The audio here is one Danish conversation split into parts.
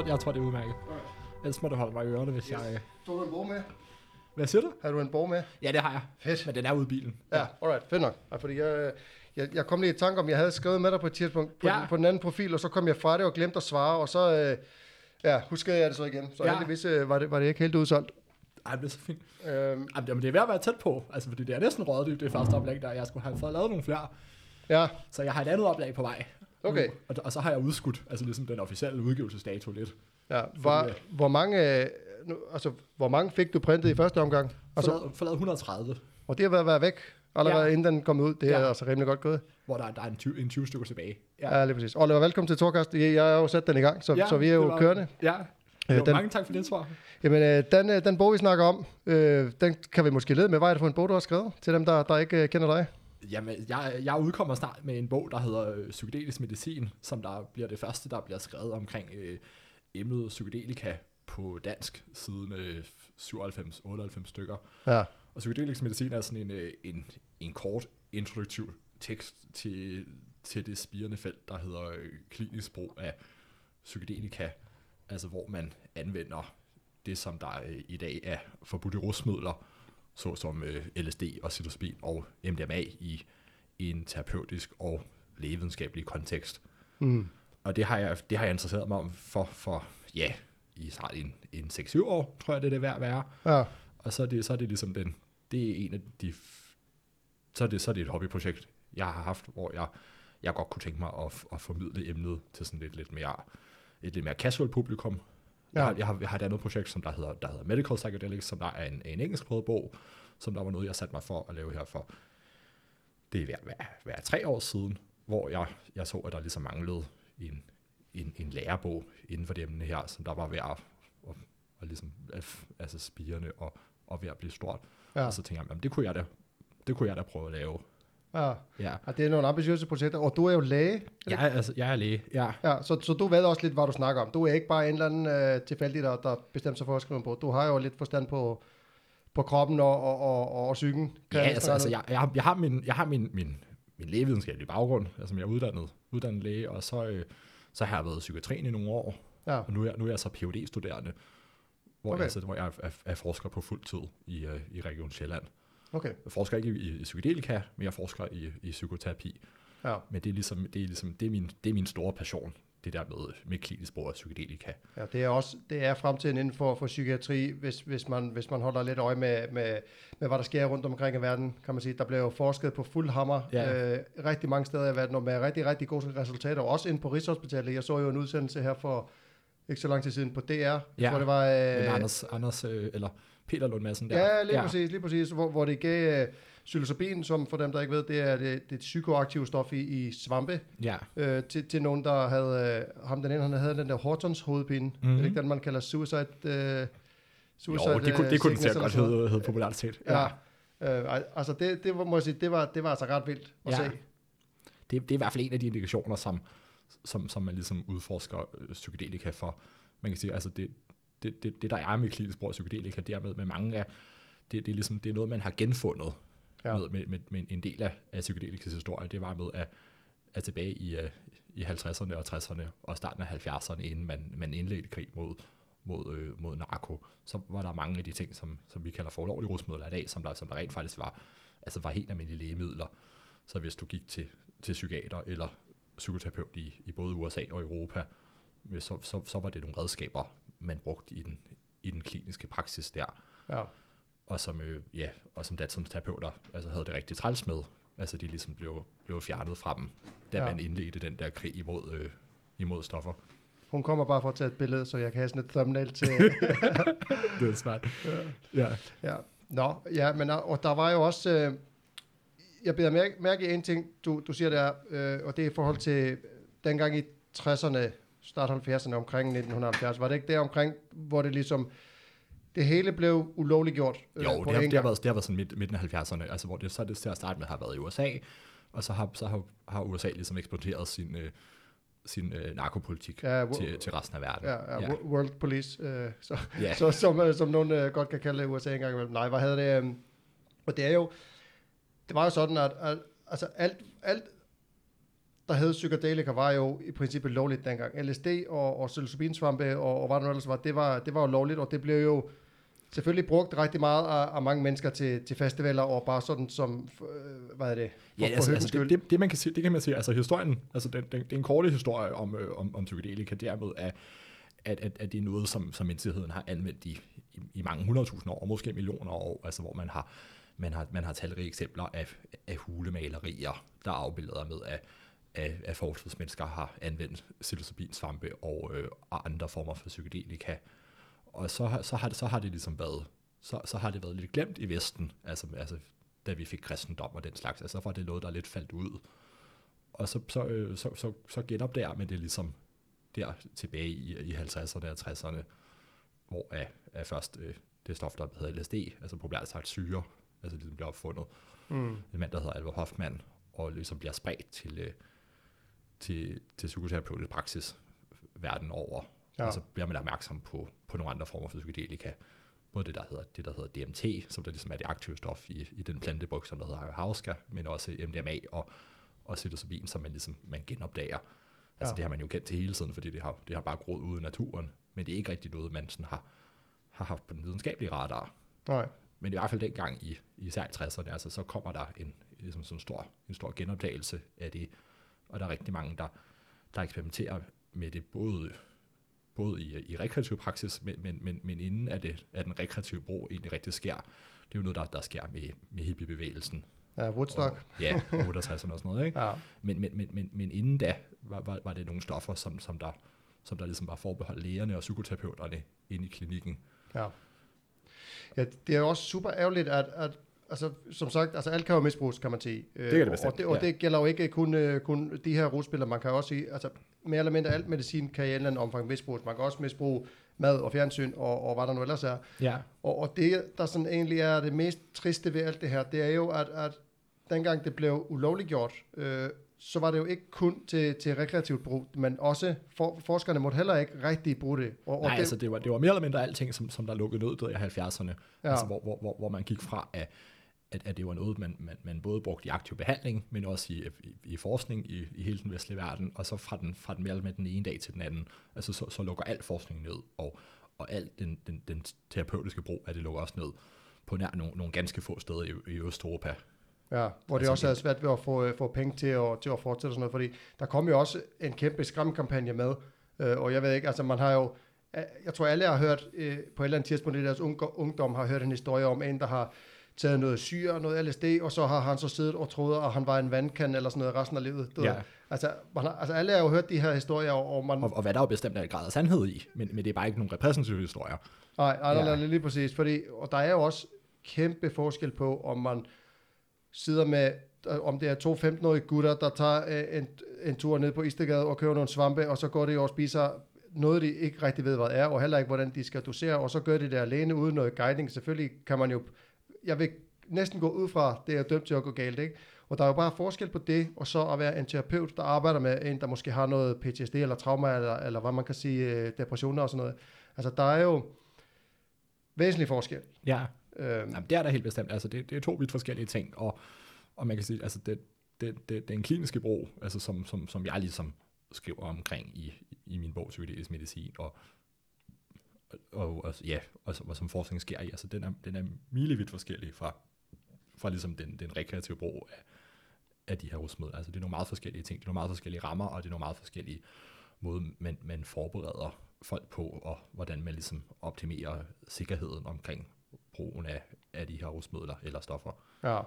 jeg tror, jeg tror det er udmærket. Ellers må du holde mig i ørerne, hvis jeg... Tog du en bog med? Hvad siger du? Har du en bog med? Ja, det har jeg. Fedt. Men den er ude i bilen. Ja, alright, fedt nok. Ja, fordi jeg, jeg, jeg kom lige i tanke om, jeg havde skrevet med dig på et tidspunkt på, Ja. den, på den anden profil, og så kom jeg fra det og glemte at svare, og så øh, ja, huskede jeg det så igen. Så Ja. ja. heldigvis øh, var, det, var det ikke helt udsolgt. Ej, det er så fint. Øhm, Jamen, det er ved at være tæt på. Altså, fordi det er næsten røget det, første oplag, der jeg skulle have fået lavet nogle flere. ja, Så jeg har et andet oplag på vej. Okay. Nu. Og, og, så har jeg udskudt, altså ligesom den officielle udgivelsesdato lidt. ja. Var, Fordi- hvor, mange, øh, nu, altså, hvor mange fik du printet i første omgang? Altså, forladet 130, og det har været, været væk allerede Ja. inden den kom ud. Det er Ja. altså rimelig godt gået. hvor der, der er en 20, en 20 stykker tilbage. Ja, ja lige præcis. Oliver, velkommen til Torkast. Jeg, har jo sat den i gang, så, ja, så vi er jo var- kørende. Ja, Øh, jo, den- mange tak for det svar. Jamen, øh, den, øh, den bog, vi snakker om, øh, den kan vi måske lede med. Hvad er det for en bog, du har skrevet til dem, der, der ikke øh, kender dig? Jamen, jeg, jeg udkommer snart med en bog, der hedder øh, Psykedelisk Medicin, som der bliver det første, der bliver skrevet omkring øh, emnet psykedelika på dansk siden øh, 97-98 stykker. Ja, Og psykedelisk medicin er sådan en, øh, en, en kort introduktiv tekst til, til det spirende felt, der hedder øh, klinisk brug af psykedelika, altså hvor man anvender det, som der øh, i dag er forbudte rusmidler, såsom øh, LSD og psilocybin og MDMA i, en terapeutisk og lægevidenskabelig kontekst. mm. Og det har jeg, det har jeg interesseret mig om for, for ja, i snart en, en 6-7 år, tror jeg, det er det værd at være. ja, Og så er det, så er det ligesom den, det er en af de, så er det, så er det et hobbyprojekt, jeg har haft, hvor jeg, jeg godt kunne tænke mig at, at formidle emnet til sådan lidt, lidt mere, et lidt mere casual publikum. Jeg, Ja. har, jeg, har, jeg har et andet projekt, som der hedder, der hedder Medical Psychedelics, som der er en, en engelsksproget bog, som der var noget, jeg satte mig for at lave her for, det er hver, hver, hver tre år siden, hvor jeg, jeg så, at der ligesom manglede en, en, en lærebog inden for det emne her, som der var ved at, at, at ligesom, altså spirende og, og ved at blive stort. Ja. ja, Og så tænker jeg, jamen, det kunne jeg da, det kunne jeg da prøve at lave. Ja. Ja, ja. det er nogle ambitiøse projekter, og du er jo læge. er, altså, jeg er læge, ja. Ja, så, så du ved også lidt, hvad du snakker om. Du er ikke bare en eller anden øh, tilfældig, der, der bestemmer sig for at skrive bog. Du har jo lidt forstand på, på kroppen og, og, og, og, og psyken. Ja, jeg altså, altså jeg, jeg, har, jeg har min, jeg har min, min, min lægevidenskabelige baggrund, altså jeg er uddannet, uddannet læge, og så, øh, så har jeg været psykiatrien i nogle år. Ja, og nu er, nu er jeg så phd studerende hvor, Okay. jeg, så, hvor jeg er, er, er forsker på fuld tid i, øh, i Region Sjælland. Okay. Jeg forsker ikke i, i, psykedelika, men jeg forsker i, i psykoterapi. Ja. Men det er ligesom, det er, ligesom, det er, min, det er min store passion, det der med, med klinisk brug af psykedelika. Ja, det er også det er fremtiden inden for, for psykiatri, hvis, hvis, man, hvis man holder lidt øje med, med, med, hvad der sker rundt omkring i verden, kan man sige. Der bliver jo forsket på fuld hammer Ja. øh, rigtig mange steder i verden, og med rigtig, rigtig gode resultater, også ind på Rigshospitalet. Jeg så jo en udsendelse her for ikke så lang tid siden på DR, ja. Ja. hvor det var... Øh, Anders, Anders øh, eller Peter Lund Madsen der. Ja, lige ja. præcis, lige præcis, hvor, hvor det gav uh, psilocybin, som for dem, der ikke ved, det er det, det et psykoaktivt stof i, i svampe, Ja, øh, til, til nogen, der havde, øh, ham den ene, han havde den der Hortons hovedpine, mm-hmm. Mhm. det er ikke den, man kalder suicide, øh, jo, det kunne, det kunne den sikkert godt hedde, hedde populært set. Ja, øh, ej, altså det, det var, må jeg sige, det var, det var altså ret vildt at Ja. se. Det, det er i hvert fald en af de indikationer, som, som, som man ligesom udforsker øh, psykedelika for. Man kan sige, altså det, det, det, det der er med klinisk brug af psykedelika, det er med, mange af, det, det, er ligesom, det er noget, man har genfundet Ja. med, med, med, med, en del af, af psykedelikas historie. Det var med at, at tilbage i, uh, i 50'erne og 60'erne og starten af 70'erne, inden man, man indledte krig mod, mod, øh, mod narko, så var der mange af de ting, som, som vi kalder for ulovlige rusmidler i dag, som der, som der rent faktisk var, altså var helt almindelige lægemidler. Så hvis du gik til, til psykiater eller psykoterapeut i, i både USA og Europa, øh, så, så, så var det nogle redskaber, man brugte i den, i den kliniske praksis der, Ja. og som, øh, ja, og som datsunsterapeuter altså havde det rigtig træls med. Altså de ligesom blev, blev fjernet fra dem, da Ja. ja. man indledte den der krig imod, øh, imod stoffer. Hun kommer bare for at tage et billede, så jeg kan have sådan et thumbnail til. Det er smart. Ja. ja. Nå, ja, men og og der var jo også... Øh, jeg beder mærke, mærke i en ting, du, du siger der, øh, og det er i forhold til dengang i 60'erne, start 70'erne, omkring 1970. Var det ikke der omkring, hvor det ligesom... Det hele blev ulovligt gjort? Jo, på det har, det, har været, det har været sådan midt, midten af 70'erne, altså hvor det så det til at starte med har været i USA, og så har, så har, har USA ligesom eksporteret sin, øh, sin øh, narkopolitik Ja, wo- til, til resten af verden. Ja, ja, ja. World Police, øh, så, Ja. så, som, øh, som nogen øh, godt kan kalde det USA engang imellem. Nej, hvad havde det? Øh, og det er jo, det var jo sådan, at, at altså alt, alt, der hed psykedelika, var jo i princippet lovligt dengang. LSD og, og psilocybinsvampe og, og hvad det nu ellers var, det var, det var jo lovligt, og det blev jo selvfølgelig brugt rigtig meget af, af mange mennesker til, til festivaler, og bare sådan som, øh, hvad er det? For, Ja, altså, altså det, det, det, man kan sige, det kan man sige, altså historien, altså den, den, det er en korte historie om, øh, om, om psykedelika, dermed at, at, at, at det er noget, som, som menneskeheden har anvendt i, i, i mange hundredtusinder år, og måske millioner år, altså hvor man har, man har, man har talrige eksempler af, af hulemalerier, der afbilder med, at, af, af fortidsmennesker har anvendt psilocybinsvampe og, øh, og andre former for psykedelika. Og så, så, har det, så har det ligesom været, så, så har det været lidt glemt i Vesten, altså, altså da vi fik kristendom og den slags, altså for det er noget, der er lidt faldt ud. Og så, så, øh, så, så, så genopdager man det ligesom der tilbage i, i 50'erne og 60'erne, hvor af, af først øh, det stof, der hedder LSD, altså populært sagt syre, altså ligesom bliver opfundet. Mm. En mand, der hedder Albert Hoffman, og ligesom bliver spredt til, øh, til, til psykoterapeutisk praksis verden over. Ja. Og så bliver man opmærksom på, på nogle andre former for psykedelika. Både det, der hedder, det, der hedder DMT, som der ligesom er det aktive stof i, i den plantebryg, som der hedder ayahuasca, men også MDMA og, og psilocybin, som man ligesom man genopdager. Altså Ja. det har man jo kendt til hele tiden, fordi det har, det har bare groet ude i naturen, men det er ikke rigtig noget, man sådan har, har haft på den videnskabelige radar. Nej. Men i hvert fald dengang i, i især 60'erne, altså, så kommer der en, ligesom sådan en, stor, en stor genopdagelse af det, og der er rigtig mange, der, der eksperimenterer med det, både, både i, i rekreativ praksis, men, men, men, men inden at, det, at den rekreative brug egentlig rigtig sker. Det er jo noget, der, der sker med, med hippiebevægelsen. Ja, Woodstock. Og, ja, og 68'erne og sådan noget. Ikke? Ja. Men, men, men, men, men inden da var, var, var det nogle stoffer, som, som, der, som der ligesom var forbeholdt lægerne og psykoterapeuterne inde i klinikken. Ja. Ja, det er jo også super ærgerligt, at, at altså, som sagt, altså alt kan jo misbruges, kan man sige. Øh, kan det og, bestemt, det, og ja. det gælder jo ikke kun, øh, kun de her russpillere, man kan også sige, altså mere eller mindre alt medicin kan i en eller anden omfang misbruges. Man kan også misbruge mad og fjernsyn og, og hvad der nu ellers er. Ja. Og, og det, der sådan egentlig er det mest triste ved alt det her, det er jo, at, at dengang det blev ulovliggjort, øh, så var det jo ikke kun til, til rekreativt brug, men også for, forskerne måtte heller ikke rigtig bruge det. Og, og Nej, det, altså det var, det var mere eller mindre alting, som, som der lukkede ned i 70'erne. Ja. Ja. Altså, hvor, hvor, hvor, hvor man gik fra, at, at, at det var noget, man, man, man både brugte i aktiv behandling, men også i, i, i forskning i, i hele den vestlige verden, og så fra den, fra den mindre den ene dag til den anden, altså så, så lukker al forskning ned, og, og al den, den, den terapeutiske brug af det lukker også ned på nær nogle, nogle ganske få steder i, i Østeuropa. Ja, hvor det Altså, også er svært ved at få, øh, få penge til at, til at fortsætte og sådan noget, fordi der kom jo også en kæmpe skræmkampagne med, øh, og jeg ved ikke, altså man har jo, øh, jeg tror alle har hørt, øh, på et eller andet tidspunkt i deres ungdom, har hørt en historie om en, der har taget noget syre og noget LSD, og så har han så siddet og troet, at han var en vandkan eller sådan noget resten af livet. Du Ja. ved. Altså, man har, altså alle har jo hørt de her historier, og man, Og, og hvad der er jo bestemt er en grad af sandhed i, men, men det er bare ikke nogen repræsentative historier. Nej, nej, Ja. nej, nej, lige præcis. Fordi, og der er jo også kæmpe forskel på, om man sidder med, om det er to 15-årige gutter, der tager øh, en, en tur ned på Istegade og køber nogle svampe, og så går de og spiser noget, de ikke rigtig ved, hvad er, og heller ikke, hvordan de skal dosere, og så gør de det alene uden noget guiding. Selvfølgelig kan man jo, jeg vil næsten gå ud fra, det er dømt til at gå galt, ikke? Og der er jo bare forskel på det, og så at være en terapeut, der arbejder med en, der måske har noget PTSD eller trauma, eller, eller hvad man kan sige, øh, depressioner og sådan noget. Altså, der er jo væsentlig forskel. Ja, Øhm, Jamen, det er der helt bestemt. Altså, det, det er to vidt forskellige ting, og, og man kan sige, altså, det, det, det, den kliniske brug, altså, som, som, som jeg ligesom skriver omkring i, i min bog, Psykedelisk Medicin, og, og, og, ja, og, og som forskning sker i, altså, den er, den er milevidt forskellig fra, fra ligesom den, den rekreative brug af, af de her rusmidler. Altså, det er nogle meget forskellige ting, det er nogle meget forskellige rammer, og det er nogle meget forskellige måder, man, man forbereder folk på, og hvordan man ligesom optimerer sikkerheden omkring brugen af, af de her rusmidler eller stoffer. ja.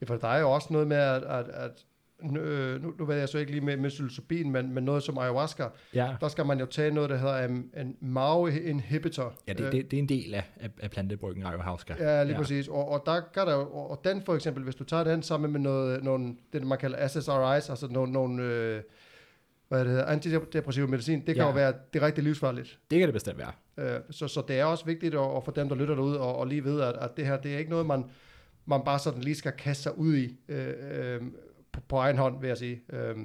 ja, for der er jo også noget med, at, at, at nu, øh, nu, nu ved jeg så ikke lige med, med psilocybin, men, men noget som ayahuasca, Ja, der skal man jo tage noget, der hedder en, en MAO-inhibitor. ja det, det, det er en del af, af, af plantebryggen ayahuasca. Ja, lige ja. præcis. Og, og der kan der og, og den for eksempel, hvis du tager den sammen med noget, nogle, det man kalder SSRIs, altså nogle, nogle øh, hvad det hedder, antidepressiv medicin, det kan Ja. jo være direkte livsfarligt. Det kan det bestemt være. Øh, så, så det er også vigtigt at, at for dem, der lytter derude, og, og lige ved, at, at det her, det er ikke noget, man, man bare sådan lige skal kaste sig ud i øh, øh, på, på egen hånd, vil jeg sige. Øh,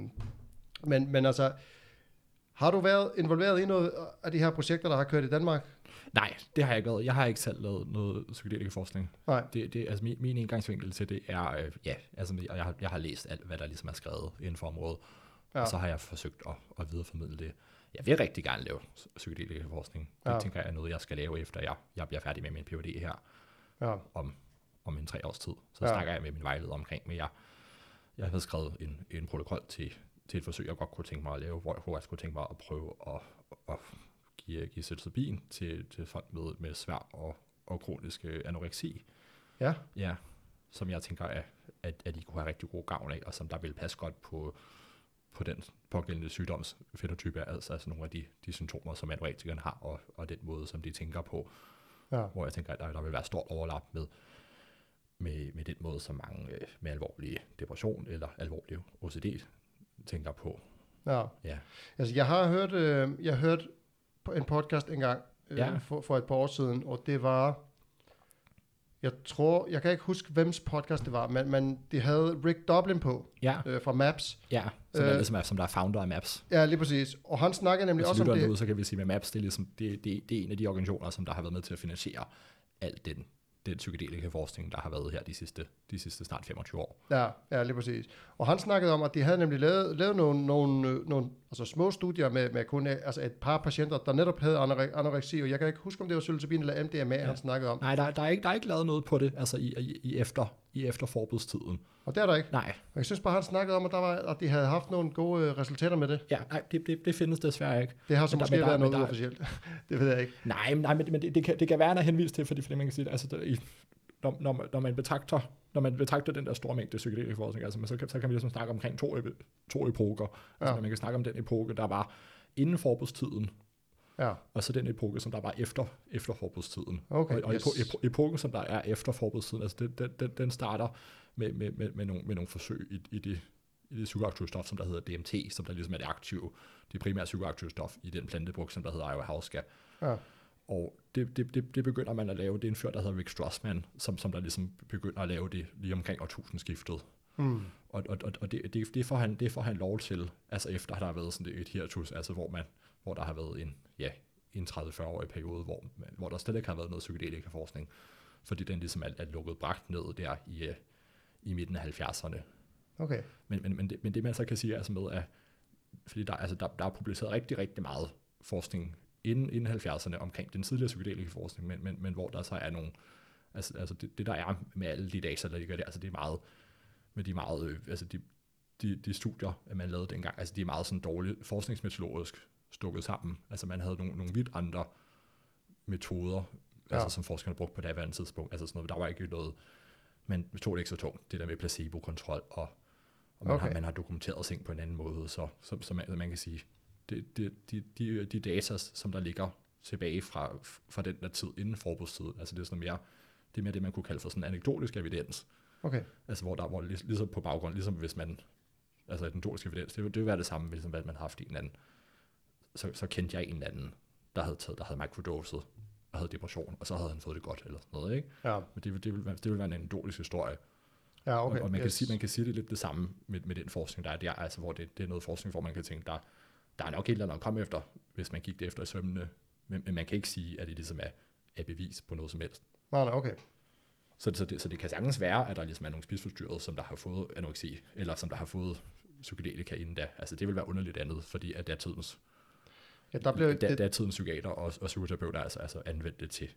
men, men altså, har du været involveret i noget af de her projekter, der har kørt i Danmark? Nej, det har jeg ikke været. Jeg har ikke selv lavet noget psykedelisk forskning. Nej. Det, det, altså min, min indgangsvinkel til det er, øh, ja, altså jeg, jeg, har, jeg har læst alt, hvad der ligesom er skrevet inden for området, Ja. Og så har jeg forsøgt at, at videreformidle det. Jeg vil rigtig gerne lave psykedelikerforskning. Det Ja. ja. tænker jeg er noget, jeg skal lave, efter jeg, jeg bliver færdig med min PhD her Ja. om, om en tre års tid. Så ja. snakker jeg med min vejleder omkring, men jeg, jeg havde skrevet en, en protokol til, til et forsøg, jeg godt kunne tænke mig at lave, hvor, jeg skulle tænke mig at prøve at, at give, give psilocybin til, til folk med, med svær og, og kronisk øh, anoreksi. Ja. Ja, som jeg tænker, at, at, at de kunne have rigtig god gavn af, og som der vil passe godt på, på den pågældende sygdomsfenotype, altså, altså nogle af de, de symptomer, som anorektikeren har, og, og den måde, som de tænker på, Ja. hvor jeg tænker, at der, der vil være stort overlap med, med, med den måde, som mange øh, med alvorlig depression eller alvorlig OCD tænker på. ja. Ja, Altså, jeg har hørt, øh, jeg har hørt på en podcast engang øh, Ja. for, for et par år siden, og det var, jeg tror, jeg kan ikke huske, hvems podcast det var, men, men de havde Rick Dublin på ja, øh, fra Maps. ja som, Øh, er, ligesom, er- som der er founder af MAPS. Ja, lige præcis. Og han snakker nemlig Hvis også lytter om det. derude, så kan vi sige, at MAPS det er, ligesom, det, det, det er en af de organisationer, som der har været med til at finansiere al den, den psykedelike forskning, der har været her de sidste, de sidste snart 25 år. Ja, ja, lige præcis. Og han snakkede om, at de havde nemlig lavet, lavet nogle, nogle, nogle altså små studier med, med kun altså et par patienter, der netop havde anore- anoreksi, og jeg kan ikke huske, om det var psilocybin eller MDMA, ja. han snakkede om. Nej, der, der, er ikke, der er ikke lavet noget på det, altså i, i, i efter, i efter forbudstiden. Og det er der ikke. Nej, Og jeg synes bare, han snakkede om, at, der var, at de havde haft nogle gode øh, resultater med det. ja, nej det, det, det findes desværre ikke. Det har så Men der- måske der- været men noget der- uofficielt. det ved jeg ikke. Nej, men- nej men, det, det, kan, det kan være, at henvist til, fordi, fordi man kan sige, altså, der, i, når, når, man- når, man betragter, når man betragter den der store mængde psykedelisk forskning, altså, så, kan, så kan vi ligesom snakke omkring to, to epoker. Altså, Ja. man kan snakke om den epoke, der var inden forbudstiden, Ja, og så den epoke, som der var efter, efter forbudstiden. okay. og og yes. epo, epo, epoken, som der er efter forbudstiden, altså den, den, den, den starter med, med, med, med, nogle, med nogle forsøg i, i, det, i det psykoaktive stof, som der hedder DMT, som der ligesom er det aktive, det primære psykoaktive stof i den plantebrugt, som der hedder ayahuasca. Ja. Og det, det, det, det begynder man at lave. Det er en fyr, der hedder Rick Strassman, som, som der ligesom begynder at lave det lige omkring årtusindskiftet. Hmm. Og, og, og, og det, det, det, får han, det får han lov til, altså efter der har været sådan et hiatus, altså hvor, man, hvor der har været en, ja, en 30-40-årig periode, hvor, hvor der slet ikke har været noget psykedelika forskning, fordi den ligesom er, er lukket bragt ned der i, øh, i midten af 70'erne. Okay. Men, men, men, det, men det man så kan sige er altså med, at fordi der, altså der, der er publiceret rigtig, rigtig meget forskning inden, inden 70'erne omkring den tidligere psykedelike forskning, men, men, men hvor der så er nogle, altså, altså det, det, der er med alle de data, der ligger der, altså det er meget, med de meget, øh, altså de, de, de studier, man lavede dengang, altså de er meget sådan dårligt forskningsmetodologisk stukket sammen. Altså man havde nogle, nogle vidt andre metoder, ja. Altså som forskerne brugte på det daværende tidspunkt. Altså sådan noget, der var ikke noget, man tog det ikke så tungt, det der med placebo-kontrol, og, og man, okay. Har, man har dokumenteret ting på en anden måde, så, så, så man, man kan sige, det, det, de, de, de data, som der ligger tilbage fra, fra den der tid inden forbudstiden, altså det er sådan mere, det er mere det, man kunne kalde for sådan anekdotisk evidens, Okay. altså hvor der hvor lig, ligesom på baggrund, ligesom hvis man, altså anekdotisk evidens, det, det vil være det samme, ligesom hvad man har haft en eller anden, så, så kendte jeg en eller anden, der havde, taget, der havde microdoset, og havde depression, og så havde han fået det godt, eller sådan noget, ikke? Ja. Men det, det, vil, være, det vil være en anekdotisk historie, Ja, Okay, og, og man, yes. kan sige, man kan sige det lidt det samme med, med den forskning, der er der, altså hvor det, det er noget forskning, hvor man kan tænke, der, der er nok et eller andet at komme efter, hvis man gik det efter i sømmene, men, men man kan ikke sige, at det ligesom er, er bevis på noget som helst. Nej, nej, okay. Så, så, det, så det kan sagtens være, at der ligesom er nogle spiseforstyrrede, som der har fået anoreksi, eller som der har fået psykedelika inden da. Altså det vil være underligt andet, fordi at datidens, Ja, der blev, da, det, datidens psykiater og, og psykoterapeuter altså, altså anvendt det til,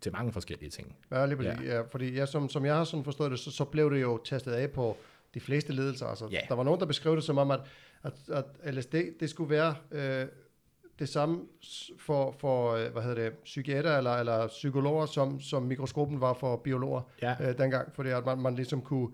til mange forskellige ting. ja, lige præcis. Ja. ja, fordi ja, som, som jeg har sådan forstået det, så, så blev det jo testet af på de fleste ledelser. Altså, Ja. Der var nogen, der beskrev det som om, at, at, at LSD, det skulle være øh, det samme for, for øh, hvad hedder det, psykiater eller, eller psykologer, som, som mikroskopen var for biologer Ja, øh, dengang. Fordi at man, man ligesom kunne...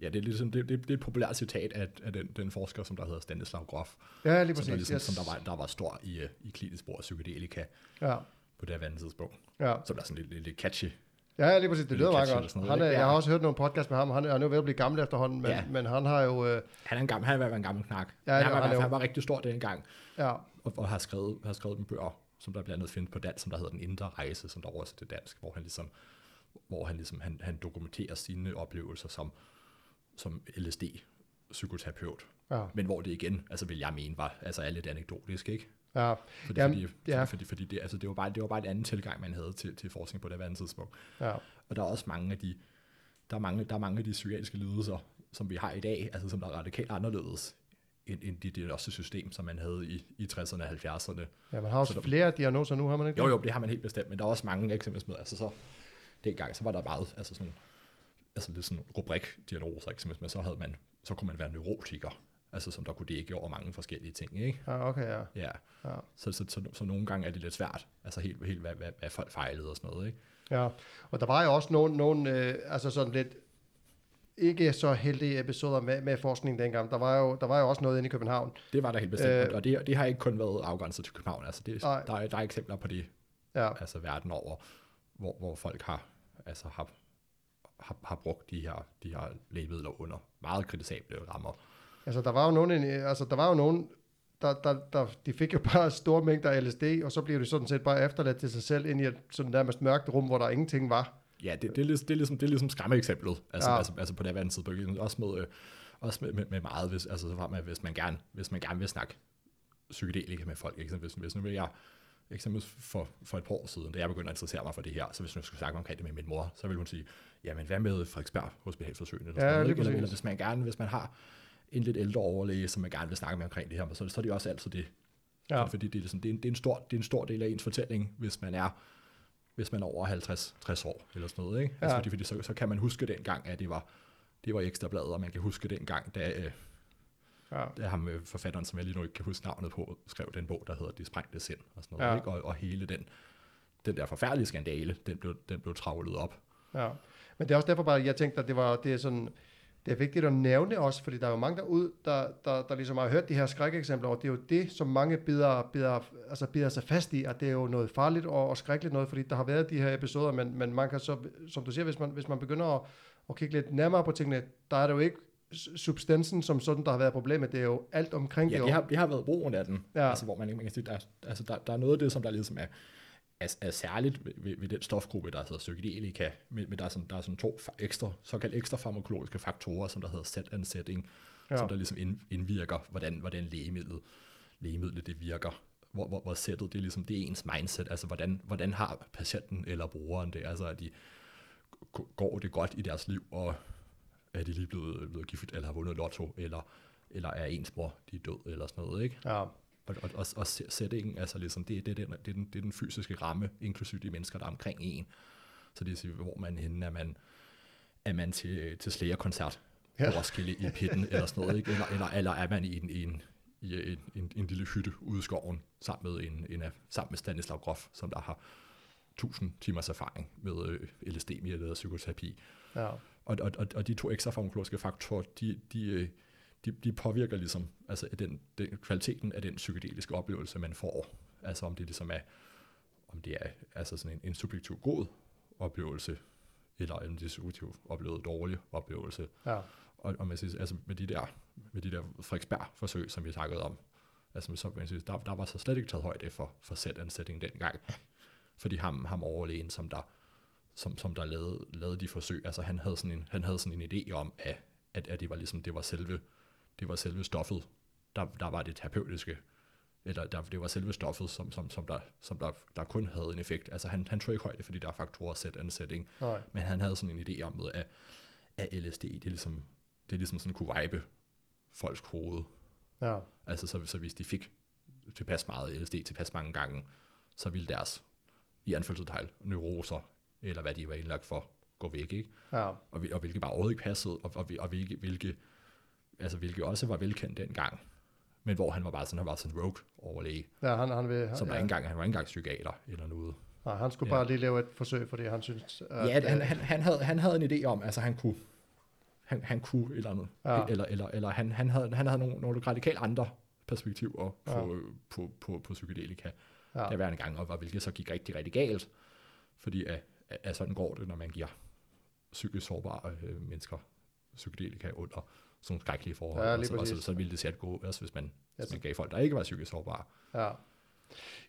ja det, er ligesom, det, det, det er et populært citat af, af den, den forsker, som der hedder Stanislav Grof, Ja, lige som, præcis. der, ligesom, yes. som der, var, der var stor i, øh, i klinisk brug af psykedelika Ja, på det her tidspunkt, ja. som der er sådan lidt, lidt, lidt catchy. Ja, lige præcis. Det lyder meget godt. noget, Han er, jeg har også hørt nogle podcast med ham. Han er nu ved at blive gammel efterhånden, men, Ja. men han har jo... Øh, Han er en gammel, han er en gammel knak. Ja, han, var han han, jo. han var rigtig stor dengang, ja, og, og har skrevet, har skrevet en bøger, som der blandt andet findes på dansk, som der hedder Den Indre Rejse, som der oversat til dansk, hvor han ligesom, hvor han ligesom, han, han dokumenterer sine oplevelser som, som LSD psykoterapeut, ja, men hvor det igen, altså vil jeg mene, var, altså er lidt anekdotisk, ikke? ja. Fordi, Jamen, fordi, ja. fordi, fordi, det, altså det, var bare, det var bare en anden tilgang, man havde til, til forskning på det andet tidspunkt. ja. Og der er også mange af de, der er mange, der er mange af de psykiatriske lidelser, som vi har i dag, altså som der er radikalt anderledes, end, end det, også system, som man havde i, i 60'erne og 70'erne. Ja, man har også Så der- flere diagnoser nu, har man ikke? Jo, jo, det har man helt bestemt, men der er også mange eksempler med, altså så, dengang, så var der meget, altså sådan, altså lidt sådan rubrik-diagnoser, eksempelvis, men så havde man, så kunne man være neurotiker, altså som der kunne dække over mange forskellige ting, ikke? Ja, okay, ja. Ja, ja. så, så, så, så nogle gange er det lidt svært, altså helt, helt hvad, hvad, hvad folk fejlede og sådan noget, ikke? Ja, og der var jo også nogle, nogle øh, altså sådan lidt ikke så heldige episoder med, med forskning dengang. Der var, jo, der var jo også noget inde i København. Det var der helt bestemt, Øh. øh, og det, det har ikke kun været afgrænset til København, altså det, Nej. der, er, der er eksempler på det, Ja, altså verden over, hvor, hvor folk har, altså har, har, har brugt de her, de her lægemidler under meget kritisable rammer. altså der var jo nogen, altså der var jo nogen, der, der, der, de fik jo bare store mængder LSD, og så blev de sådan set bare efterladt til sig selv ind i et sådan nærmest mørkt rum, hvor der ingenting var. Ja, det, det, er, ligesom, det, er ligesom, det er ligesom skræmmeeksemplet, altså, Ja. ja. altså, altså på det her tidspunkt, også med, øh, også med, med, med meget, hvis, altså så var man, hvis man gerne, hvis man gerne vil snakke psykedelika med folk, ikke? Så hvis, hvis nu vil jeg, eksempelvis for, for et par år siden, da jeg begyndte at interessere mig for det her, så hvis jeg skulle snakke omkring det med min mor, så ville hun sige, jamen hvad med Frederiksberg Hospitalforsøgene? Eller, Ja, sådan eller, eller hvis man gerne, hvis man har en lidt ældre overlæge, som man gerne vil snakke med omkring det her, så, så er det også altid det, Ja. Ja. Fordi det er, ligesom, det, er en, det, er en stor, det er en stor del af ens fortælling, hvis man er hvis man er over 50 60 år eller sådan noget. Ikke? Altså, Ja. fordi, fordi så, så kan man huske dengang, at det var, det var ekstrabladet, og man kan huske dengang, da, øh, Ja. da ham øh, forfatteren, som jeg lige nu ikke kan huske navnet på, skrev den bog, der hedder De sprængte sind og sådan noget. Ja. Ikke? Og, og hele den, den der forfærdelige skandale, den blev, den blev travlet op. Ja, men det er også derfor bare, jeg tænkte, at det var det er sådan, det er vigtigt at nævne også, fordi der er jo mange derude, der, der, der ligesom har hørt de her skrækeksempler, og det er jo det, som mange bider, bider, altså bider sig fast i, at det er jo noget farligt og, og skrækkeligt noget, fordi der har været de her episoder, men, men man kan så, som du siger, hvis man, hvis man begynder at, at kigge lidt nærmere på tingene, der er det jo ikke substansen som sådan, der har været problemet, det er jo alt omkring Ja, det. det jo. har, det har været brugen af den. Ja. Ja. Altså, hvor man, ikke- man kan sige, der, er- altså, der, der er noget af det, som der ligesom er, er, er særligt ved, ved, den stofgruppe, der hedder psykedelika, men, men der, er sådan, der er sådan to ekstra, såkaldt ekstra farmakologiske faktorer, som der hedder set and setting, Ja. ja. som der ligesom ind, indvirker, hvordan, hvordan lægemidlet, lægemidlet det virker. Hvor, hvor, hvor sættet, det er ligesom, det er ens mindset, altså hvordan, hvordan har patienten eller brugeren det, altså at de, går det godt i deres liv, og er de lige blevet, blevet gift, eller har vundet lotto, eller, eller er ens mor, de er død, eller sådan noget, ikke? Ja, Og, og, og, og settingen, altså ligesom, det, det, den, det, er den, det er den fysiske ramme, inklusive de mennesker, der er omkring en. Så det vil sige, hvor man henne er man, er man til, til slægerkoncert Ja. på Roskilde i pitten, eller sådan noget, ikke? Eller, eller, eller er man i en, i en, i en, en, en lille hytte ude i skoven, sammen med, en, en, af- sammen med Stanislav Grof, som der har 1000 timers erfaring med øh, LSD, med psykoterapi. ja, Og, og, og, og de to ekstra farmakologiske faktorer, de, de, øh, de, de påvirker ligesom altså den, den, kvaliteten af den psykedeliske oplevelse, man får. Altså om det ligesom er, om det er altså sådan en, en subjektiv god oplevelse, eller en subjektiv oplevet dårlig oplevelse. ja, Og, og man siger, altså med de der, med de der Frederiksberg-forsøg, som vi snakkede om, altså så, man siger, der, der var så slet ikke taget højde for, for set-ansætning dengang. Fordi ham, ham overlægen, som der, som, som der lavede, lavede de forsøg, altså han havde sådan en, han havde sådan en idé om, at, at, at det var ligesom, det var selve, det var selve stoffet, der, der var det terapeutiske, eller der, det var selve stoffet, som, som, som, der, som der, der kun havde en effekt. Altså han, han tog ikke højde, fordi der er faktorer set ansætning, nej, men han havde sådan en idé om, at, at LSD, det er ligesom, det er ligesom sådan kunne vibe folks hoved. ja, Altså så, så hvis de fik tilpas meget LSD tilpas mange gange, så ville deres, i anfølgelsestegn, neuroser, eller hvad de var indlagt for, gå væk, ikke? ja, Og, og hvilket bare overhovedet ikke passede, og, og, og hvilke, hvilke, altså hvilke også var velkendt dengang, men hvor han var bare sådan, han var sådan rogue overlæge, ja, han, han vil, som ja. var ikke engang, han var ikke engang psykiater eller noget. Nej, han skulle Ja. bare lige lave et forsøg, fordi han synes... At, Ja, han, han, han, havde, han havde en idé om, altså han kunne, han, han kunne et eller andet, Ja. eller, eller, eller han, han havde, han havde nogle, nogle radikalt andre perspektiver på, Ja. på, på, på, på psykedelika, ja. der hver en gang, og, og hvilket så gik rigtig, rigtig galt, fordi at, at, sådan går det, når man giver psykisk sårbare øh, mennesker psykedelika under sådan nogle skrækkelige forhold, Ja, og lige så, ville det sikkert gå, også hvis man, Ja, hvis man gav folk, der ikke var psykisk sårbare. Ja.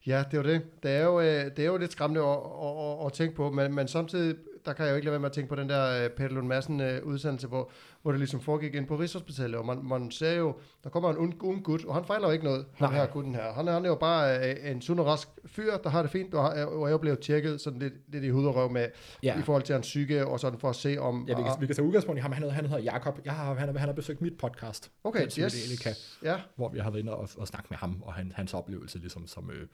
Ja, det er jo det. Det er jo, øh, det er jo lidt skræmmende at, at, at, at tænke på, men, men samtidig der kan jeg jo ikke lade være med at tænke på den der øh, Peter Lund Madsen øh, udsendelse, hvor, hvor det ligesom foregik ind på Rigshospitalet, og man, man ser jo, der kommer en ung, ung gut, og han fejler jo ikke noget, Nej. her gutten her. Han er, han er jo bare øh, en sund og rask fyr, der har det fint, og, har- og jo blevet tjekket sådan lidt, lidt i hud og røv med, Ja. i forhold til hans psyke, og sådan for at se om... Ja, vi kan, vi kan tage udgangspunkt i ham. Han hedder, han hedder Jakob. Jeg har, han, har, han har besøgt mit podcast, okay, den yes, ja, hvor vi har været inde og, og snakke med ham, og han, hans oplevelse ligesom som, øh,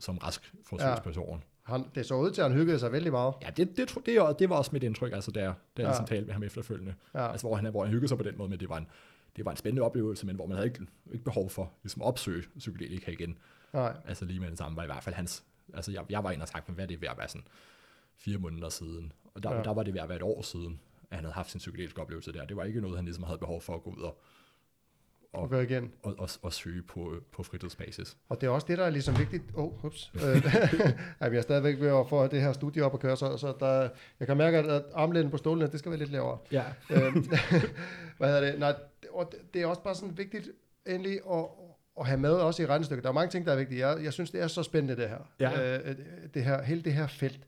som rask forsøgsperson. Han, det så ud til, at han hyggede sig vældig meget. Ja, det, det, det, er- det var også mit indtryk, altså der, der Ja. ja. ligesom talte med ham efterfølgende. Ja. Altså hvor han, hvor han hyggede sig på den måde, men det var en, det var en spændende oplevelse, men hvor man havde ikke, ikke behov for ligesom at opsøge psykedelika igen. Nej, Altså lige med det samme var i hvert fald hans, altså jeg, jeg var inde og sagt, hvad er det ved at være sådan fire måneder siden, og der, ja. der var det ved at være et år siden, at han havde haft sin psykedeliske oplevelse der. Det var ikke noget, han ligesom havde behov for at gå ud og, og gøre igen. og, og, og søge på, på fritidsbasis. Og det er også det, der er ligesom vigtigt. Åh, oh, ups. Øh, jeg er stadigvæk ved at få det her studie op at køre, så, så der, jeg kan mærke, at, at armlænden på stolen, det skal være lidt lavere. Ja. Øhm, Hvad hedder det? Nej, det- og det er også bare sådan vigtigt endelig at, at have med også i regnestykket. Der er mange ting, der er vigtige. Jeg, jeg synes, det er så spændende, det her. Ja. Øh, det her hele det her felt.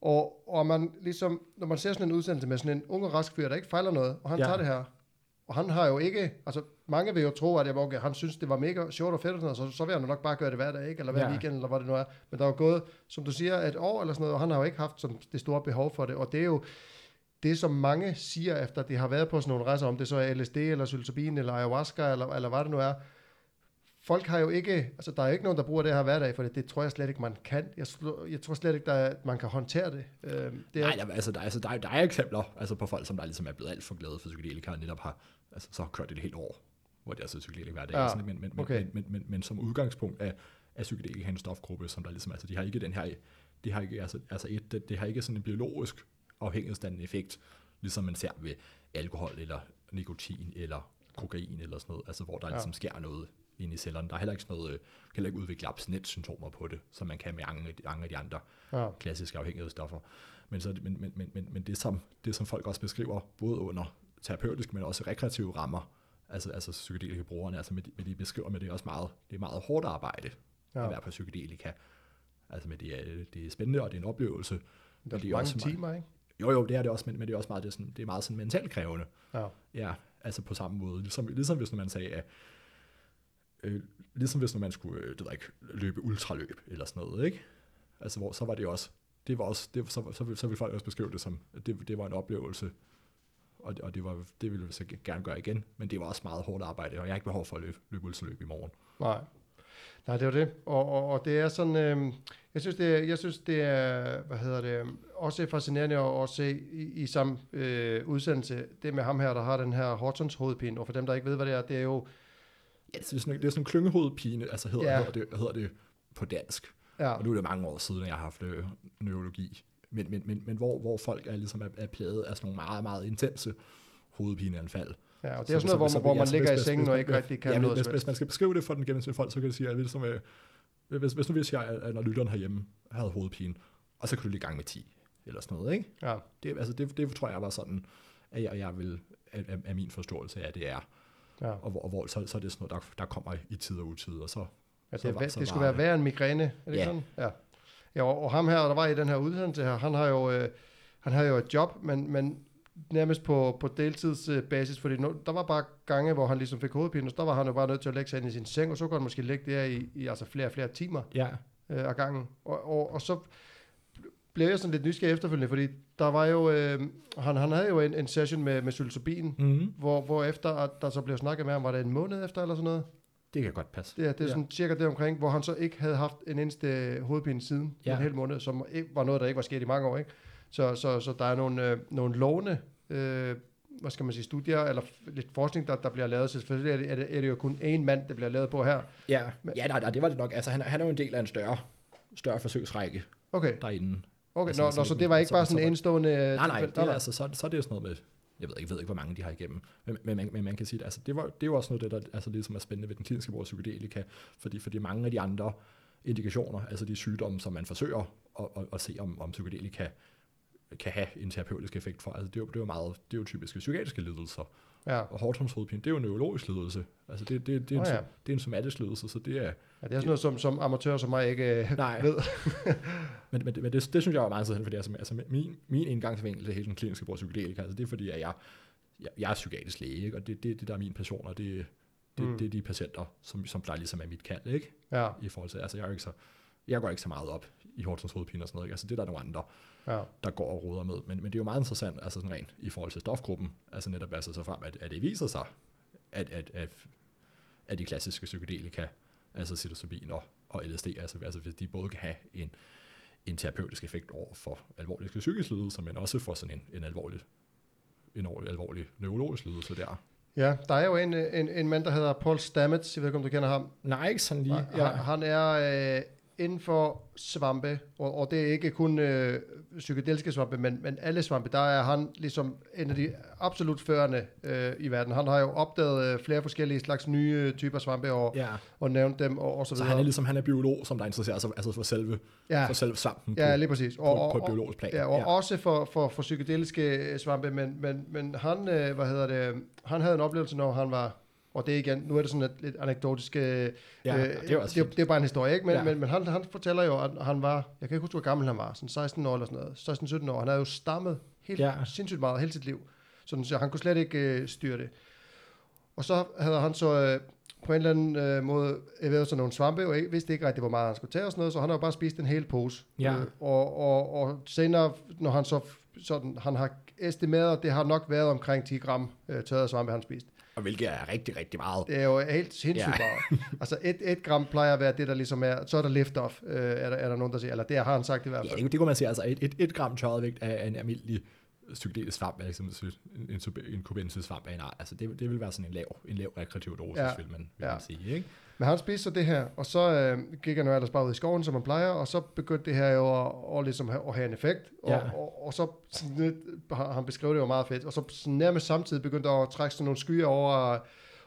Og, og man ligesom, når man ser sådan en udsendelse med sådan en ung og rask fyr, der ikke fejler noget, og han Ja. tager det her, og han har jo ikke, altså mange vil jo tro, at jeg, okay, han synes, det var mega sjovt og fedt, og sådan noget, så, så vil han nok bare gøre det hver dag, ikke? eller hver Ja. weekend, eller hvad det nu er. Men der er jo gået, som du siger, et år eller sådan noget, og han har jo ikke haft sådan det store behov for det, og det er jo, det som mange siger, efter de har været på sådan nogle rejser, om det så er LSD, eller psilocybin, eller ayahuasca, eller, eller hvad det nu er, folk har jo ikke, altså der er ikke nogen, der bruger det her hver dag, for det, det tror jeg slet ikke, man kan. Jeg, jeg tror slet ikke, der er, man kan håndtere det. Øh, det er, Nej, der, altså, der, altså, der, er- der er eksempler altså, på folk, som der ligesom er blevet alt for glade for psykedelika, og netop har, altså, så har kørt det et helt år, hvor det er så psykedelika hver dag. Ja, sådan, men, men, okay. men, men, men, men, som udgangspunkt er, er psykedelika en stofgruppe, som der ligesom, altså, de har ikke den her, de har ikke, altså, altså et, det, det har ikke sådan en biologisk afhængighedsdannende effekt, ligesom man ser ved alkohol, eller nikotin, eller kokain, eller sådan noget, altså hvor der Ja. ligesom sker noget inde i cellerne. Der er heller ikke sådan noget, øh, kan heller ikke udvikle abstinenssymptomer på det, som man kan med mange, af de andre ja, klassiske afhængighedsstoffer. Men, så, men, men, men, men, men det, som, det, som folk også beskriver, både under terapeutiske, men også rekreative rammer, altså, altså psykedelika brugerne, altså med de, med de beskriver med det er også meget, det er meget hårdt arbejde Ja. at være på psykedelika. Altså med det er, det er spændende, og det er en oplevelse. der er det er mange også meget- timer, ikke? Jo, jo, det er det også, men, men det er også meget, det er, sådan, det er meget sådan mentalt krævende. Ja. Ja, altså på samme måde. Ligesom, ligesom hvis man sagde, at øh, ligesom hvis man skulle øh, det ved ikke, løbe ultraløb eller sådan noget, ikke? Altså hvor, så var det også, det var også, det, så, så, vil, så vil folk også beskrive det som, at det, det var en oplevelse, og, og det, var, det ville vi så gerne gøre igen, men det var også meget hårdt arbejde, og jeg har ikke behov for at løbe, løbe ultraløb i morgen. Nej. Nej, det var det. Og, og, og det er sådan, øh, jeg, synes, det er, jeg synes, det er, hvad hedder det, også fascinerende at, at se i, i samme øh, udsendelse, det med ham her, der har den her Hortons hovedpine, og for dem, der ikke ved, hvad det er, det er jo, Ja, det er sådan, det er sådan en klyngehovedpine, altså hedder, Ja. hedder, det, hedder det på dansk. ja, Og nu er det mange år siden, at jeg har haft øh, neurologi. Men, men, men, men hvor, hvor folk er, ligesom er, er plaget af sådan nogle meget, meget intense hovedpineanfald. ja, og det er sådan noget, hvor man, hvor man ligger i sengen og ikke rigtig kan ja, noget. hvis, hvis, man skal beskrive det for den gennemsnitlige folk, så kan det sige, at ligesom, øh, hvis, hvis nu hvis jeg, at når lytteren herhjemme havde hovedpine, og så kan du lige gang med 10, eller sådan noget, ikke? Ja, Det, altså, det, det tror jeg var sådan, at jeg, jeg vil, af, af, af min forståelse af, at det er. ja. Og, hvor, og hvor så, så er det sådan noget, der, der kommer i tid og utid, og så Ja, Så det, var- det, så det skulle var være værre end migræne, er det Ja. sådan? Ja. Ja og, og ham her, der var i den her uddannelse her, han har jo, øh, han har jo et job, men, men nærmest på, på deltidsbasis, fordi nu, der var bare gange, hvor han ligesom fik hovedpine, og der var han jo bare nødt til at lægge sig ind i sin seng, og så kunne han måske ligge der i, i altså flere og flere timer ja, øh, ad gangen. Og, og, og så blev jeg sådan lidt nysgerrig efterfølgende, fordi der var jo, øh, han, han havde jo en, en session med, med psilocybin, mm-hmm. hvor, hvor efter, at der så blev snakket med ham, var det en måned efter eller sådan noget? Det kan godt passe. Det er, det er Ja. sådan cirka det omkring, hvor han så ikke havde haft en eneste hovedpine siden ja. En hel måned, som ikke, var noget, der ikke var sket i mange år. Ikke? Så, så, så der er nogle, øh, nogle lovende, øh, hvad skal man sige, studier, eller lidt forskning, der, der bliver lavet. Så selvfølgelig er det, er, det, er det jo kun én mand, der bliver lavet på her. Ja, ja nej, nej, det var det nok. Altså, han, er- han er jo en del af en større, større forsøgsrække Okay, derinde. okay. Altså, Nå, så nå, så det- var ikke så- bare så sådan en enestående øh, Nej, nej, det er, altså, så, så er det jo sådan noget med, jeg ved ikke, ved ikke, hvor mange de har igennem, men, men, men, men man kan sige, at altså, det, var, det er jo også noget af det, der altså, ligesom er spændende ved den kliniske brug af psykedelika, fordi, fordi mange af de andre indikationer, altså de sygdomme, som man forsøger at, at, at se, om, om psykedelika kan have en terapeutisk effekt for, altså det er jo, det er jo meget, det er jo typiske psykiatriske lidelser, Ja. Og hårdtrumshovedpine, det er jo en neurologisk lidelse. Altså det, det, det, er, en, oh, ja. det er en somatisk lidelse, så det er... ja, det er sådan noget, som, som amatør som mig ikke øh, Nej. ved. Men, men, men det, det, synes jeg var meget interessant, fordi altså, altså min, min indgangsvinkel til hele den kliniske psykedelika, altså det er fordi, at jeg, jeg, jeg er psykiatrisk læge, ikke? og det, det, det der er min passion, og det, det, Mm. det er de patienter, som, som der ligesom er mit kald, ikke? Ja, I forhold til, altså jeg er ikke så, jeg går ikke så meget op i hårdtrumshovedpine og sådan noget, ikke? altså det er der nogle andre, ja. der går og roder med, men, men det er jo meget interessant, altså sådan rent i forhold til stofgruppen, altså netop altså så frem, at, at det viser sig, at, at, at, at de klassiske psykedelika, altså psilocybin og, og LSD, altså, altså hvis de både kan have en, en terapeutisk effekt over for alvorlige psykiske lidelser, men også for sådan en, en alvorlig en alvorlig, alvorlig neurologisk lidelse der. Ja, der er jo en, en, en mand, der hedder Paul Stamets, jeg ved ikke, om du kender ham. Nej, ikke sådan lige. Nej, han, han er øh, inden for svampe, og, og det er ikke kun øh, psykedeliske svampe, men, men alle svampe, der er han ligesom en af de absolut førende øh, i verden. Han har jo opdaget øh, flere forskellige slags nye typer svampe, og, Ja, og nævnt dem, og, og så så videre. han er ligesom, han er biolog, som der interesserer sig altså for selve, ja, for selve svampen på, ja, lige præcis. på, Og, på og, et biologisk plan. Ja, og ja. også for, for, for psykedeliske svampe, men, men, men han, øh, hvad hedder det, han havde en oplevelse, når han var, og det er igen, nu er det sådan et lidt anekdotisk, øh, Ja, øh, det er også det, det er bare en historie, ikke? Men, ja. Men, men han, han fortæller jo, at han var, jeg kan ikke huske, hvor gammel han var, sådan 16 år eller sådan noget, 16-17 år, han havde jo stammet helt Ja. sindssygt meget hele sit liv, sådan, så han kunne slet ikke øh, styre det. Og så havde han så øh, på en eller anden øh, måde erhvervet sig nogle svampe, og ikke, vidste ikke rigtig, hvor meget han skulle tage og sådan noget, så han har jo bare spist en hel pose. Ja. Øh, og, og, og senere, når han så sådan, han har estimeret, at det har nok været omkring 10 gram øh, tørrede svampe, han spist. Og hvilket er rigtig, rigtig meget. Det er jo helt sindssygt Ja. ja. meget. Altså et, et gram plejer at være det, der ligesom er, så er der lift-off, øh, er, der, er der nogen, der siger, eller det har han sagt i hvert Ja, fald. det, det kunne man sige, altså et, et, et gram tørret vægt af en almindelig psykedelisk svamp, altså en, en, en, en kubensis svamp af en art. Altså det, det vil være sådan en lav, en lav rekreativ dosis, Ja. vil man, vil Ja. man sige. Ikke? Men han spiste så det her, og så øh, gik han jo ellers bare ud i skoven, som man plejer, og så begyndte det her jo at, og ligesom have, at have en effekt, og, Ja. og, og så, sådan lidt, han beskrev det jo meget fedt, og så sådan nærmest samtidig begyndte der at trække sådan nogle skyer over,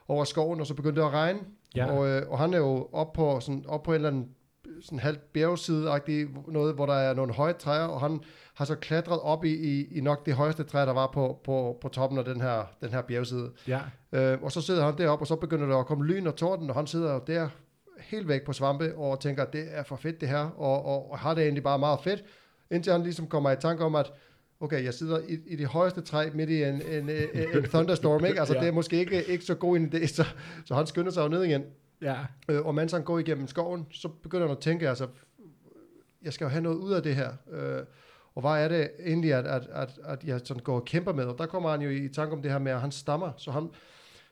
over skoven, og så begyndte det at regne, Ja. og, øh, og han er jo op på, sådan, op på en eller anden sådan halvt bjergside noget, hvor der er nogle høje træer, og han har så klatret op i, i, i nok det højeste træ, der var på, på, på toppen af den her, den her bjergside. Ja. Øh, og så sidder han deroppe, og så begynder der at komme lyn og torden, og han sidder der helt væk på svampe, og tænker, det er for fedt det her, og, og, og har det egentlig bare meget fedt, indtil han ligesom kommer i tanke om, at okay, jeg sidder i, i det højeste træ midt i en, en, en, en thunderstorm, ikke? Altså, Ja. det er måske ikke, ikke så god en idé, så, så han skynder sig jo ned igen. Ja. Øh, og mens han går igennem skoven, så begynder han at tænke, altså, jeg skal jo have noget ud af det her. Øh, og hvad er det egentlig, at, at, at, at jeg sådan går og kæmper med? Og der kommer han jo i tanke om det her med, at han stammer. Så han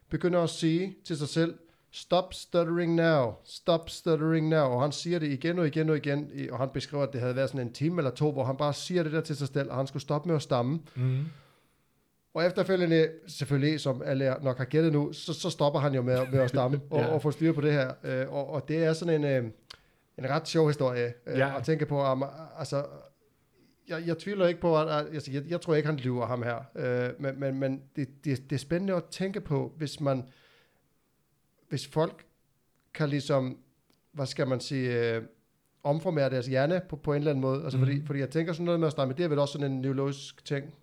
begynder at sige til sig selv, stop stuttering now, stop stuttering now. Og han siger det igen og igen og igen. Og han beskriver, at det havde været sådan en time eller to, hvor han bare siger det der til sig selv, og han skulle stoppe med at stamme. Mm. Og efterfølgende, selvfølgelig, som alle nok har gættet nu, så, så stopper han jo med, med at stamme og, Ja. og få styr på det her. Øh, og, og det er sådan en, øh, en ret sjov historie øh, Ja. at tænke på. Om, altså, jeg, jeg tvivler ikke på, at, at jeg, jeg, tror ikke, han lyver ham her. Øh, men men, men det, det, det er spændende at tænke på, hvis man, hvis folk kan ligesom, hvad skal man sige, øh, omformere deres hjerne på, på en eller anden måde. Altså, Mhm. fordi, fordi jeg tænker sådan noget med at stamme, det er vel også sådan en neurologisk ting.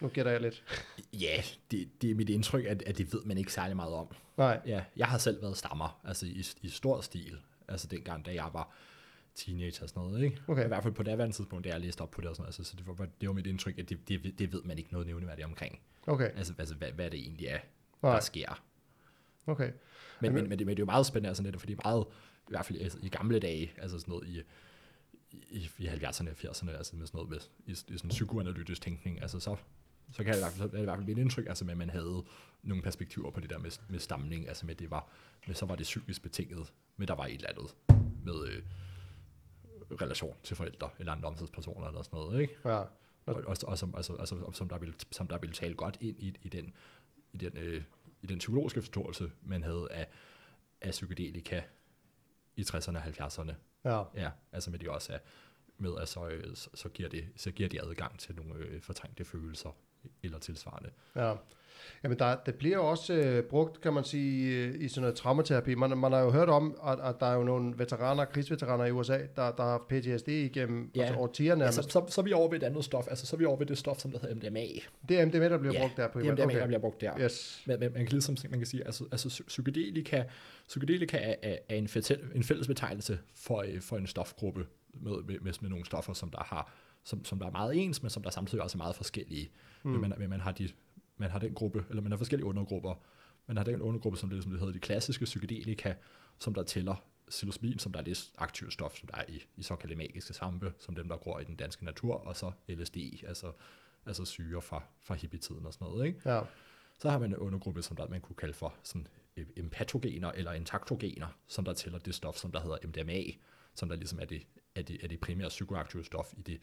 Nu gætter jeg lidt. Ja, det, det er mit indtryk, at, at det ved man ikke særlig meget om. Nej. Ja, jeg har selv været stammer, altså i, i stor stil. Altså dengang, da jeg var teenager og sådan noget, ikke? Okay. I hvert fald på det daværende tidspunkt, da jeg læste op på det og sådan noget. Altså, så det var, det var mit indtryk, at det, det, det ved man ikke noget nævneværdigt omkring. Okay. Altså, altså hvad, hvad det egentlig er, Nej. der sker. Okay. Men, Jamen- men, men, det, men det er jo meget spændende, altså netop, fordi meget, i hvert fald altså, i gamle dage, altså sådan noget i, i, i 70'erne og 80'erne, altså med sådan noget med, i, i sådan psykoanalytisk tænkning, altså så, så kan det i hvert fald, det i hvert fald mit indtryk, altså med, at man havde nogle perspektiver på det der med, med stamning, altså med det var, med, så var det psykisk betinget, men der var et eller andet med øh, relation til forældre eller andre omsorgspersoner eller sådan noget, ikke? Ja. Og, og, og som, altså, altså, som, der ville, som der ville tale godt ind i, i den, i den, øh, i den psykologiske forståelse, man havde af, af psykedelika i 60'erne og 70'erne. Ja. Ja, altså med det også er med, at så, øh, så, så, giver det, så giver det adgang til nogle øh, fortrængte følelser eller tilsvarende. Ja. Jamen, der, det bliver også øh, brugt, kan man sige, øh, i sådan noget traumaterapi. Man, man har jo hørt om, at, at der er jo nogle veteraner, krigsveteraner i USA, der, der har haft PTSD igennem Ja. altså, årtier nærmest. Altså, så, så er vi over ved et andet stof, altså så er vi over ved det stof, som der hedder MDMA. det er MDMA, der bliver ja, brugt der på det er MDMA, okay. der bliver brugt der. Yes. Men, men man kan ligesom man kan sige, altså, altså psy- psykedelika, psykedelika er, er, er en, fætel, en fælles betegnelse for, øh, for en stofgruppe med, med, med, med nogle stoffer, som der har som, som der er meget ens, men som der samtidig også er meget forskellige. Mm. Men, man, men man, har de, man har den gruppe, eller man har forskellige undergrupper. Man har den undergruppe, som det, som det hedder de klassiske psykedelika, som der tæller psilocybin, som der er det aktive stof, som der er i, i såkaldte magiske svampe, som dem, der gror i den danske natur, og så LSD, altså, altså syre fra, fra hippietiden og sådan noget. Ikke? Ja. Så har man en undergruppe, som der man kunne kalde for sådan empatogener eller intaktogener, som der tæller det stof, som der hedder MDMA, som der ligesom er det, er det, er det primære psykoaktive stof i det,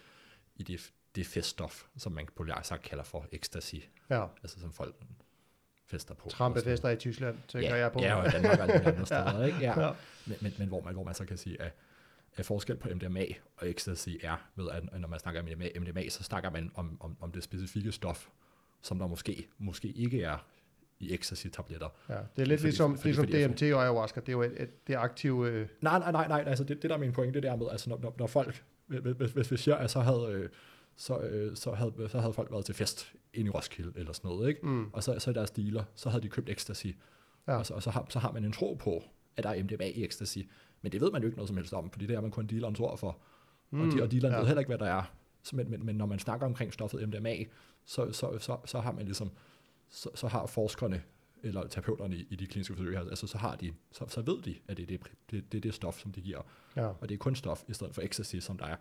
i det, det feststof, som man populært sagt kalder for ecstasy, ja. altså som folk fester på. Trampefester i Tyskland, tænker ja, jeg på. Ja, og i Danmark og andre steder, ikke? Ja. Ja. Men, men, men hvor, man, hvor man så kan sige, at, at forskel på MDMA og ecstasy er, ved at når man snakker om MDMA, MDMA så snakker man om, om, om det specifikke stof, som der måske, måske ikke er i ecstasy-tabletter. Ja, det er lidt Fordi- ligesom, fordi- ligesom fordi- DMT og ayahuasca, det er jo et, et, det aktive... Øh, Nej, nej, nej, nej, altså det, det der er min pointe, det er med, altså når, når, når folk, hvis, hvis, hvis vi siger, at så havde, øh, så, øh, så, havde, så havde folk været til fest ind i Roskilde eller sådan noget, ikke? mm, Og så, så deres dealer, så havde de købt ecstasy, Ja. og, så, og så, har, så har man en tro på, at der er MDMA i ecstasy, men det ved man jo ikke noget som helst om, fordi det er man kun dealerens ord for, mm, og, de, og dealeren ja. ved heller ikke, hvad der er. Så, men, men, men når man snakker omkring stoffet MDMA, så, så, så, så har man ligesom, så, så har forskerne, eller terapeuterne i, i de kliniske forsøg altså så, har de, så, så ved de, at det er det, det, det, det stof, som de giver. ja. Og det er kun stof, i stedet for ecstasy, som der er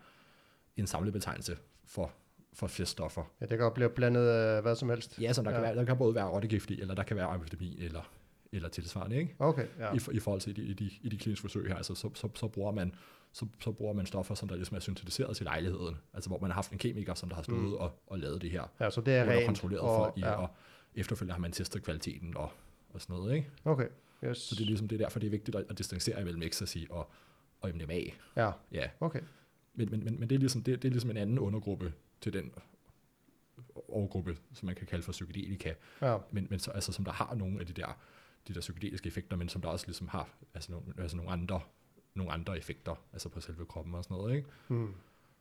en samlebetegnelse for, for feststoffer. ja, det kan godt blive blandet af hvad som helst. Ja, som der, ja. Kan, være, der kan både være rottegift i, eller der kan være amfetamin, eller, eller tilsvarende, ikke? Okay, ja. I, I forhold til de, i, de, i de kliniske forsøg her, altså, så, så, så, bruger man, så, så bruger man stoffer, som der ligesom er syntetiseret til lejligheden. Altså hvor man har haft en kemiker, som der har stået mm. og, og lavet det her. Ja, så det er rent. kontrolleret og, folk i, ja. og efterfølgende har man testet kvaliteten og, og sådan noget, ikke? Okay, yes. Så det er ligesom det er derfor, det er vigtigt at, at distancere imellem ecstasy og, og MDMA. Ja, Ja, okay. Men, men, men, men det, er ligesom, det, det er ligesom en anden undergruppe til den overgruppe, som man kan kalde for psykedelika, Ja, men, men så, altså, som der har nogle af de der, de der psykedeliske effekter, men som der også ligesom har altså nogle, altså nogle, andre, nogle andre effekter, altså på selve kroppen og sådan noget, ikke? mm.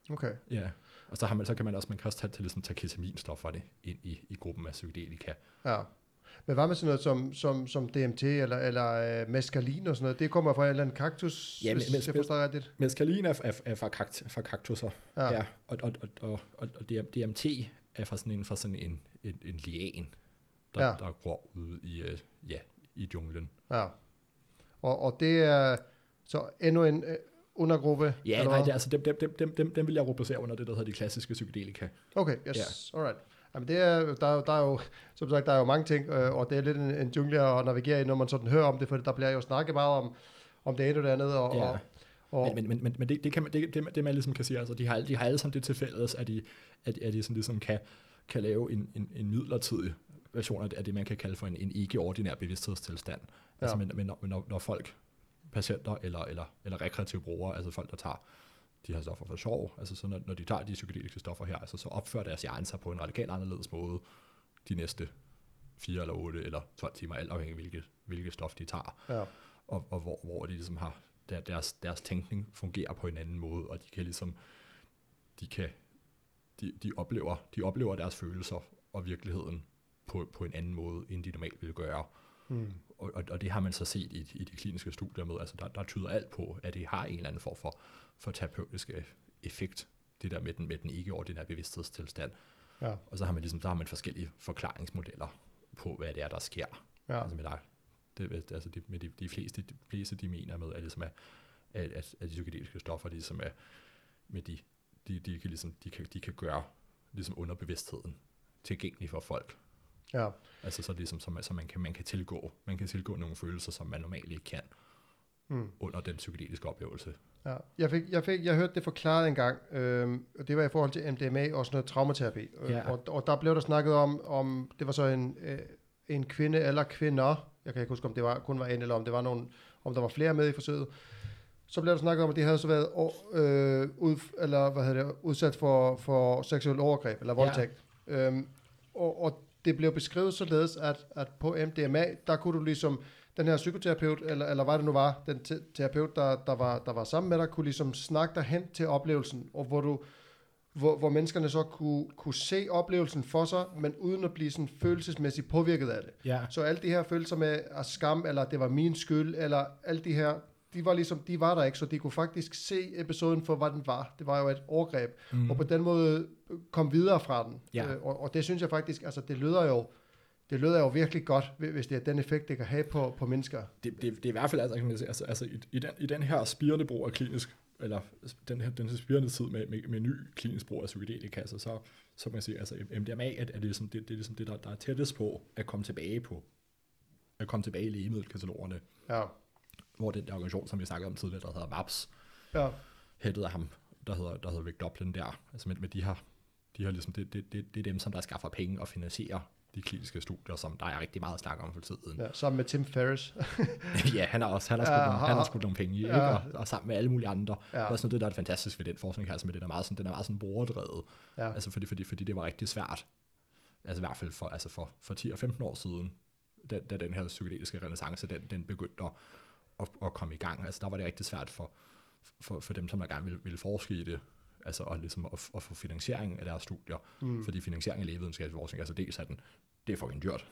okay. Ja, og så, har man, så kan man også, man kan også tage, til ligesom, tage ketaminstofferne ind i, i gruppen af psykedelika. Ja. Men hvad med sådan noget som, som, som DMT eller, eller uh, mescalin og sådan noget? Det kommer fra en eller anden kaktus, Ja, men- hvis jeg forstår rigtigt. Mescalin er, er, er fra, kakt, fra kaktusser, Ja. ja. og, og, og, og, og, og DMT er fra sådan en, fra sådan en, en, en lian, der, Ja. der gror ude i, øh, ja, i junglen. Ja. Og, og det er så endnu en uh, undergruppe? Ja, nej, det, altså, dem, dem, dem, dem, dem, dem vil jeg rubricere under det, der hedder de klassiske psykedelika. Okay, yes, ja. alright. Jamen det er, der, er jo- der er jo, som sagt, der er jo mange ting, øh, og det er lidt en, en jungle at navigere i, når man sådan hører om det, for der bliver jo snakket meget om, om det ene og det andet, og, Ja. og, og Men, men, men, men det, det, kan man, det, det, det, man ligesom kan sige, altså, de har, de har alle sammen det til fælles, at de, at, at de sådan ligesom kan, kan lave en, en, en midlertidig version af det, man kan kalde for en, en ikke-ordinær bevidsthedstilstand. Ja. Altså, Ja. men, men, når, når, når folk, patienter eller, eller, eller rekreative brugere, altså folk, der tager de her stoffer for sjov, altså så når, når de tager de psykedeliske stoffer her, altså så opfører deres hjerne sig på en radikalt anderledes måde de næste 4 eller 8 eller 12 timer, alt afhængig af hvilket, hvilket stof de tager. Ja, og, og hvor, hvor de ligesom har der, deres, deres tænkning fungerer på en anden måde, og de kan ligesom, de kan, de, de, oplever, de oplever deres følelser og virkeligheden på, på en anden måde, end de normalt ville gøre. mm, Og, og, og det har man så set i, i de kliniske studier med, altså der, der tyder alt på, at det har en eller anden form for, for terapeutisk effekt, det der med den, med den ikke-ordinære bevidsthedstilstand. ja, Og så har man ligesom, der har man forskellige forklaringsmodeller på, hvad det er, der sker. ja, Altså med dig. Det, altså de, med de, de, fleste, de fleste, de mener med, at, ligesom er, at, at, at de psykedeliske stoffer, ligesom er, med de, de, de, kan ligesom, de, kan, de kan gøre ligesom underbevidstheden tilgængelig for folk. ja, Altså så ligesom, så man, så man, kan, man kan tilgå, man kan tilgå nogle følelser, som man normalt ikke kan mm. under den psykedeliske oplevelse. Ja, jeg, fik, jeg, fik, jeg hørte det forklaret en gang, øhm, og det var i forhold til MDMA og sådan noget traumaterapi. Ja. Og, og der blev der snakket om, om det var så en, øh, en kvinde eller kvinder, jeg kan ikke huske, om det var, kun var en, eller om det var nogen, om der var flere med i forsøget, så blev der snakket om, at de havde så været øh, ud, eller, hvad hedder det, udsat for, for seksuel overgreb eller voldtægt. Ja. Øhm, og, og det blev beskrevet således, at, at på MDMA, der kunne du ligesom, den her psykoterapeut, eller, eller hvad det nu var, den te- terapeut, der, der, var, der var sammen med dig, kunne ligesom snakke dig hen til oplevelsen, og hvor du hvor, hvor menneskerne så kunne, kunne se oplevelsen for sig, men uden at blive sådan følelsesmæssigt påvirket af det. Ja. Så alle de her følelser med at skam, eller det var min skyld, eller alle de her, de var ligesom, de var der ikke, så de kunne faktisk se episoden for, hvad den var. Det var jo et overgreb, mm. og på den måde kom videre fra den. Ja. Øh, og, og det synes jeg faktisk, altså det lyder jo, det lyder jo virkelig godt, hvis det er den effekt, det kan have på, på mennesker. det, det, det er i hvert fald altså, kan altså, altså i, i, den, i den her spirende brug af klinisk, eller den her, den her spirende tid med, med, med ny klinisk brug af psykedelika, altså, så, så kan man sige, altså MDMA er, er det, ligesom, det, det er ligesom det, der, der er tættest på at komme tilbage på, at komme tilbage i lægemiddelkatalogerne, Ja, hvor den der organisation, som vi snakkede om tidligere, der hedder MAPS, ja, hættet af ham, der hedder, der hedder Rick Dublin der, altså med, med de her, de her ligesom, det, det, det, det er dem, som der skaffer penge og finansierer de kliniske studier, som der er rigtig meget at snakke om for tiden. ja, sammen med Tim Ferriss. ja, han har også han har skudt, Ja, nogle, han har har- skudt nogle penge i, ikke? Ja. Og, og, sammen med alle mulige andre. Ja. Er også noget, det, der er fantastisk ved den forskning her, altså med det, der er meget sådan, den er meget sådan brugerdrevet. Ja. Altså fordi, fordi, fordi det var rigtig svært, altså i hvert fald for, altså for, for 10 og 15 år siden, da, da den her psykedeliske renaissance, den, den begyndte at, at, at komme i gang. Altså der var det rigtig svært for, for, for dem, som der gerne ville, ville forske i det, altså og ligesom at, at få finansiering af deres studier. Mm. Fordi finansiering af lægevidenskabelig forskning, altså dels er den, det er fucking dyrt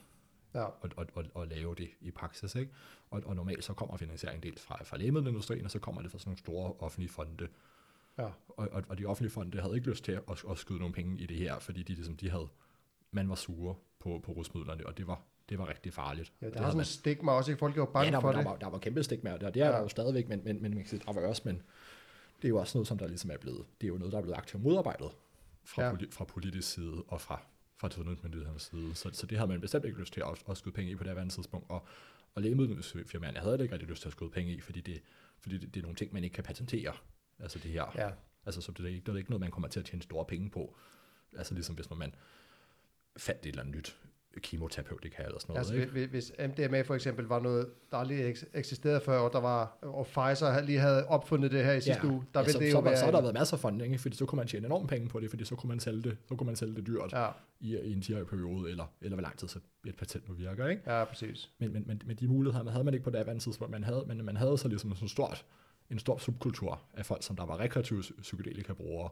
Ja, at, at, at, at lave det i praksis. Ikke? Og, og normalt så kommer finansiering dels fra, fra lægemiddelindustrien, og så kommer det fra sådan nogle store offentlige fonde. ja, Og, og, og de offentlige fonde havde ikke lyst til at, at, skyde nogle penge i det her, fordi de, ligesom, de havde, man var sure på, på rusmidlerne, og det var, det var rigtig farligt. ja Og der det er havde sådan en stigma også, ikke? Folk jo bange ja, der, for var, der, det. var, der var kæmpe stigma, og det, er Ja. der jo stadigvæk, men, men, men man der var også, men det er jo også noget, som der ligesom er blevet, det er jo noget, der er blevet aktivt modarbejdet fra, Ja. poli, fra politisk side og fra, fra sundhedsmyndighedernes side. Så, så det havde man bestemt ikke lyst til at, at skyde penge i på det her tidspunkt. Og, og lægemiddelfirmaerne havde ikke rigtig lyst til at skyde penge i, fordi det, fordi det, det er nogle ting, man ikke kan patentere. Altså det her. Ja, Altså, så det er, ikke, det er ikke noget, man kommer til at tjene store penge på. Altså ligesom hvis man fandt et eller andet nyt kemoterapeutika eller sådan noget. altså ikke? hvis, MDMA for eksempel var noget, der aldrig eks- eksisterede før, og der var, og Pfizer lige havde opfundet det her i sidste uge, der ja, ville så, det så, jo var, være... så har der været masser af funding, ikke? fordi så kunne man tjene enormt penge på det, fordi så kunne man sælge det, så kunne man sælge det dyrt ja. Ja, i, i en 10-årig periode, eller, eller hvor lang tid så et patent nu virker. Ikke? ja, præcis. Men, men, men, men de muligheder man havde man ikke på det andet tidspunkt. Man havde, men man havde så ligesom sådan en stort, en stor subkultur af folk, som der var rekreative psykedelika-brugere,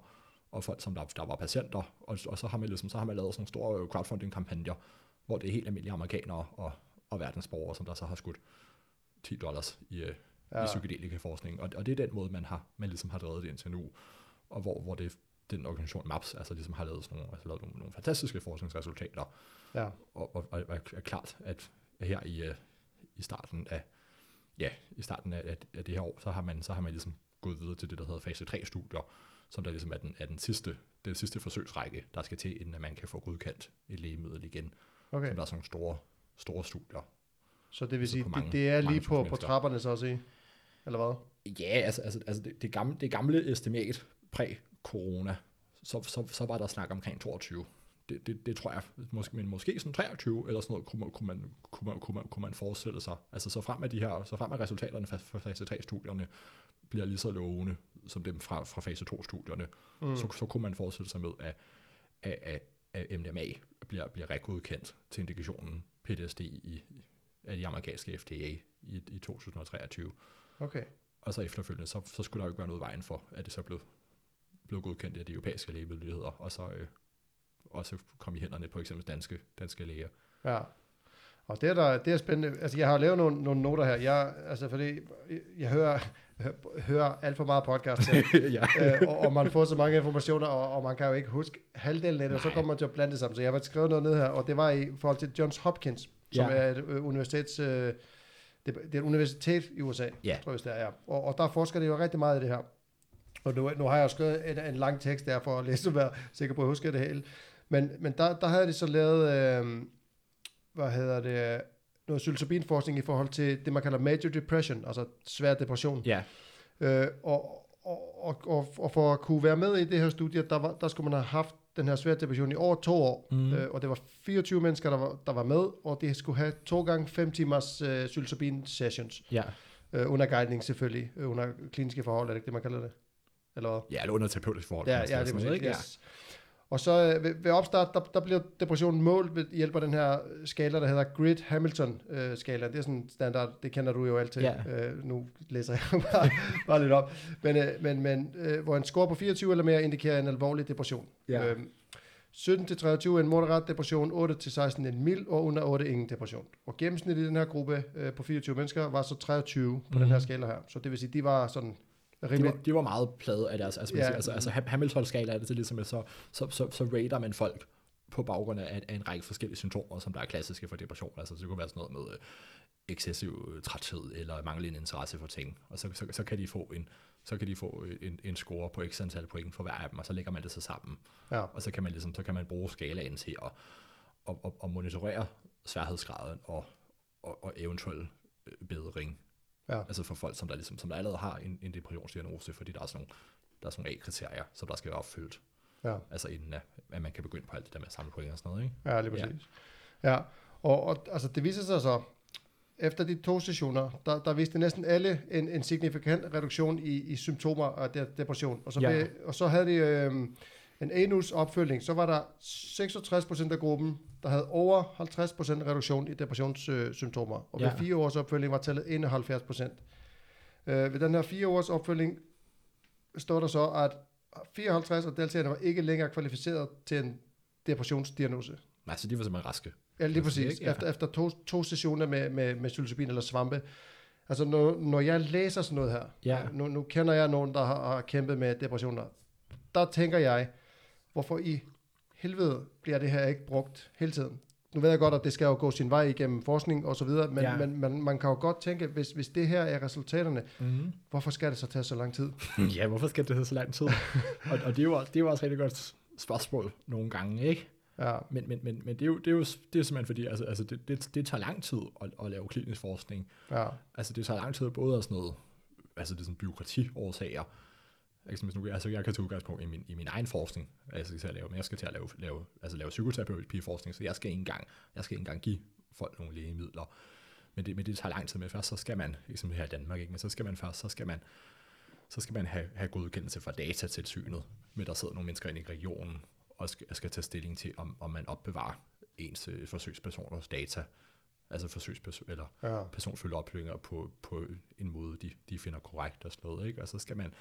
og folk, som der, der var patienter, og, og så har man ligesom, så har man lavet sådan store crowdfunding-kampagner, hvor det er helt almindelige amerikanere og, og verdensborgere, som der så har skudt 10 dollars i, øh, ja. I psykedelika-forskning. Og, og det er den måde, man har, man ligesom har drevet det indtil nu, og hvor, hvor det den organisation MAPS altså ligesom har lavet, sådan nogle, altså lavet nogle, nogle fantastiske forskningsresultater, Ja, og, og, og er, klart, at her i, øh, i starten af ja, i starten af, af, af det her år, så har man så har man ligesom gået videre til det, der hedder fase 3 studier, som der ligesom er den, er den sidste, den sidste forsøgsrække, der skal til, inden at man kan få godkendt et lægemiddel igen. Okay. Som der er sådan nogle store, store studier. Så det vil Så sige, på det, mange- det er lige mange på, på trapperne så at sige? Eller hvad? Ja, altså, altså, altså det, det, gamle, det gamle estimat præ-corona, så, så, så var der snak omkring 22. Det, det, det tror jeg, måske, men måske sådan 23 eller sådan noget, kunne man, kunne man, kunne man, kunne man, kunne man forestille sig. Altså så frem med de her, så frem med resultaterne fra, fra fase 3-studierne bliver lige så lovende som dem fra, fra fase 2-studierne, mm. så, så kunne man forestille sig med, at, at MDMA bliver, bliver regodkendt til indikationen PTSD i, af de amerikanske FDA i, i 2023. Okay. Og så efterfølgende, så, så skulle der jo ikke være noget vejen for, at det så blev, blev godkendt af de europæiske lægemiddelheder, og så øh, også kom i hænderne på eksempel danske, danske læger. Ja. Og det er, der, det er spændende. Altså, jeg har lavet nogle, nogle noter her. Jeg, altså, fordi jeg hører, hører alt for meget podcast, ja. øh, og, og, man får så mange informationer, og, og, man kan jo ikke huske halvdelen af det, og så kommer man til at blande det sammen. Så jeg har skrevet noget ned her, og det var i forhold til Johns Hopkins, som Ja. er et øh, universitets... Øh, det, det er et universitet i USA, Ja. tror jeg, det er. Ja. Og, og der forsker de jo rigtig meget i det her. Og nu, nu har jeg skrevet en, en lang tekst der for at læse, og være sikker på at huske det hele. Men, men der, der havde de så lavet, øh, hvad hedder det, noget psilocybinforskning i forhold til det, man kalder major depression, altså svær depression. ja. Øh, og, og, og, og, og for at kunne være med i det her studie, der, var, der skulle man have haft den her svære depression i over to år. Mm. Øh, og det var 24 mennesker, der var, der var med, og de skulle have to gange fem timers øh, psilocybin sessions. Ja. Øh, under guidning selvfølgelig, øh, under kliniske forhold, er det ikke det, man kalder det? Eller hvad? Ja, eller under terapeutisk forhold. Ja, ja, det er ikke? Yes. Og så øh, ved, ved opstart, der, der bliver depressionen målt ved hjælp af den her skala, der hedder Grid Hamilton-skala. det er sådan en standard, det kender du jo altid. Ja. Øh, nu læser jeg bare, bare lidt op. Men, øh, men, men øh, hvor en score på 24 eller mere indikerer en alvorlig depression. Ja. Øhm, 17-23 en moderat depression, 8-16 en mild, og under 8 ingen depression. Og gennemsnittet i den her gruppe øh, på 24 mennesker var så 23 på mm. den her skala her. Så det vil sige, de var sådan De rimelig... var, de var meget plade af deres, altså, Ja. altså, altså Ham- Hamilton-skala er det til ligesom, at så, så, så, så rater man folk på baggrund af, af en række forskellige symptomer, som der er klassiske for depression. Altså det kunne være sådan noget med øh, excessiv øh, træthed eller manglende interesse for ting. Og så, så, så kan de få en så kan de få øh, en, en score på x antal point for hver af dem, og så lægger man det så sammen. Ja. Og så kan man ligesom, så kan man bruge skalaen til at, at, at, at monitorere sværhedsgraden og, og, og eventuel øh, bedring. Ja. Altså for folk, som der, ligesom, som der allerede har en, en depressionsdiagnose, fordi der er sådan nogle, der er sådan nogle A-kriterier, som der skal være opfyldt. Ja. Altså inden at, at man kan begynde på alt det der med at samle point og sådan noget, ikke? Ja, lige præcis. Ja, ja. Og, og altså, det viser sig så, efter de to sessioner, der, der viste næsten alle en, en signifikant reduktion i, i symptomer af de, depression. Og så, Ja. ja. og så havde de øh, en anus opfølgning, så var der 66% af gruppen, der havde over 50% reduktion i depressionssymptomer. Og ved Ja. fire års opfølgning var tallet 71%. Øh, ved den her fire års opfølgning står der så, at 54 af deltagerne var ikke længere kvalificeret til en depressionsdiagnose. Nej, så de var simpelthen raske. Ja, lige Altså, præcis. ikke? Ja. Efter, efter to, to sessioner med, med, med psilocybin eller svampe. Altså, når, når jeg læser sådan noget her, Ja. nu, nu kender jeg nogen, der har, har kæmpet med depressioner, der tænker jeg, hvorfor i helvede bliver det her ikke brugt hele tiden? Nu ved jeg godt, at det skal jo gå sin vej igennem forskning og så videre, men, Ja. men man, man kan jo godt tænke, hvis, hvis det her er resultaterne, Mm-hmm. hvorfor skal det så tage så lang tid? ja, hvorfor skal det have så lang tid? og, og det, er jo, også- det er jo også rigtig godt spørgsmål nogle gange, ikke? Ja, Men, men, men, men det, er jo, det, er jo, det er simpelthen fordi, altså, altså det, det, det tager lang tid at, at lave klinisk forskning. ja, Altså det tager lang tid både af sådan noget, altså det er sådan byråkratiårsager. Jeg kan, nu, altså jeg kan tage udgangspunkt i min, i min egen forskning, altså jeg skal til at lave, men jeg skal til at lave, lave, altså lave psykoterapeutisk forskning, så jeg skal ikke engang, jeg skal ikke engang give folk nogle lægemidler. Men det, men det tager lang tid med. Først så skal man, ligesom her i Danmark, ikke? men så skal man først, så skal man, så skal man have, have godkendelse fra datatilsynet, med der sidder nogle mennesker inde i regionen, og skal, skal tage stilling til, om, om man opbevarer ens øh, forsøgspersoners data, altså forsøgsperson, eller ja, personfølge oplysninger på, på en måde, de, de finder korrekt og sådan noget. Ikke? Og så skal man,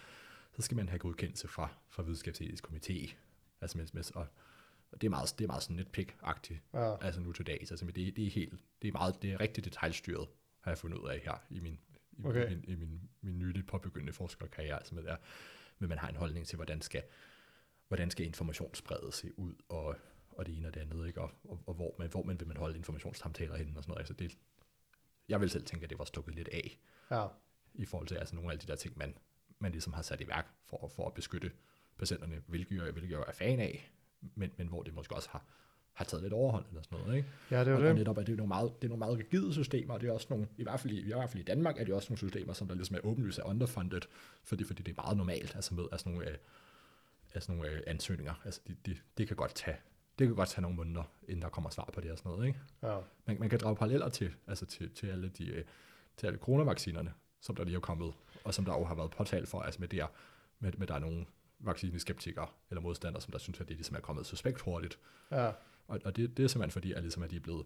så skal man have godkendelse fra, fra videnskabsetisk komité. Altså med, med, og, og det er meget, det er meget sådan nitpick-agtigt, ja, altså nu til dags. Altså, men det, det, er helt, det er meget, det er rigtig detaljstyret, har jeg fundet ud af her i min, i, Okay. min, i min, min nyligt påbegyndte forskerkarriere. Altså med, der, men man har en holdning til, hvordan skal, hvordan skal information sprede sig ud, og, og det ene og det andet, ikke? Og, og, og hvor, man, hvor man vil man holde informationssamtaler henne og sådan noget. Altså det, jeg vil selv tænke, at det var stukket lidt af, ja, i forhold til altså nogle af de der ting, man, man ligesom har sat i værk for, for at beskytte patienterne, hvilket jeg, hvilket jeg er fan af, men, men hvor det måske også har, har taget lidt overhånd eller sådan noget. Ikke? ja, det er og, jo og det. netop er det nogle meget, det er nogle meget rigide systemer, og det er også nogle, i hvert fald i, i, hvert fald i Danmark er det også nogle systemer, som der ligesom er åbenlyst er underfunded, fordi, fordi det er meget normalt, altså med altså nogle, øh, altså nogle øh, ansøgninger, altså de, de, det kan godt tage, det kan godt tage nogle måneder, inden der kommer svar på det og sådan noget, ikke? Ja, Man, man kan drage paralleller til, altså til, til alle de, øh, til alle coronavaccinerne, som der lige er kommet, og som der jo har været påtalt for, altså med der, med, med der er nogle vaccineskeptikere eller modstandere, som der synes, at det ligesom er kommet suspekt hurtigt, ja, og, og det, det er simpelthen fordi, at, ligesom, at de er blevet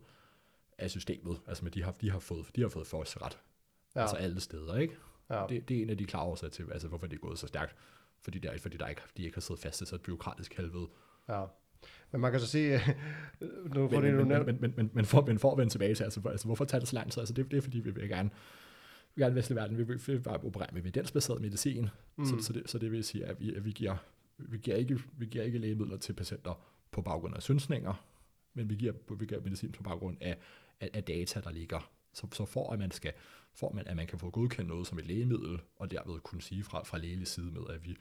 af systemet, altså med de har, de har fået, de har fået forholdsret, ja, ja. altså alle steder, ikke? ja. Det, det er en af de klare årsager til, altså hvorfor det er gået så stærkt, fordi, der, fordi der ikke, de ikke har siddet fast i så et byråkratisk helvede. Ja. Men man kan så sige, nu får Men, det men, men, men, men, men, for, men for at vende tilbage til, altså, altså hvorfor tager det så lang tid? Altså det, det er fordi, vi vil gerne, vi gerne vestlig verden, vi vil, vi vil bare operere med evidensbaseret medicin, mm. så, så, det, så det vil sige, at vi, at vi, giver, vi, giver ikke, vi giver ikke lægemidler til patienter på baggrund af synsninger, men vi giver, vi giver medicin på baggrund af, af, af data, der ligger. Så, så for at man skal, for at man, at man kan få godkendt noget som et lægemiddel, og derved kunne sige fra, fra lægelig side med, at vi,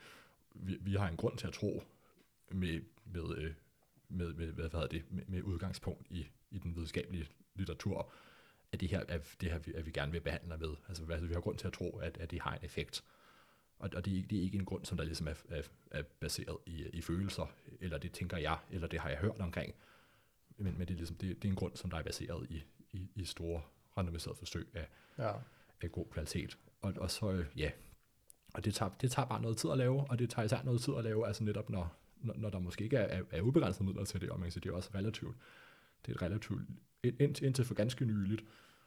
vi, vi har en grund til at tro med, med, øh, med, med, hvad hedder det, med, med udgangspunkt i, i den videnskabelige litteratur, at det her, at det her, at vi gerne vil behandle med. Altså, altså vi har grund til at tro, at, at det har en effekt. Og, og det, er ikke, det er ikke en grund, som der ligesom er, er, er baseret i, i følelser, eller det tænker jeg, eller det har jeg hørt omkring. Men, men det, er ligesom, det, det er en grund, som der er baseret i, i, i store randomiserede forsøg af, Ja, af god kvalitet. Og, og så, ja, og det tager, det tager bare noget tid at lave, og det tager især noget tid at lave, altså netop når, når, når der måske ikke er, er, er ubegrænsede midler til det, og man kan sige, det er også relativt, det er et relativt, ind, indtil for ganske nyligt,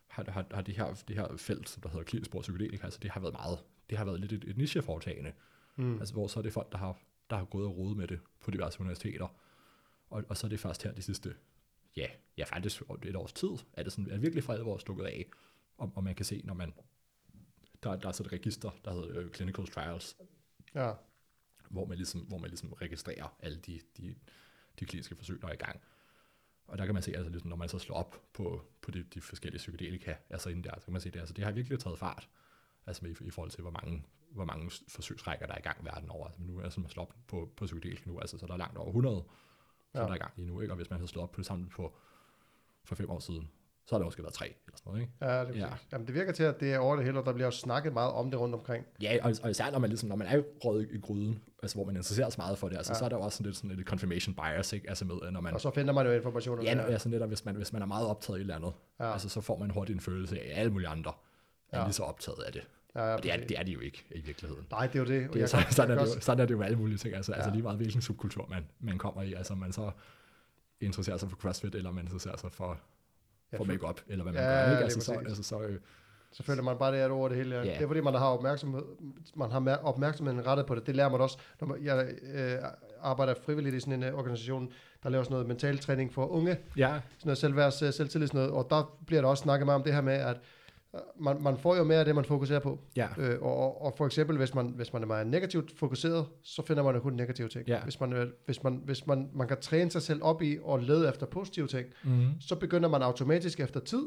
har, har, har det, her, det her felt, som der hedder klinisk spor psykedelika, altså det har været meget, det har været lidt et, et nicheforetagende, mm. altså hvor så er det folk, der har, der har gået og rodet med det på diverse universiteter, og, og så er det først her de sidste, ja, ja faktisk et års tid, er det sådan, er virkelig for alvor stukket af, og, og man kan se, når man, der, der er så et register, der hedder uh, Clinical Trials, Ja. hvor man ligesom, hvor man ligesom registrerer alle de, de, de kliniske forsøg, der er i gang. Og der kan man se, altså ligesom, når man så slår op på, på de, de forskellige psykedelika, altså inden der, så kan man se, det, altså, det har virkelig taget fart, altså i, i forhold til, hvor mange, hvor mange forsøgsrækker, der er i gang verden over. Altså nu, altså man slår op på, på psykedelika nu, altså så der er langt over 100, som Ja. der er i gang lige nu, ikke? og hvis man havde slået op på det samme på, for fem år siden, så har det måske været tre, eller sådan noget, ikke? Ja, det, Ja. ja. Jamen, det virker til, at det er over det hele, og der bliver jo snakket meget om det rundt omkring. Ja, og, og især når man, ligesom, når man er røget i gryden, altså hvor man interesserer sig meget for det, altså, ja. Så er der jo også sådan lidt sådan et confirmation bias, ikke? Altså med, når man, Og så finder man jo informationer. ja, når, altså netop, hvis man, hvis man er meget optaget i et eller andet, ja. Altså så får man hurtigt en følelse af, at alle mulige andre er Ja. lige så optaget af det. ja, ja, Og det er, det er de jo ikke i virkeligheden. Nej, det er jo det. Det er, jeg sådan, sådan, jeg er det jo, også- sådan er det jo med alle mulige ting. Altså, ja. altså Ja. lige meget hvilken subkultur man, man kommer i. Altså man så interesserer sig for CrossFit, eller man interesserer sig for, Ja, for makeup eller hvad man Ja, gør. Ikke? Altså, så, altså, så, øh, Så føler man bare, det er over det hele. Ja. Det er fordi, man har opmærksomhed, man har opmærksomheden rettet på det. Det lærer man også, når man, jeg øh, arbejder frivilligt i sådan en øh, organisation, der laver sådan noget mental træning for unge, ja, sådan noget selvværds, selvtillid, sådan noget, og der bliver der også snakket meget om det her med, at man, man får jo mere af det, man fokuserer på. ja, Øh, og, og, for eksempel, hvis man, hvis man er meget negativt fokuseret, så finder man jo kun negative ting. Ja. Hvis, man, øh, hvis, man, hvis man, man kan træne sig selv op i og lede efter positive ting, mm-hmm. så begynder man automatisk efter tid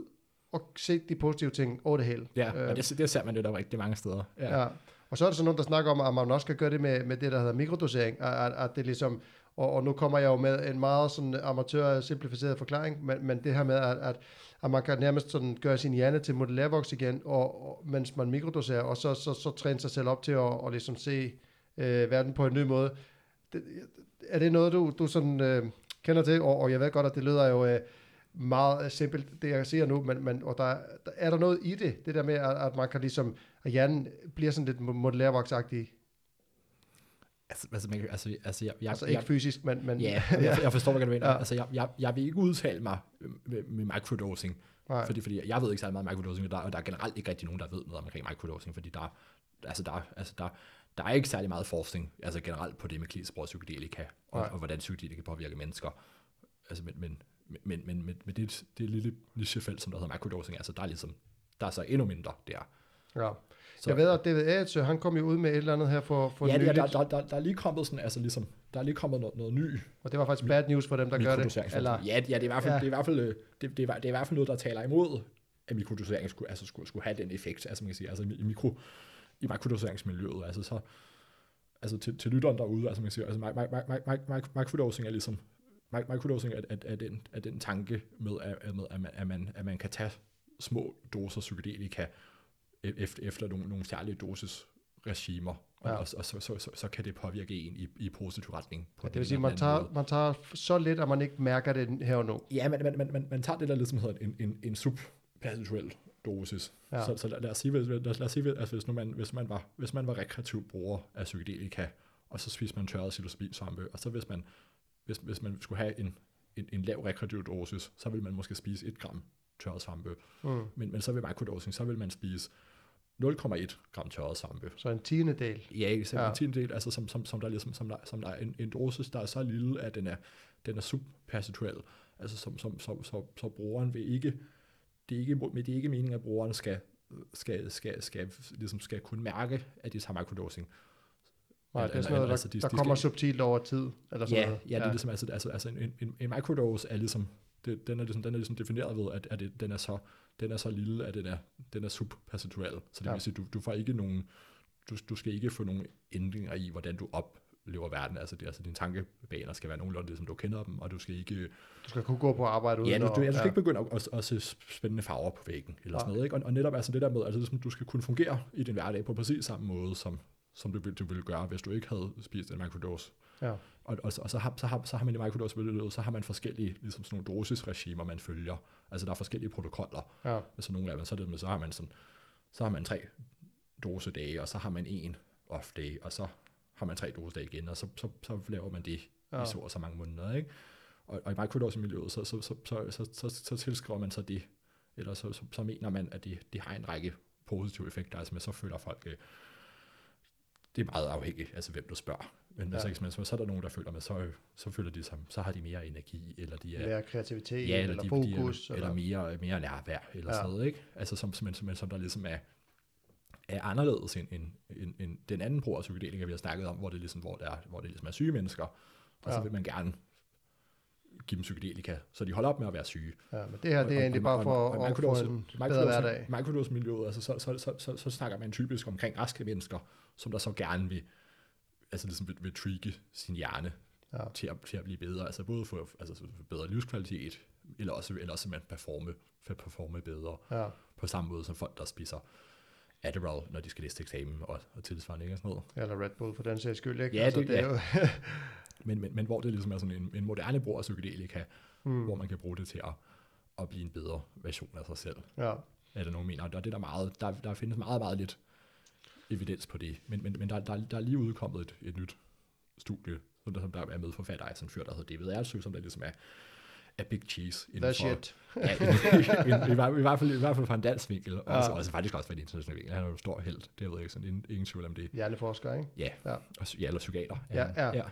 at se de positive ting over det hele. ja. Øh, og det, det ser man jo der rigtig mange steder. Ja. Ja. Og så er der så nogen, der snakker om, at man også skal gøre det med, med det, der hedder mikrodosering. At, at, at det ligesom, og, og nu kommer jeg jo med en meget sådan amatør simplificeret forklaring, men, men det her med, at, at, at man kan nærmest sådan gøre sin hjerne til modellervoks igen, og, og, mens man mikrodoserer, og så, så, så træne sig selv op til at og ligesom se øh, verden på en ny måde. Det, er det noget, du, du sådan, øh, kender til? Og, og jeg ved godt, at det lyder jo... Øh, meget øh, simpelt, det jeg siger nu, men, men og der, der, er der noget i det, det der med, at, at man kan ligesom, at hjernen bliver sådan lidt modellervoksagtig? Altså, altså, man, altså, altså, jeg, jeg, altså jeg, ikke fysisk, men, men Ja, jeg, jeg forstår, hvad du mener. Ja. Ja. Altså, jeg, jeg, jeg vil ikke udtale mig med, med microdosing, nej, fordi, fordi jeg ved ikke særlig meget om microdosing, og der, og der er generelt ikke rigtig nogen, der ved noget omkring microdosing, fordi der, altså der, altså der, der er ikke særlig meget forskning, altså generelt på det med klinisk brug af psykedelika, og, Nej. og hvordan psykedelika kan påvirke mennesker. Altså, men, men, men, men, men, men det, det lille nichefelt, som der hedder microdosing, altså der er ligesom, der er så endnu mindre der. ja. Så, Jeg ved, at David Aetsø, han kom jo ud med et eller andet her for, for ja, det, nyligt, er- der, der, der, der, er lige kommet sådan, altså ligesom, der er lige kommet noget, noget ny og det var faktisk bad news for dem, der gør det. Eller, Ja, ja, det er i hvert fald, Ja. ja. det er i hvert fald, øh, det, det, er, det er i hvert fald noget, der taler imod, at mikrodosering skulle, altså skulle, skulle have den effekt, altså man kan sige, altså i, mikro, i mikrodoseringsmiljøet, altså så, altså til, til lytteren derude, altså man kan sige, altså mi- mi- mi- mi- mi- mikrodosing er ligesom, mi- mikrodosing er, er, er, den, er den tanke med, at, med at, man, at, man, at man kan tage små doser psykedelika efter, efter nogle, nogle særlige dosisregimer, og, Ja. og, og så, så, så, så kan det påvirke en i, i positiv retning. På det vil sige, man tager, måde. man tager så lidt, at man ikke mærker det her og nu. Ja, men man, man, man, man tager det der ligesom hedder en, en, en subpercentuel dosis. Ja. Ja. Så, så lad, lad, os sige, hvis- lad, lad os sige, at hvis, nu man, hvis, man var, hvis man var rekreativ bruger af psykedelika, og så spiser man tørret psilocybin-svampe, og så hvis man, hvis, hvis man skulle have en, en, en lav rekreativ dosis, så vil man måske spise 1 gram tørret svampe. Mm. Men, men så ved mikrodosing, så vil man spise 0,1 gram tørret svampe. Så en tiende del. Ja? Så Ja. ja. en tiendedel, altså som, som, som der, er ligesom, som der, som der er en, en dosis, der er så lille, at den er, den er subpercentuel. Altså som, som, som, så, så brugeren vil ikke, det er ikke, men det er ikke meningen, at brugeren skal, skal, skal, skal, ligesom skal kunne mærke, at de tager microdosing. Nej, det er sådan noget, der, altså, de- der de kommer skal- subtilt over tid. Eller sådan Ja, noget. ja, det er ligesom, altså, altså, altså en, en, en microdose er ligesom, det, den, er ligesom, den er ligesom defineret ved, at, at det, den, er så, den er så lille, at den er, den er subpercentuel. Så det Ja. vil sige, du, du får ikke nogen, du, du skal ikke få nogen ændringer i, hvordan du oplever verden. Altså, det, altså dine tankebaner skal være nogenlunde det, som du kender dem, og du skal ikke, Du skal kunne gå på arbejde uden ja, du, du, ja, du skal ikke begynde at, at, at, se spændende farver på væggen, eller sådan Nej. noget. Ikke? Og, og netop altså det der med, altså, ligesom, du skal kunne fungere i din hverdag på præcis samme måde, som, som du, ville- du ville gøre, hvis du ikke havde spist en microdose. Ja. Og, og, og så, har, så, har, så har man i microdose så har man forskellige ligesom sådan nogle dosisregimer, man følger. Altså der er forskellige protokoller. Ja. Altså nogle af dem, så, er det, så har man sådan, så har man tre dosedage, og så har man en off day, og så har man tre dosedage igen, og så, så, så laver man det ja. i så og så mange måneder. Ikke? Og, og i microdosing-miljøet, så, så, så, så, så, så, så tilskriver man så det, eller så, så, så mener man, at de, de har en række positive effekter, altså med så føler folk, øh, det er meget afhængigt, altså hvem du spørger. Men ja. så, så, så er der nogen, der føler med, så, så føler de sig, så har de mere energi, eller de er... Mere kreativitet, ja, eller, eller de, fokus. Er, eller, eller mere, mere nærvær, eller ja. sådan noget, ikke? Altså som, som, som, som der ligesom er, er anderledes end, end, end, end den anden brug af psykedelika, vi har snakket om, hvor det, ligesom, hvor det, er, hvor det ligesom er syge mennesker, og ja. så vil man gerne give dem psykedelika, så de holder op med at være syge. Ja, men det her, det er egentlig bare for og, og, at få en bedre hverdag. Microdose-miljøet, altså så, så, så, så, så, snakker man typisk omkring raske mennesker, som der så gerne vil, altså ligesom vil, vil trigge sin hjerne ja. til, at, til at blive bedre, altså både for, altså for bedre livskvalitet, eller også, eller også man performe, for performe bedre, ja. på samme måde som folk, der spiser Adderall, når de skal læse eksamen og, og tilsvarende, ikke? Og sådan noget. Eller Red Bull for den sags skyld, ikke? Ja, altså, det, det er jo men, men, men hvor det ligesom er sådan en, en moderne brug af psykedelika, mm. hvor man kan bruge det til at, at blive en bedre version af sig selv. Ja. Er det nogen mener? Og det er der meget, der, der findes meget, meget lidt evidens på det. Men, men, men der, der, der er lige udkommet et, et nyt studie, som der, som der er medforfatter af sådan en fyr, der hedder David Ersø, som der ligesom er, er big cheese. Inden for, shit. ja, i, i, i, i, i, hvert fald, I hvert fald fra en dansk vinkel, og ja. også, også faktisk også fra en international vinkel. Han er jo stor held, det ved jeg ikke, sådan ingen, ingen tvivl om det. Hjerneforsker, ikke? Ja, ja. Og, ja eller psykiater. Ja, ja. ja.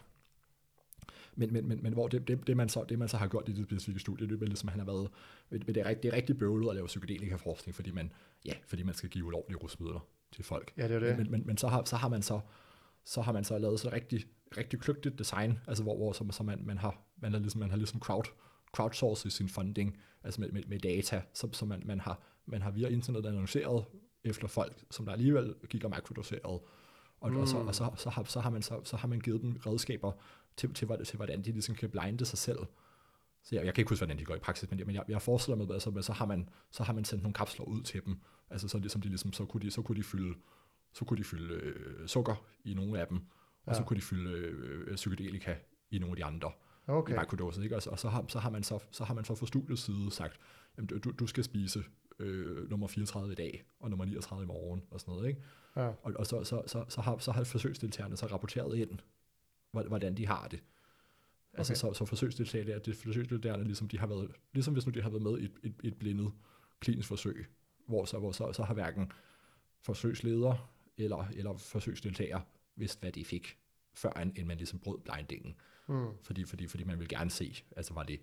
Men, men, men, men hvor det, det, det, man så, det, man så har gjort i det specifikke studie, det er ligesom, han har været, det er, det er rigtig bøvlet at lave psykedelika-forskning, fordi man, ja, fordi man skal give ulovlige rusmidler til folk. Ja, det er det. Men, men, men så, har, så har man så, så har man så lavet så rigtig, rigtig kløgtigt design, altså hvor, hvor så, så man, man har, man har ligesom, man har ligesom crowd, crowdsourcet sin funding, altså med, med, med data, så, så man, man, har, man har via internet annonceret efter folk, som der alligevel gik og makrodoseret, og, mm. og, så, og så, så, har, så, har man, så, så har man givet dem redskaber til, til, til, til hvordan de ligesom kan blinde sig selv. Så jeg, jeg kan ikke huske, hvordan de går i praksis, men, men jeg, jeg forestiller mig, altså, så, har man, så har man sendt nogle kapsler ud til dem, altså så, ligesom de ligesom, så, kunne de, så kunne de fylde, så kunne de fylde øh, sukker i nogle af dem, ja. og så kunne de fylde øh, psykedelika i nogle af de andre. Okay. I ikke? Og, så, og så, har, så, har man så, så har man så fra studiets side sagt, jamen, du, du skal spise øh, nummer 34 i dag, og nummer 39 i morgen, og sådan noget, ikke? Ja. Og, og så, så, så, så, har, så har forsøgsdeltagerne så rapporteret ind, hvordan de har det. Altså, okay. så, så forsøgsdeltagerne, det forsøgsdeltagerne, ligesom de har været, ligesom hvis nu de har været med i et, et, et blindet klinisk forsøg, hvor så, hvor så, så har hverken forsøgsleder eller, eller forsøgsdeltager vidst, hvad de fik, før end man ligesom brød blindingen. Mm. Fordi, fordi, fordi man vil gerne se, altså var det,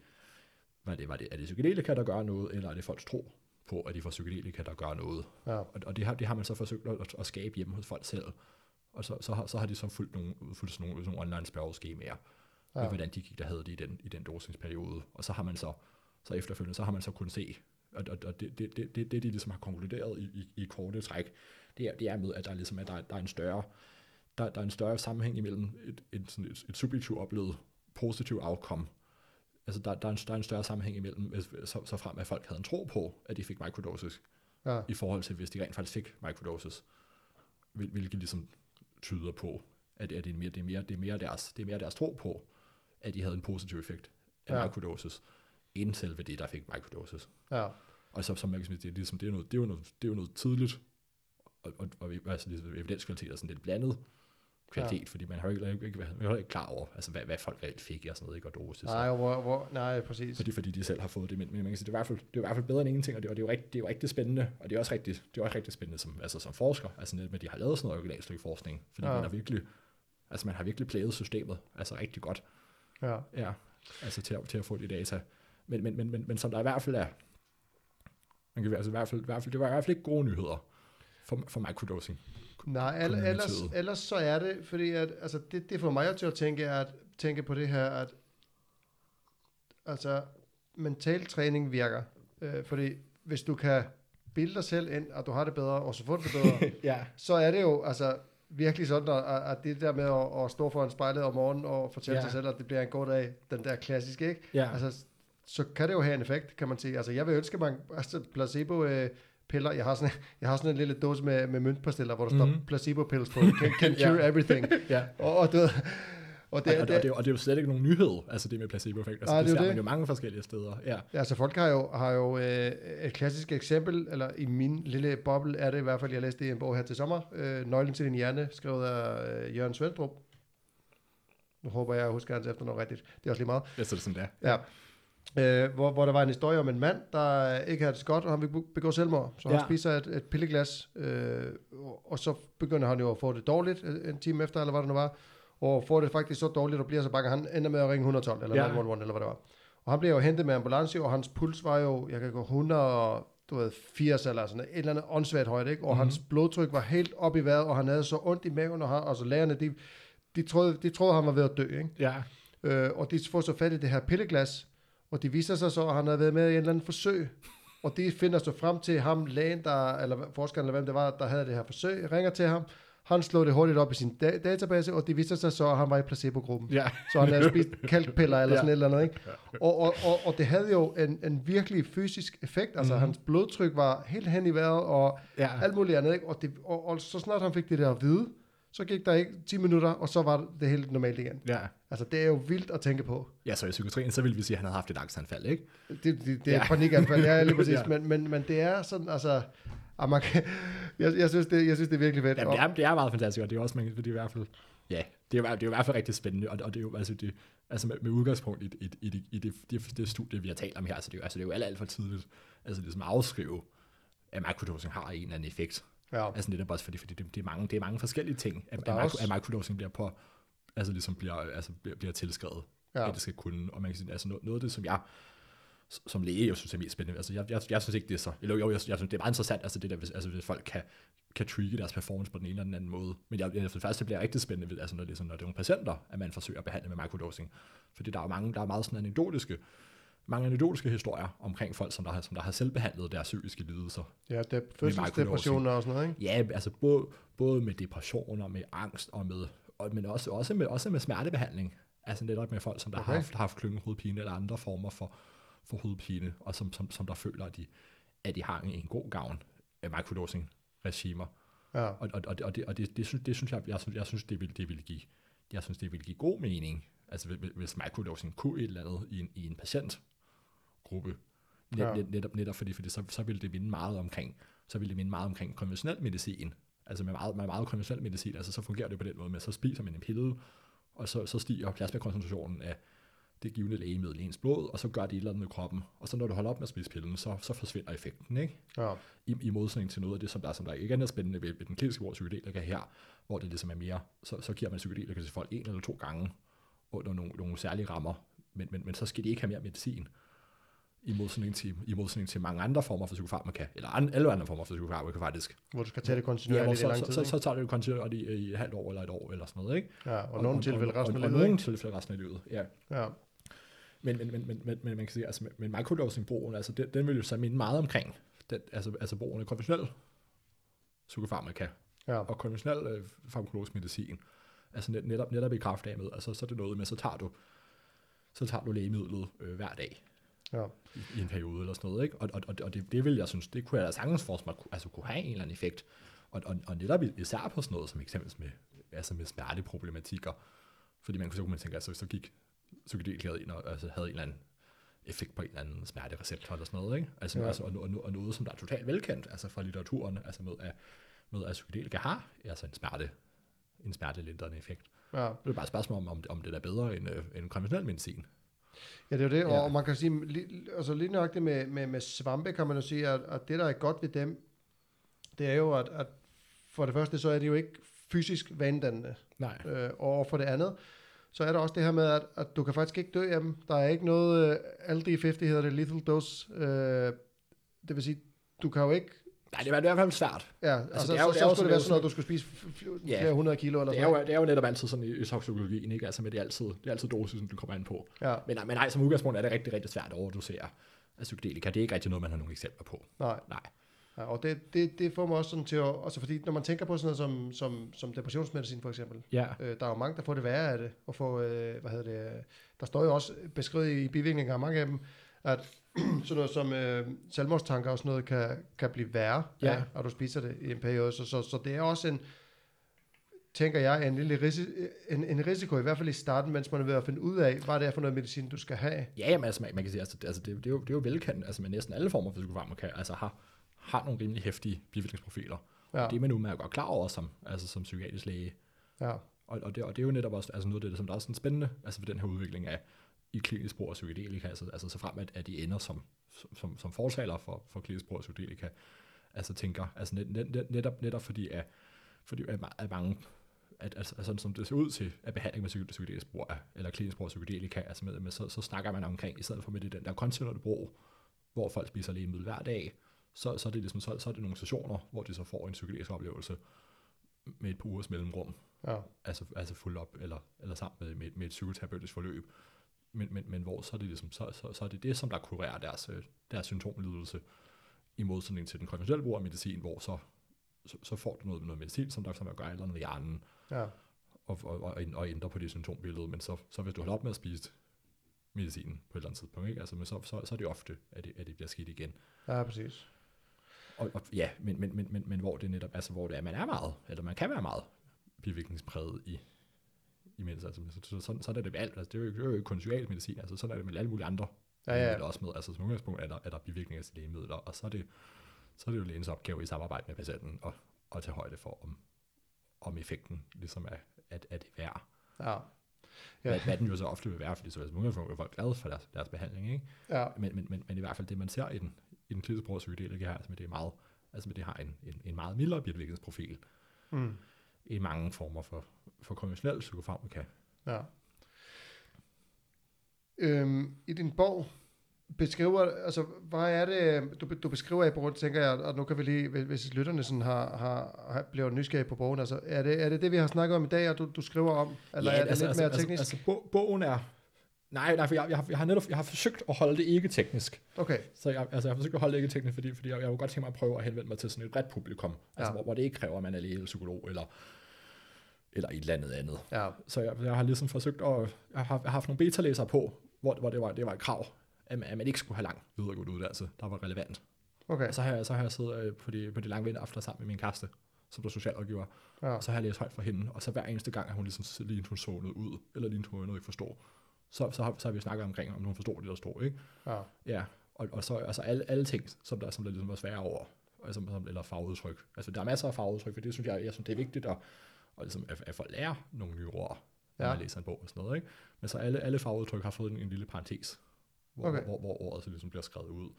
var det, var det, er det psykedelika, der gør noget, eller er det folks tro på, at de får psykedelika, der gør noget. Ja. Og, og det, har, det har man så forsøgt at, at skabe hjemme hos folk selv. Og så, så, har, så har de så fulgt nogle, fulgt sådan nogle, nogle online spørgeskemaer, ja. med hvordan de gik, der havde de i den, i den dosingsperiode. Og så har man så, så efterfølgende, så har man så kunnet se, og, og, og det, det, det, det, det, de ligesom har konkluderet i, i, i korte træk, det er, det er med, at der, ligesom er, der, der er en større, der, der er en større sammenhæng imellem et, et, sådan et, et subjektivt oplevet positiv outcome. Altså der, der, er en, der er en større sammenhæng imellem, så, så frem at folk havde en tro på, at de fik microdoses, ja. i forhold til, hvis de rent faktisk fik microdoses, hvil, hvilket ligesom tyder på, at, at det, er mere, det, er mere, det, er mere deres, det er mere deres tro på, at de havde en positiv effekt af ja. microdoses, end selve det, der fik microdoses. Ja. Og så, som kan sige, det er, ligesom, det er, noget, det er, noget, det er noget tidligt, og, og, og altså, evidenskvalitet er sådan lidt blandet, kvalitet, ja. fordi man har jo ikke, ikke, man har ikke klar over, altså, hvad, hvad folk reelt fik og sådan noget, ikke, og dosis. Nej, hvor, hvor, nej, præcis. Fordi, fordi de selv har fået det, men, men man kan sige, det er, i hvert fald, det er i hvert fald bedre end ingenting, og det, og det, er, jo rigtig, det er jo rigtig spændende, og det er også rigtig, det er også rigtig spændende som, altså, som forsker, altså med, at de har lavet sådan noget originalstykke forskning, fordi ja. man har virkelig, altså man har virkelig plædet systemet, altså rigtig godt. Ja. Ja, altså til at, til at få de data. Men, men, men, men, men som der i hvert fald er, man kan altså i hvert fald, i hvert fald, det var i hvert fald ikke gode nyheder for, for microdosing. Nej, al, ellers, ellers så er det, fordi at, altså det, det får mig til at tænke, at, tænke på det her, at altså mental træning virker. Øh, fordi hvis du kan bilde dig selv ind, at du har det bedre, og så får du det bedre, ja. så er det jo altså virkelig sådan, at, at det der med at, at stå foran spejlet om morgenen og fortælle ja. sig selv, at det bliver en god dag, den der klassiske, ikke? Ja. Altså, så kan det jo have en effekt, kan man sige. Altså, jeg vil ønske, man, altså, placebo, øh, piller. Jeg har sådan, jeg har sådan en lille dåse med, med møntpastiller, hvor der mm-hmm. står mhm. placebo pills på. Can, can cure yeah. everything. ja. Og, og, du og, det, og, det, og, det, og det er jo slet ikke nogen nyhed, altså det med placebo-effekt. Altså, nej, det, det ser det. man jo mange forskellige steder. Ja, ja altså folk har jo, har jo øh, et klassisk eksempel, eller i min lille boble er det i hvert fald, jeg læste i en bog her til sommer, øh, Nøglen til din hjerne, skrevet af øh, Jørgen Svendrup. nu håber jeg, at jeg husker hans efternavn rigtigt, det er også lige meget. Så er det sådan der. Ja. Øh, hvor, hvor der var en historie om en mand, der ikke havde det så godt, og han ville begå selvmord. Så ja. Ja. han spiser et, et pilleglas, øh, og, og så begynder han jo at få det dårligt øh, en time efter, eller hvad det nu var. Og får det faktisk så dårligt, og bliver så bange, han ender med at ringe 112, eller Ja. 911, eller hvad det var. Og han bliver jo hentet med ambulance, og hans puls var jo, jeg kan gå 100, du ved, 80 eller sådan et eller andet åndssvagt højt, ikke? Og mm-hmm. hans blodtryk var helt op i vejret, og han havde så ondt i maven, og han, altså lægerne, de, de, troede, de troede, han var ved at dø, ikke? Ja. Øh, og de får så fat i det her pilleglas, og det viser sig så, at han har været med i en eller anden forsøg. Og de finder så frem til ham, lægen, der, eller forskeren, eller hvem det var, der havde det her forsøg, ringer til ham. Han slår det hurtigt op i sin da- database, og det viser sig så, at han var i placebo-gruppen. Ja. Så han havde spist kalkpiller eller Ja. sådan et eller andet, ikke? Og, og, og, og det havde jo en, en virkelig fysisk effekt. Altså, Mhm. hans blodtryk var helt hen i vejret, og Ja. alt muligt andet, ikke? Og, det, og, og så snart han fik det der at vide, så gik der ikke 10 minutter, og så var det helt normalt igen. Ja. Altså, det er jo vildt at tænke på. Ja, så i psykiatrien, så ville vi sige, at han havde haft et angstanfald, ikke? Det, det, det er Ja. panikanfald, ja, lige præcis. Ja. men, men, men det er sådan, altså... at man kan, jeg, jeg, synes, det, jeg synes, det er virkelig fedt. Jamen, det Og- er, det er meget fantastisk, og det er også, man, det er i hvert fald, ja, det er, det er jo i hvert fald rigtig spændende, og, og det er jo, altså, det, altså med, med udgangspunkt i, i, i, det, i det, det, det, studie, vi har talt om her, altså det er jo, altså, det er jo alt, alt for tidligt, altså ligesom at afskrive, at microdosing har en eller anden effekt. ja. Altså netop også fordi, fordi det, det, er mange, det er mange forskellige ting, at, at, er også- at microdosing bliver på, altså ligesom bliver, altså bliver, bliver tilskrevet, ja. At det skal kunne, og man kan sige, altså noget, noget af det, som jeg, som læge, jeg synes er mest spændende, altså jeg, jeg, jeg synes ikke, det er så, eller jo, jeg, jeg synes, det er meget interessant, altså det der, hvis, altså hvis folk kan, kan trigge deres performance på den ene eller den anden måde. Men jeg, jeg, det første, det bliver rigtig spændende, ved, altså når det, er sådan, når det er nogle patienter, at man forsøger at behandle med microdosing. Fordi der er jo mange, der er meget sådan anekdotiske, mange anekdotiske historier omkring folk, som der, har, som der har selvbehandlet deres psykiske lidelser. ja, det er fødselsdepressioner og sådan noget, ikke? Ja, altså både, både med depressioner, med angst og med, og, men også, også, med, også med smertebehandling. Altså netop med folk, som der okay. Har haft, haft klyngehovedpine eller andre former for, for hovedpine, og som, som, som der føler, at de, at de har en, en god gavn af microdosing-regimer. Ja. Og, og, og, det, og, det, og det, det, synes, det synes jeg, jeg synes, jeg synes det vil, det vil give, jeg synes, det vil give god mening, altså hvis- microdosing kunne et eller andet i en, i en patientgruppe, net, Ja. net, netop, netop fordi, fordi så, så ville det minde meget omkring, så ville det minde meget omkring konventionel medicin, altså med meget, med meget konventionel medicin, altså så fungerer det på den måde med, så spiser man en pille, og så, så stiger plasmakoncentrationen af det givende lægemiddel i ens blod, og så gør det et eller andet med kroppen, og så når du holder op med at spise pillen, så, så forsvinder effekten, ikke? Ja. i, i modsætning til noget af det, som der, som der ikke er spændende ved, ved den kliniske af psykedelika her, hvor det ligesom er mere, så, så giver man psykedelika til folk en eller to gange under nogle, nogle særlige rammer, men, men, men så skal de ikke have mere medicin, i modsætning til, i modsætning til mange andre former for psykofarmaka, eller an, alle andre former for psykofarmaka faktisk. Hvor du skal tage det Ja, hvor kontinuerligt i så, lang så, tid, så, ikke? så, tager det kontinuerligt i, i et halvt år eller et år eller sådan noget, ikke? Ja, og, nogle tilfælde resten og, af og, livet, nogle ikke? tilfælde resten af livet, ja. Ja. Men, men, men, men, men, men man kan sige, altså med microdosing-brugen, altså den, den vil jo så minde meget omkring, den, altså, altså brugen af konventionel psykofarmaka, Ja. og konventionel øh, farmakologisk medicin, altså net, netop, netop i kraft af med, altså så er det noget med, så tager du, så tager du lægemidlet øh, hver dag Ja. i, i en periode eller sådan noget, ikke? Og, og, og, og det, det vil jeg synes, det kunne jeg da sagtens forestille mig, altså kunne have en eller anden effekt, og, og, og netop især på sådan noget, som eksempelvis med, altså med smerteproblematikker, fordi man kunne så kunne man tænke, altså så gik psykedelika ind og altså, havde en eller anden effekt på en eller anden smertereceptor eller sådan noget, ikke? Altså, Ja. altså og, og, og, noget, som der er totalt velkendt, altså fra litteraturen, altså med, at, med at psykedelika har altså en smerte, en smertelindrende effekt. ja. Det er bare et spørgsmål om, om, om det er bedre end, øh, end konventionel medicin. Ja, det er jo det, Ja. og man kan sige, li, altså lige nøjagtigt med, med, med svampe, kan man jo sige, at, at det, der er godt ved dem, det er jo, at, at for det første, så er det jo ikke fysisk vanedannende, Nej. øh, og for det andet, så er der også det her med, at, at du kan faktisk ikke dø af dem. Der er ikke noget, øh, LD50 hedder det, lethal dose, øh, det vil sige, du kan jo ikke, Nej, det er i hvert fald svært. ja, altså, altså det er jo- så, det er jo så skulle det være sådan- noget, du skulle spise f- f- Ja. flere hundrede kilo eller er, sådan jo, det er jo netop altid sådan i, i toksikologi, ikke? Altså med det er altid, det er altid dosisen, du kommer an på. Ja, Men, nej, men nej, som udgangspunkt er det rigtig, rigtig svært at overdosere af psykedelika. Det er ikke rigtig noget, man har nogle eksempler på. nej. Nej. Ja, og det, det, det får mig også sådan til at, altså fordi når man tænker på sådan noget som, som, som depressionsmedicin for eksempel, Ja. Øh, der er jo mange, der får det værre af det, og får, øh, hvad hedder det, øh, der står jo også beskrevet i bivirkninger af mange af dem, at sådan noget som øh, selvmordstanker og sådan noget kan, kan blive værre, Ja. af, og du spiser det i en periode. Så, så, så det er også en, tænker jeg, en lille risi, en, en risiko, i hvert fald i starten, mens man er ved at finde ud af, hvad det er for noget medicin, du skal have. Ja, jamen, altså, man, man kan sige, altså, det, altså, det, det, er jo, det er jo velkendt, altså med næsten alle former for psykofarmaka, altså har, har nogle rimelig hæftige bivirkningsprofiler. Ja, Det er man at godt klar over som, altså, som psykiatrisk læge. ja, Og, og, det, og det er jo netop også altså noget af det, som der er sådan spændende, altså for den her udvikling af i klinisk brug af psykedelika, altså, altså så frem at, at de ender som, som, som fortaler for, for klinisk brug af psykedelika, altså tænker, altså net, net, netop, netop fordi, at, fordi at, at mange at, altså, altså, som det ser ud til, at behandling med psykedelisk brug eller klinisk brug af psykedelika, altså med, med, så, så snakker man omkring, i stedet for med det, den der kontinuerlige brug, hvor folk spiser lægemiddel hver dag, så, så, er det ligesom, så, så er det nogle sessioner, hvor de så får en psykedelisk oplevelse med et par ugers mellemrum. Ja. Altså, altså fuld op, eller, eller sammen med, med, med et psykoterapeutisk forløb. Men, men, men hvor så er det ligesom, så, så, så er det det, som der kurerer deres, øh, deres symptomlidelse, i modsætning til den konventionelle brug af medicin, hvor så, så, så får du noget, noget medicin, som der som gør eller noget i hjernen, Ja. og, og, og, og ændre på det symptombillede, men så, så hvis du holder op med at spise medicinen på et eller andet tidspunkt, ikke? Altså, men så, så, så er det ofte, at det, at det bliver skidt igen. Ja, præcis. Og, og ja, men, men, men, men, men hvor det netop, altså hvor det er, man er meget, eller man kan være meget bivirkningspræget i, i mindst, altså, så, så, sådan, sådan er det med alt, altså det er jo, det er jo ikke kun psykiatrisk medicin, altså sådan er det med alle mulige andre Ja, ja. lægemidler også med, altså som udgangspunkt er der, er der bivirkninger til lægemidler, og så er det, så er det jo lægens opgave i samarbejde med patienten at, at tage højde for, om, om effekten ligesom er, at, er det værd. Ja. Ja. Hvad, hvad, den jo så ofte vil være, fordi så som udgangspunkt er folk glade for deres, deres behandling, ikke? Ja. Men, men, men, men i hvert fald det, man ser i den, i den kliniske brug af psykedelika her, altså med det er meget, altså med det har en, en, en meget mildere bivirkningsprofil Mm. i mange former for, for konventionel psykofarmaka. Ja. Øhm, I din bog beskriver, altså hvad er det, du, du beskriver i bogen, tænker jeg, og nu kan vi lige, hvis- lytterne sådan har, har, har blevet nysgerrige på bogen, altså er det, er det det, vi har snakket om i dag, og du, du skriver om, eller er det lidt mere teknisk? Altså, altså, bo- bogen er... Nej, nej, for jeg, jeg, har, jeg har netop jeg har forsøgt at holde det ikke teknisk. okay, Så jeg, altså, jeg har forsøgt at holde det ikke teknisk, fordi, fordi jeg, jeg kunne godt tænke mig at prøve at henvende mig til sådan et bredt publikum, altså, Ja. hvor, hvor det ikke kræver, at man er læge eller psykolog, eller, eller et eller andet andet. ja, Så jeg, jeg har ligesom forsøgt at... Jeg har, jeg har haft nogle beta-læsere på, hvor, hvor det, var, det var et krav, at man, at man ikke skulle have lang videregående uddannelse, der var relevant. okay, Og så har jeg, så har jeg siddet øh, på de, på de lange vinteraftener sammen med min kæreste, som der socialrådgiver, ja, og så har jeg læst højt for hende, og så hver eneste gang, at hun ligesom lige hun noget ud, eller lige hun ikke forstår, så, så, har, så har vi snakket omkring, om hun forstår det, der står, ikke? ja, Ja, og, og så altså alle, alle ting, som der, som der ligesom var svære over, altså, som, eller farveudtryk. Altså, der er masser af farveudtryk, for det synes jeg, jeg synes, det er vigtigt, at, og ligesom, at, at folk lærer nogle nye ord, når Ja. man læser en bog og sådan noget, ikke? Men så alle, alle farveudtryk har fået en, en lille parentes, hvor, Okay. hvor, hvor, ordet så ligesom bliver skrevet ud.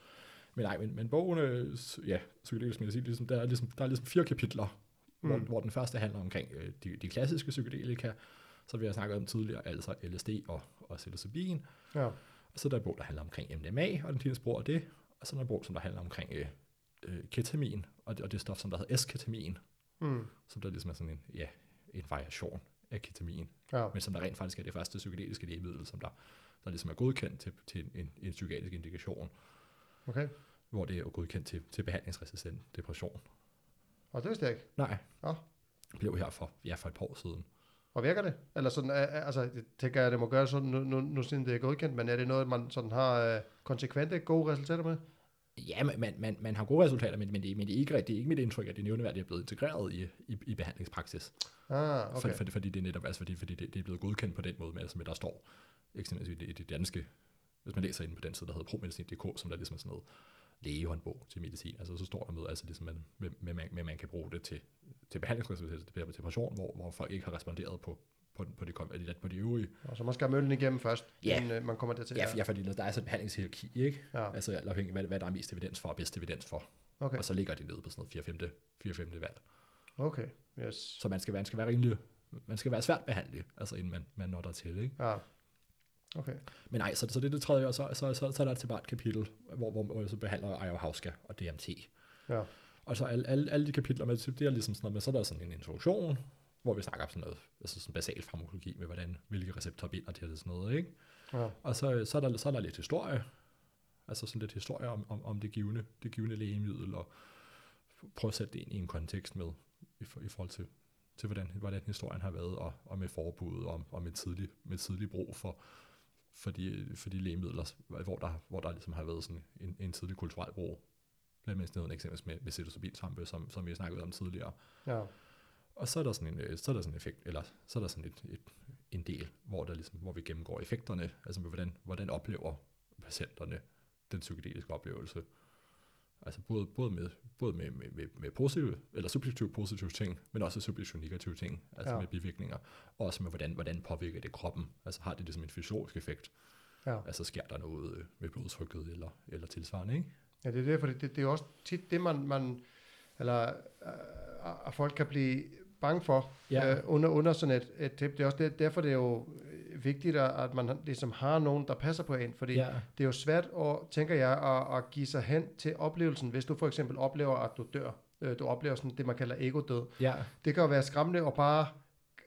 Men nej, men, men bogen, øh, ja, psykedelisk medicin, ligesom, der, er ligesom, der er ligesom fire kapitler, mm. hvor, hvor den første handler omkring øh, de, de klassiske psykedelika, så vi har snakket om tidligere, altså LSD og, og psilocybin, ja, og så er der en bog, der handler omkring MDMA, og den kliniske brug af det. Og så er der en bog, som der handler omkring øh, øh, ketamin, og det, og det stof, som der hedder S-ketamin, mm, som der ligesom er sådan en, ja, en variation af ketamin, ja, men som der rent faktisk er det første psykedeliske lægemiddel, som der, der ligesom er godkendt til, til en, en, en psykiatrisk indikation, okay, hvor det er godkendt til, til behandlingsresistent depression. og det vidste jeg ikke. Nej, Nå. blev her for, ja, for et par år siden. Og virker det? Eller sådan, altså, jeg tænker jeg, det må gøre sådan, nu, nu, nu siden det er godkendt, men er det noget, man sådan har øh, konsekvente gode resultater med? Ja, man, man, man, man har gode resultater, men, men, det, men det, er ikke, det er ikke mit indtryk, at det nævneværdigt er blevet integreret i, i, i behandlingspraksis. Ah, Okay. okay. For, for, fordi det er netop, altså fordi, fordi det, det er blevet godkendt på den måde, med, altså med der står eksempelvis i det, det danske, hvis man læser inde på den side, der hedder promedicin.dk, som der ligesom er sådan noget lægehåndbog til medicin, altså så står der med, altså ligesom, man, med, med, med, med, man kan bruge det til, til behandlingsresultater, til depression, hvor, hvor folk ikke har responderet på, på, på, de, på, de, på de øvrige. Og så man skal have møllen igennem først, Ja. inden øh, man kommer dertil. Ja, ja, fordi der er så et behandlingshierarki, ikke? ja. Altså alt afhængig af, hvad, hvad der er mest evidens for og bedst evidens for. Okay. Og så ligger de nede på sådan noget 4 5 4 5 valg. Okay, yes. Så man skal, være- man skal være rimelig, man skal være svært behandlet, altså inden man, man når der til, ikke? Ja. Okay. Men nej, så, så det er det tredje, og så, så, så, så er der til bare et kapitel, hvor, hvor, hvor jeg så behandler ayahuasca og DMT. Ja. Og så alle, alle, alle de kapitler med, det er ligesom sådan noget, men så er der sådan en introduktion, hvor vi snakker om sådan noget, altså sådan basal farmakologi med, hvordan, hvilke receptorer binder til det og sådan noget, ikke? Ja. Og så, så, er der, så er der lidt historie, altså sådan lidt historie om, om, om det, givende, det givende lægemiddel, og prøve at sætte det ind i en kontekst med, i, for, i forhold til, til hvordan, hvordan historien har været, og, og med forbud, og, og med, tidlig, med tidlig brug for, for, de, for de lægemidler, hvor der, hvor der ligesom har været sådan en, en tidlig kulturel brug, blandt andet noget eksempel med, med psilocybin som, som vi har snakket om tidligere. Ja. Og så er der sådan en, øh, så er der sådan en effekt, eller så er der sådan et, et, en del, hvor, der ligesom, hvor vi gennemgår effekterne, altså hvordan, hvordan oplever patienterne den psykedeliske oplevelse. Altså både, både med, både med, med, med, med positive, eller subjektive positive ting, men også subjektive negative ting, altså Ja. med bivirkninger, og også med, hvordan, hvordan påvirker det kroppen. Altså har det ligesom en fysiologisk effekt? Ja. Altså sker der noget øh, med blodtrykket eller, eller tilsvarende, ikke? Ja, det er det, for det, det er også tit det, man, man eller øh, at folk kan blive bange for Ja. øh, under, under sådan et, et tip. Det er også det, derfor, det er jo vigtigt, at man ligesom har nogen, der passer på en, fordi Ja. det er jo svært, at, tænker jeg, at, at give sig hen til oplevelsen, hvis du for eksempel oplever, at du dør. Øh, Du oplever sådan det, man kalder ego-død. Ja, Det kan jo være skræmmende at bare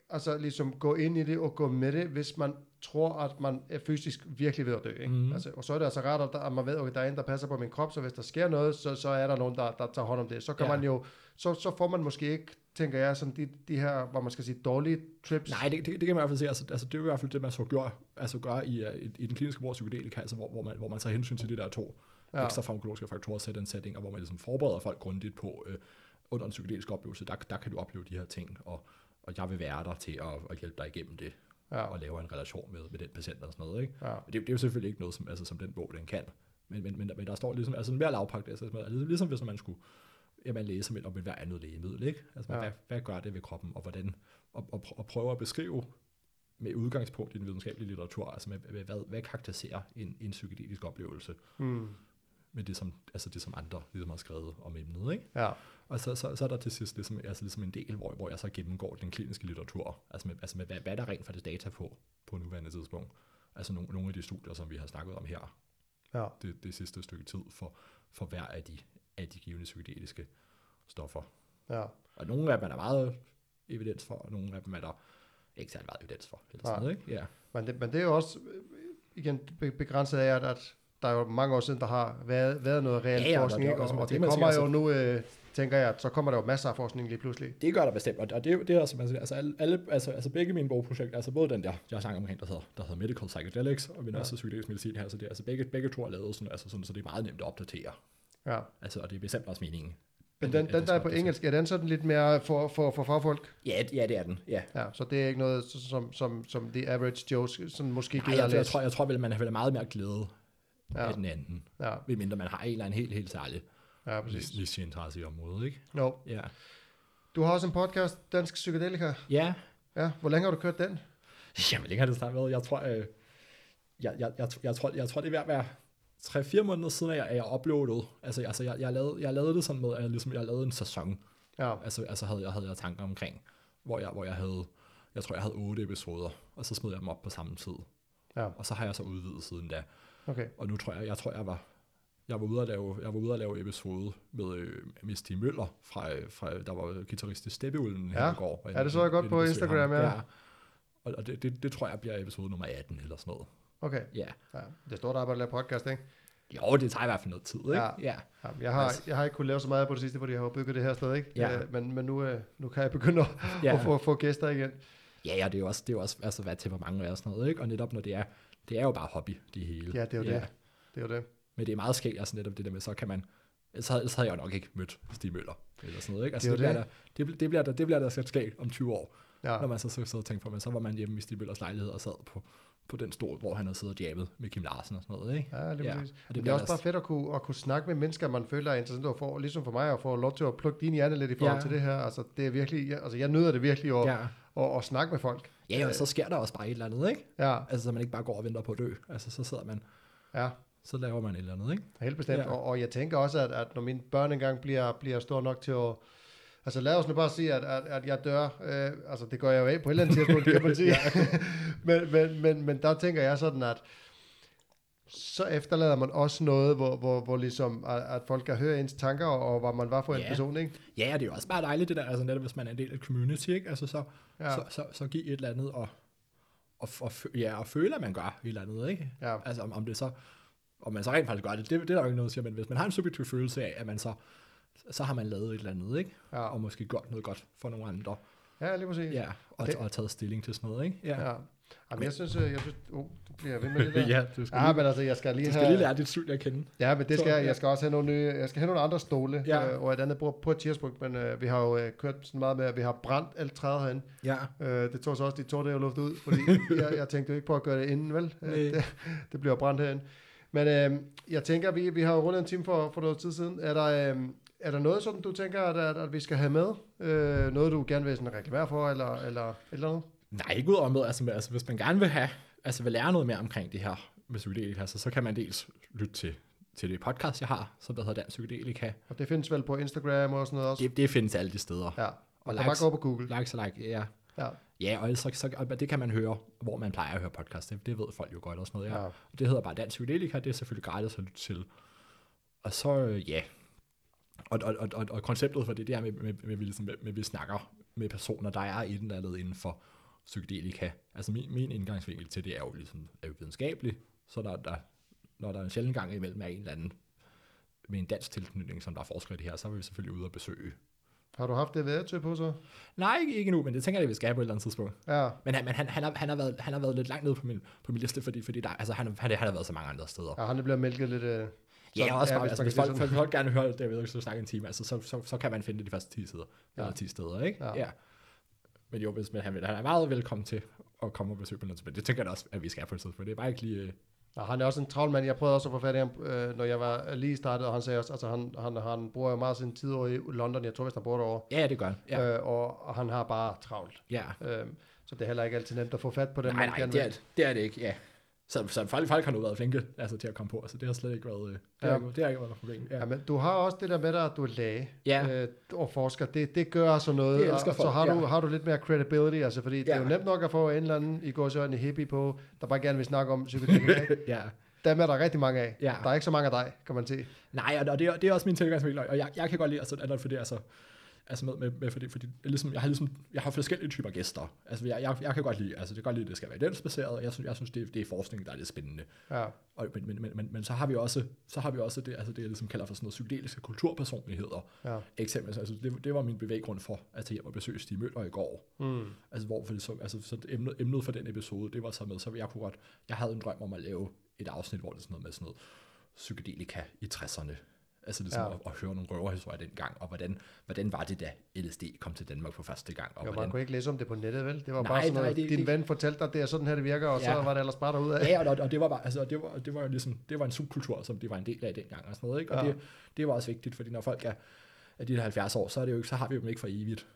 altså ligesom gå ind i det og gå med det, hvis man tror, at man er fysisk virkelig ved at dø. Ikke? Mhm. Altså, og så er det altså rart, at, der, at man ved, at der er en, der passer på min krop, så hvis der sker noget, så, så er der nogen, der, der tager hånd om det. Så kan Ja. man jo, så, så får man måske ikke, tænker jeg, sådan de, de her, hvor man skal sige, dårlige trips. Nej, det, det, det kan man i hvert fald se. Altså, altså, det er jo i hvert fald det, man så gør, altså gør i, uh, i, i den kliniske brug af psykedelika, altså, hvor, hvor, man, hvor man tager hensyn til de der to Ja. ekstra farmakologiske faktorer, set en setting, og hvor man ligesom forbereder folk grundigt på, øh, under en psykedelisk oplevelse, der, der kan du opleve de her ting, og, og jeg vil være der til at, at hjælpe dig igennem det, Ja. og lave en relation med, med den patient og sådan noget. Ikke? Ja. Det, det, er jo selvfølgelig ikke noget, som, altså, som den bog, den kan, men, men, men, men der står ligesom, altså mere lavpagt, altså, ligesom, ligesom hvis man skulle ja, man læser om hver andet lægemiddel, ikke? Altså, Ja. ja. hvad, hvad gør det ved kroppen, og hvordan, og, og, og prøve at beskrive med udgangspunkt i den videnskabelige litteratur, altså med, med hvad, hvad karakteriserer en, en psykedelisk oplevelse, Mm. med det som, altså det, som andre ligesom har skrevet om emnet, ikke? Ja. Og så, så, så er der til sidst ligesom, altså ligesom en del, hvor, hvor jeg så gennemgår den kliniske litteratur, altså med, altså med hvad, hvad er der rent faktisk data på, på nuværende tidspunkt. Altså nogle, nogle af de studier, som vi har snakket om her, Ja. det, det sidste stykke tid, for, for hver af de, af de givende psykedeliske stoffer. Ja. Og nogle af dem er der meget evidens for, og nogle af dem er der ikke særlig meget evidens for. Eller sådan noget, ikke? Ja. Men det, men det er jo også, øh, igen, be- begrænset af, at, at der er jo mange år siden, der har været, været noget reelt Ja, ja, forskning, ikke? og og, det- og det det kommer jo nu, øh, tænker jeg, at så kommer der jo masser af forskning lige pludselig. Det gør der bestemt, og det, det er altså, siger, altså, alle, alle, altså, altså begge mine bogprojekter, altså både den der, jeg har snakket omkring, der hedder, der hedder Medical Psychedelics, og min Ja. ja. også psykedelisk medicin her, så det, altså begge, begge to er lavet sådan, altså sådan, så det er meget nemt at opdatere. Ja. Altså, og det er bestemt også meningen. Men den, den det der er på engelsk, er den sådan lidt mere for, for, for fagfolk? Ja, ja, det er den, ja. Ja, så det er ikke noget, som, som, som the average Joe sådan måske Nej, gider jeg, at jeg, læse. tror, jeg tror vel, man har meget mere glæde Ja. af den anden, Ja, medmindre man har en eller anden helt, helt særlig ja, præcis. niche-interesse i området, ikke? No. Ja. Du har også en podcast, Dansk Psykedelika. Ja, Ja, hvor længe har du kørt den? Jamen, længe har det snart været. Jeg tror, øh, jeg, jeg, jeg, jeg, tror, jeg tror, det er ved at være 3-4 måneder siden, at jeg, at jeg uploadede. Altså, altså jeg, jeg, lavede, jeg lavede det sådan med, at jeg, ligesom, jeg lavede en sæson. Ja, Altså, altså havde, jeg, havde jeg tanker omkring, hvor jeg, hvor jeg havde, jeg tror, jeg havde 8 episoder, og så smed jeg dem op på samme tid. ja, Og så har jeg så udvidet siden da. okay. Og nu tror jeg, jeg tror, jeg var, jeg var ude at lave, jeg var ude at lave episode med øh, Misty Møller, fra, fra, der var guitarist i Steppeulven Ja. her i går. Ja, det så jeg godt på Instagram, ja. Og, og det, det, det, tror jeg bliver episode nummer 18 eller sådan noget. Okay, Ja. ja. Det er stort arbejde at lave podcast, ikke? Jo, det tager i hvert fald noget tid, ikke? Ja. ja. Ja, jeg, har, Altså- jeg har ikke kunnet lave så meget på det sidste, fordi jeg har bygget det her sted, ikke? Ja. Øh, men men nu, øh, nu kan jeg begynde at, Ja. at få, få gæster igen. Ja, ja, det er jo også, det er jo også altså, hvad temperament er og sådan noget, ikke? Og netop når det er, det er jo bare hobby, det hele. Ja, det er jo det. Det er jo det. Men det er meget skægt, altså netop det der med, så kan man, ellers havde, ellers havde jeg jo nok ikke mødt Stig Møller, eller sådan noget, ikke? Altså, Det det, det, bliver der, det, det, bliver der, det bliver der skægt om 20 år, Ja, når man så så, så tænker på, men så var man hjemme i Stig Møllers lejlighed og sad på, på den stol, hvor han havde siddet og jabbet med Kim Larsen og sådan noget, ikke? ja lige Ja, præcis. og det det er også bare fedt at kunne, at kunne snakke med mennesker, man føler er interessant, og få, ligesom for mig, at få lov til at plukke din hjerne lidt i forhold Ja. til det her. Altså, det er virkelig, jeg, altså, jeg nyder det virkelig at, Ja. at, at, snakke med folk. Ja, og så sker der også bare et eller andet, ikke? Ja, Altså, så man ikke bare går og venter på at dø. Altså, så sidder man, ja. så laver man et eller andet, ikke? Helt bestemt. Ja. og, og jeg tænker også, at, at når mine børn engang bliver, bliver store nok til at... Altså lad os nu bare sige, at, at, at jeg dør. Øh, altså det går jeg jo af på et eller andet tidspunkt, kan man sige. men, men, men, men der tænker jeg sådan, at så efterlader man også noget, hvor, hvor, hvor ligesom, at, at folk kan høre ens tanker, og, og hvad man var for en Ja. person, ikke? Ja, det er jo også bare dejligt det der, altså netop hvis man er en del af community, ikke? Altså så, Ja. så, så, så give et eller andet og, og, og, ja, og føle, at man gør et eller andet, ikke? Ja. Altså om, om det så, om man så rent faktisk gør det, det, det er der jo ikke noget at sige, men hvis man har en subjektiv følelse af, at man så, så har man lavet et eller andet, ikke? Ja. Og måske gjort noget godt for nogle andre. Ja, lige præcis. Ja, og, Det- og taget stilling til sådan noget, ikke? Ja, ja. Jamen, jeg synes, øh, jeg synes, oh, du bliver ved med det der. ja du skal, Ja, lige, men altså, jeg skal lige du skal have... lige lære dit syn at kende. Ja, men det skal jeg. Jeg skal også have nogle nye, jeg skal have nogle andre stole, Ja. øh, og et andet bord på et tidspunkt, men øh, vi har jo øh, kørt sådan meget med, at vi har brændt alt træet herinde. Ja, Øh, det tog så også de to dage at lufte ud, fordi jeg, jeg tænkte jo ikke på at gøre det inden, vel? Øh, det, det bliver brændt herinde. Men øh, jeg tænker, vi, vi har jo rundet en time for, for noget tid siden. Er der, øh, er der noget, som du tænker, at, at, at vi skal have med? Øh, noget, du gerne vil sådan reklamere for, eller, eller eller noget? Nej, ikke ud over med, altså, altså hvis man gerne vil have, altså vil lære noget mere omkring det her med psykedelika, så, så kan man dels lytte til, til det podcast, jeg har, som der hedder Dansk Psykedelika. Og det findes vel på Instagram og sådan noget også? Det, det findes alle de steder. Ja, og, Og og bare likes. gå på Google. Likes og like, ja. Ja, Ja, og så, så, og det kan man høre, hvor man plejer at høre podcast. Det, det ved folk jo godt og sådan noget. Ja. Ja. Det hedder bare Dansk Psykedelika, det er selvfølgelig gratis at lytte til. Og så, øh, ja. Og, og, og, og, og konceptet for det, det er med, med, med, med, ligesom, med, med, vi snakker med personer, der er et eller andet inden for psykedelika. Altså min, min indgangsvinkel til det er jo ligesom er jo videnskabelig, så der, der, når der er en sjældent gang imellem er en eller anden med en dansk tilknytning, som der er forskere i det her, så er vi selvfølgelig ude og besøge. Har du haft det værktøj på så? Nej, ikke, ikke nu, men det tænker jeg, vi skal på et eller andet tidspunkt. Ja, Men, han, men han, han, har, han, har været, han har været lidt langt nede på min, på min liste, fordi, fordi der, altså, han, han, han har været så mange andre steder. ja han er blevet mælket lidt... Øh, Ja, sådan- også bare, hvis altså, man hvis folk, folk, folk gerne vil høre det, jeg ved ikke, så snakke en time, altså, så, så, så, kan man finde det de første 10 sider, Ja. ja. eller 10 steder, ikke? Ja. Ja. Men jo, hvis man, han, vil, han er meget velkommen til at komme og besøge på noget, men det tænker jeg også, at vi skal på et tidspunkt. Det er bare ikke lige... øh, Ja, han er også en travl mand. Jeg prøvede også at få fat i ham, øh, når jeg var lige startet, og han sagde også, altså han, han, han bruger jo meget sin tid over i London. Jeg tror, hvis han bor derovre. Ja, ja, det gør han. Ja. Ja. Øh, og, og han har bare travlt. ja. Øh, så det er heller ikke altid nemt at få fat på dem, Nej, man nej, det er, det er det ikke, ja. Så, så folk, folk har nu været flinke altså, til at komme på, altså det har slet ikke været, øh, det, Ja. har, ikke- det har ikke været noget problem. Ja. Ja, men du har også det der med dig, at du er læge Ja. øh, og forsker. Det, det gør så noget. Og, så folk, har du, ja. har du lidt mere credibility, altså, fordi det er jo Ja. nemt nok at få en eller anden, i går så en hippie på, der bare gerne vil snakke om psykedelika. ikke? ja. Dem er der rigtig mange af. Ja. Der er ikke så mange af dig, kan man se. Nej, og det er, det er også min tilgangsvinkel, og jeg, jeg kan godt lide, altså, at for det, altså, altså med, med, med fordi, fordi er ligesom, jeg har ligesom, jeg har forskellige typer gæster. Altså, jeg, jeg, jeg kan godt lide, altså, det kan godt lide, at det skal være evidensbaseret, og jeg synes, jeg synes det, det er forskning, der er lidt spændende. Ja. Og, men, men, men, men, men, så har vi også, så har vi også det, altså det, jeg ligesom kalder for sådan noget psykedeliske kulturpersonligheder. Ja. Eksempelvis, altså det, det var min bevæggrund for at tage hjem og besøge Stig Møller i går. Mm. Altså, hvor for så, altså, så emnet, emnet for den episode, det var så med, så jeg kunne godt, jeg havde en drøm om at lave et afsnit, hvor det er sådan noget med sådan noget psykedelika i 60'erne. Altså ligesom Ja. at, at, høre nogle røverhistorier dengang, og hvordan, hvordan var det, da LSD kom til Danmark for første gang, og Jo, man hvordan, kunne ikke læse om det på nettet, vel? Det var Nej, bare sådan nej, det- din det- ven fortalte dig, det er sådan her, det virker, og så Ja. var det ellers bare derud af. Ja, og, og det var bare, altså, det var, det var ligesom, det var en subkultur, som de var en del af dengang og sådan noget, ikke? Og Ja. det, det var også vigtigt, fordi når folk er, er de der 70 år, så er det jo ikke, så har vi dem ikke for evigt.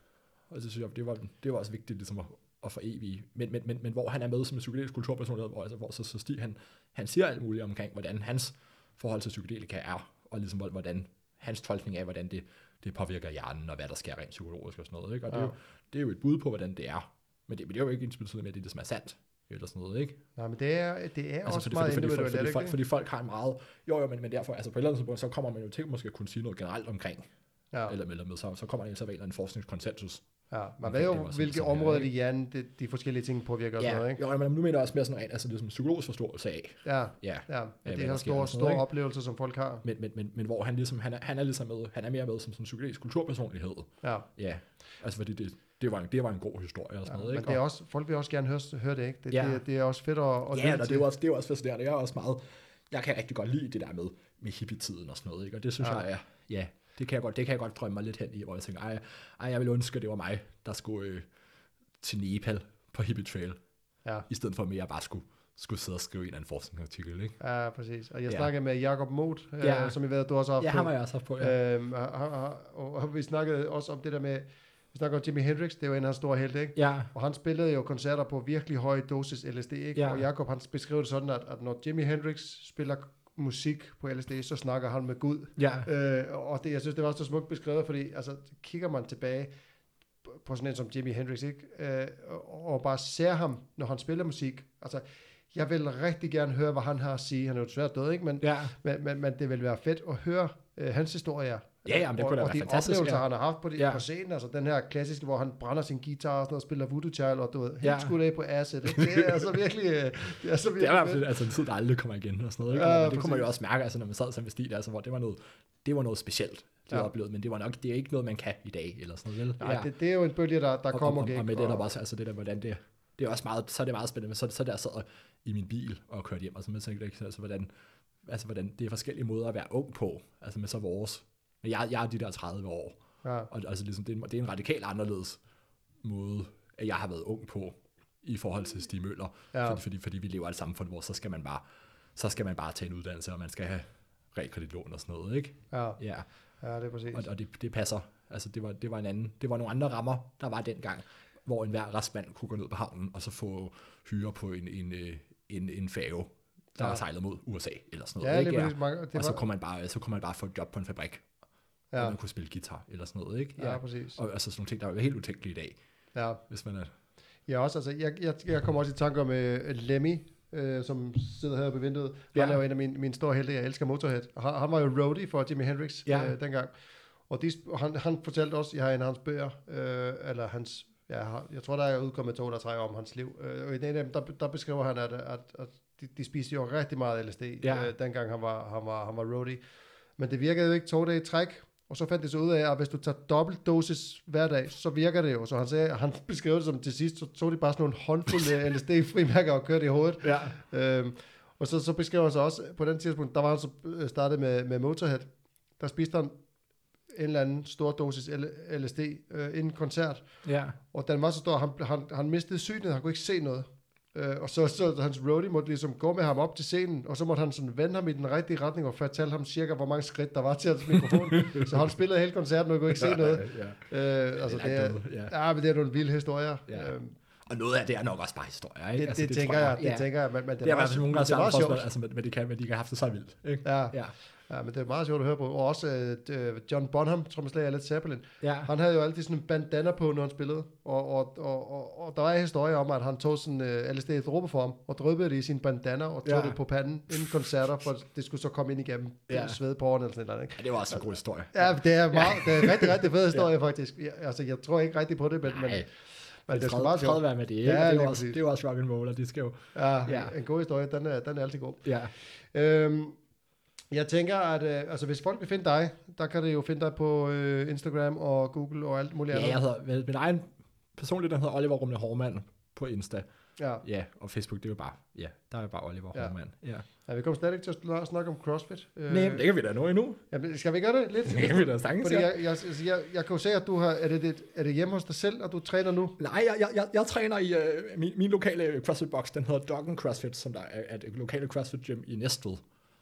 Og så synes jeg, det var, det var også vigtigt ligesom at, at for evige. Men, men, men, men, hvor han er med som en psykedelisk kulturpersonlighed, hvor, altså, hvor så, så Stig, han, han siger alt muligt omkring, hvordan hans forhold til psykedelika er, og ligesom hvor- hvordan hans tolkning af, hvordan det, det påvirker hjernen, og hvad der sker rent psykologisk og sådan noget. Ikke? Og det, er Ja. jo, det er jo et bud på, hvordan det er. Men det, men det er jo ikke ens betydning med, at det ligesom er sandt, eller sådan noget, ikke? Nej, men det er, det er også fordi, meget fordi, individuelt, fordi, er det fordi, ikke fordi, folk har en meget... Jo, jo, men, men derfor, altså på et eller andet tidspunkt, så kommer man jo til måske at kunne sige noget generelt omkring, Ja. ja. eller, eller med, så, så kommer der så en eller anden forskningskonsensus. Ja, man ved jo, hvilke sådan, områder ja, i hjernen de, de forskellige ting påvirker og sådan Ja, noget, ikke? jo, men nu mener jeg også mere sådan noget, altså det er som psykologisk forståelse af, Ja, ja, ja. ja det her store, store noget, oplevelser, som folk har. men, men, men, men hvor han ligesom, han er, han er ligesom med, han er mere med som sådan en psykologisk kulturpersonlighed. Ja, Ja, altså fordi det, det, var, en, det var en god historie og sådan ja. noget, men ikke? det er Og- også, folk vil også gerne høre, høre det, ikke? Det, Ja. det, det er også fedt at, at ja, og det er, jo også, det er også fascinerende. Jeg er også meget, jeg kan rigtig godt lide det der med, med hippietiden og sådan noget, ikke? Og det synes Ja. ja. jeg er, ja, det kan jeg godt, det kan jeg godt drømme mig lidt hen i, hvor jeg tænker, ej, ej jeg vil ønske, at det var mig, der skulle øh, til Nepal på hippie trail, Ja. i stedet for at jeg bare skulle, skulle sidde og skrive en eller anden forskningsartikel, ikke? Ja, præcis. Og jeg Ja. snakkede med Jakob Moth, Ja. øh, som I ved, du også har haft Ja, på. ham har jeg også haft på, ja. Øhm, og, og, og, og vi snakkede også om det der med, vi snakkede om Jimi Hendrix, det jo en af hans store helte, ikke? Ja, Og han spillede jo koncerter på virkelig høj dosis LSD, ikke? Ja. Og Jakob han beskrev det sådan, at, at når Jimi Hendrix spiller musik på LSD, så snakker han med Gud. ja, Øh, og det, jeg synes, det var så smukt beskrevet, fordi altså, kigger man tilbage på- sådan en som Jimi Hendrix, ikke? Øh, og, og bare ser ham, når han spiller musik. Altså, jeg vil rigtig gerne høre, hvad han har at sige. Han er jo svært død, ikke? Men, ja, men, men, men det vil være fedt at høre øh, hans historier. Ja, jamen, det og, kunne da og være de fantastisk, oplevelser, ja. han har haft på, de, Ja. på scenen. Altså den her klassiske, hvor han brænder sin guitar og sådan noget, og spiller Voodoo Child, og du ved, helt Ja. skudt af på. Ikke? Det er altså virkelig, øh, det er så det virkelig er i hvert fedt. altså, en tid, der aldrig kommer igen og sådan noget, ikke? Ja, Ja, det præcis. kunne man jo også mærke, altså, når man sad med Stig, altså, hvor det var noget, det var noget specielt, det Ja. ja. oplevede, men det var nok, det er ikke noget, man kan i dag, eller sådan noget, vel? Nej, det, det, er jo en bølge, der, der og, kommer og, og, og, med det der også, altså det der, hvordan det, det er også meget, så er det meget spændende, men så, så der jeg sad i min bil og kørte hjem, og så tænkte jeg, altså hvordan, altså hvordan det er forskellige måder at være ung på, altså med så vores, men jeg, jeg er de der 30 år, Ja. og altså ligesom, det er, en, det er en radikalt anderledes måde, at jeg har været ung på, i forhold til Stig Møller, Ja. fordi, fordi, fordi vi lever i et samfund, hvor så skal man bare, så skal man bare tage en uddannelse, og man skal have realkreditlån og sådan noget, ikke? Ja, Ja, ja det er præcis. og, og det, det passer. Altså, det var, det var en anden, det var nogle andre rammer, der var dengang, hvor enhver restmand kunne gå ned på havnen, og så få hyre på en, en, øh, en, en færge, der Ja. var sejlet mod USA, eller sådan noget, Ja, ikke? præcis. Mange, det og så kunne, man bare, så kunne man bare få et job på en fabrik, ja. ja, og man kunne spille guitar, eller sådan noget, ikke? ja, præcis. Og altså sådan nogle ting, der er helt utænkelige i dag, Ja. hvis man er... Ja, også, altså, jeg, jeg, jeg kommer også i tanke om uh, Lemmy, uh, som sidder her på vinduet. Ja. Han Ja. er jo en af mine, mine store helte, jeg elsker Motorhead. Han, han var jo roadie for Jimi Hendrix Ja. uh, dengang. Og de, han, han fortalte også, jeg har en af hans bøger, uh, eller hans, ja, jeg tror, der er udkommet to eller tre om hans liv. Uh, og i den af dem, der, der beskriver han, at, at, at de, de spiste jo rigtig meget LSD, Ja. uh, dengang han var, han, var, han var roadie. Men det virkede jo ikke to dage i træk, og så fandt de så ud af, at hvis du tager dobbelt dosis hver dag, så virker det jo. Så han sagde, han beskrev det som til sidst, så tog de bare sådan nogle håndfulde LSD-frimærker og kørte i hovedet. Ja. Øhm, og så, så beskrev han så også, på den tidspunkt, der var han så øh, startet med, med Motorhead. Der spiste han en eller anden stor dosis LSD øh, inden koncert. Ja. Og den var så stor, han, han, han mistede synet, han kunne ikke se noget. Øh, og så, så hans roadie måtte ligesom gå med ham op til scenen, og så måtte han sådan vende ham i den rigtige retning og fortælle ham cirka, hvor mange skridt der var til hans mikrofon. så han spillede hele koncerten og kunne ikke se noget. Ja. Øh, altså, Det er er, ja. ja, men det er nogle vilde historier. Ja. Øhm, Og noget af det er nok også bare historier, ikke? det, altså, det, det, tænker tror jeg, det ja. tænker jeg, men, men det, Det er meget- fald nogen, der er har for, altså, men, men det kan, men de kan have haft det så vildt, ikke? Ja, Ja. Ja, men det er meget sjovt at høre på. Og også uh, John Bonham, trommeslager af Led Zeppelin, Ja. han havde jo altid sådan en bandana på, når han spillede. Og, og, og, og, og der var en historie om, at han tog sådan uh, LSD i dråber for ham, og drøbede det i sin bandana, og tog Ja. det på panden inden koncerter, for det skulle så komme ind igennem ja. Ja. svedporene eller sådan noget. Ikke? ja, det var også en god historie. Ja, det er, meget, det er rigtig, rigtig fed historie, faktisk. Jeg, altså, jeg tror ikke rigtig på det, men, men, Nej, men det sgu fred, meget fred være med det, ikke? Ja, Ja, det, er også, det er jo også rock and roll, og de skal jo... Ja, Ja. ja. en god historie, den er, den er altid god. Ja. Øhm, jeg tænker, at øh, altså, hvis folk vil finde dig, der kan det jo finde dig på øh, Instagram og Google og alt muligt ja, andet. jeg hedder, min egen personligt, den hedder Oliver Rumle Hormand på Insta. Ja. Ja, og Facebook, det er jo bare, ja, der er jo bare Oliver Ja. ja. Hormand. Ja. ja, vi kommer slet ikke til at snakke om CrossFit. Øh, Nej, det kan vi da nå endnu. jamen, skal vi gøre det lidt? Det kan vi da sagtens, Fordi ja. jeg, jeg, altså, jeg, jeg kan jo se, at du har, er det, det, er det hjemme hos dig selv, at du træner nu? Nej, jeg, jeg, jeg, jeg træner i øh, min, min lokale CrossFit box, den hedder Doggen CrossFit, som der er, er et lokale CrossFit gym i Næstved.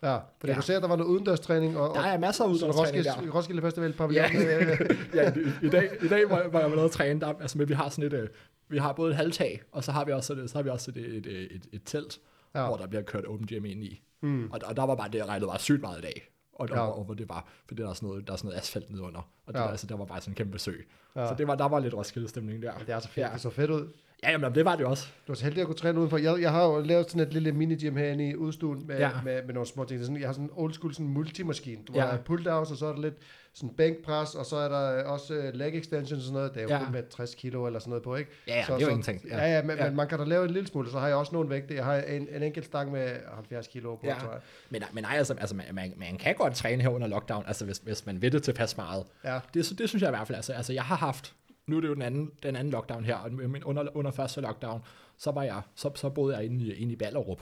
Ja, for jeg Ja. kunne se, at der var noget udendørstræning, og, Der er masser af udendørstræning Roskilde, der. Roskilde Festival pavillon. Ja. Ja. ja, i, i, dag, i dag var, var jeg med at træne, der, altså, men vi har sådan et, øh, vi har både et halvtag, og så har vi også, så har vi også et, et, et, et, et telt, Ja. ja. hvor der bliver kørt open gym ind i. Mm. Og, og der var bare, det regnede bare sygt meget i dag. Og, Ja. ja. og, og, hvor det var, fordi der er sådan noget, der er sådan noget asfalt nedenunder. Og det, Ja. ja. altså, der var bare sådan en kæmpe sø. Ja. Ja. Så det var, der var lidt Roskilde-stemning der. Det er så fedt, Ja. det så fedt ud. Ja, jamen, det var det også. Du er så heldig at kunne træne udenfor. Jeg, jeg har jo lavet sådan et lille mini-gym herinde i udstuen med, ja. Ja. med, med nogle små ting. Sådan, jeg har sådan en old school sådan multimaskine. Du Ja. har pull-downs, og så er der lidt sådan bænkpres, og så er der også uh, leg extensions og sådan noget. Det er jo ja. Ja. kun med 60 kilo eller sådan noget på, ikke? Ja, ja så, det er jo ingenting. Ja, ja, men, ja. Ja. men man kan da lave en lille smule. Så har jeg også nogle vægte. Jeg har en, en enkelt stang med 70 kilo på, Ja. tror jeg. Men, men nej, altså, altså man, man, man, kan godt træne her under lockdown, altså hvis, hvis man vil det tilpas meget. Ja. Det, det synes jeg i hvert fald. Altså, altså jeg har haft, nu er det jo den anden, den anden lockdown her, og men under, under første lockdown, så var jeg, så, så boede jeg inde i, inde i Ballerup.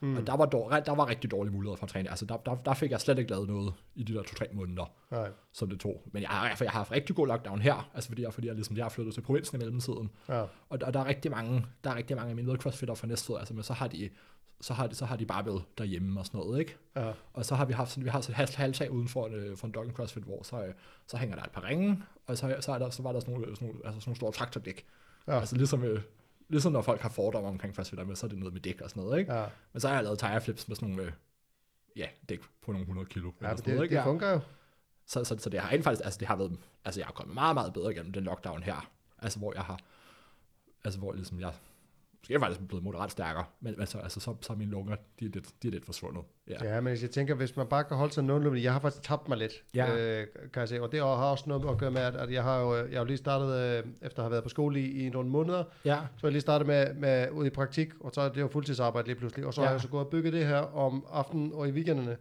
Mm. Og der var, dår, der var rigtig dårlige muligheder for at træne. Altså der, der, der fik jeg slet ikke lavet noget i de der to-tre måneder, Nej. som det tog. Men jeg har, jeg har haft rigtig god lockdown her, altså fordi jeg, fordi jeg, ligesom, jeg har flyttet til provinsen i mellemtiden. Ja. Og der, der, er rigtig mange, der er rigtig mange af mine crossfitter fra Næstved, altså, men så har de, så har de, så har de bare været derhjemme og sådan noget, ikke? Ja. Og så har vi haft sådan, vi har sådan et halvt halvtag uden for en, øh, for en Doggen CrossFit, hvor så, øh, så hænger der et par ringe, og så, så, er der, så var der sådan nogle, sådan nogle, altså sådan nogle store traktordæk. Ja. Altså ligesom, øh, ligesom når folk har fordomme omkring CrossFit, med, så er det noget med dæk og sådan noget, ikke? Ja. Men så har jeg lavet tire flips med sådan nogle, ja, dæk på nogle 100 kilo. ja eller men sådan noget, det, ikke? det fungerer jo. Så, så, så det har rent faktisk, altså det har været, altså jeg har kommet meget, meget bedre igennem den lockdown her. Altså hvor jeg har, altså hvor ligesom jeg, måske er jeg faktisk blevet moderat stærkere, men altså, altså så, så mine lunger, de er lidt, de er lidt forsvundet. Ja. Ja, men jeg tænker, hvis man bare kan holde sig nogenlunde, jeg har faktisk tabt mig lidt, Ja. øh, kan jeg sige, og det har også noget at gøre med, at, at jeg har jo, jeg har jo lige startet, øh, efter at have været på skole i, i nogle måneder, Ja, så har jeg lige startet med, med ud i praktik, og så er det jo fuldtidsarbejde lige pludselig, og så ja. har jeg så gået og bygget det her om aftenen og i weekenderne,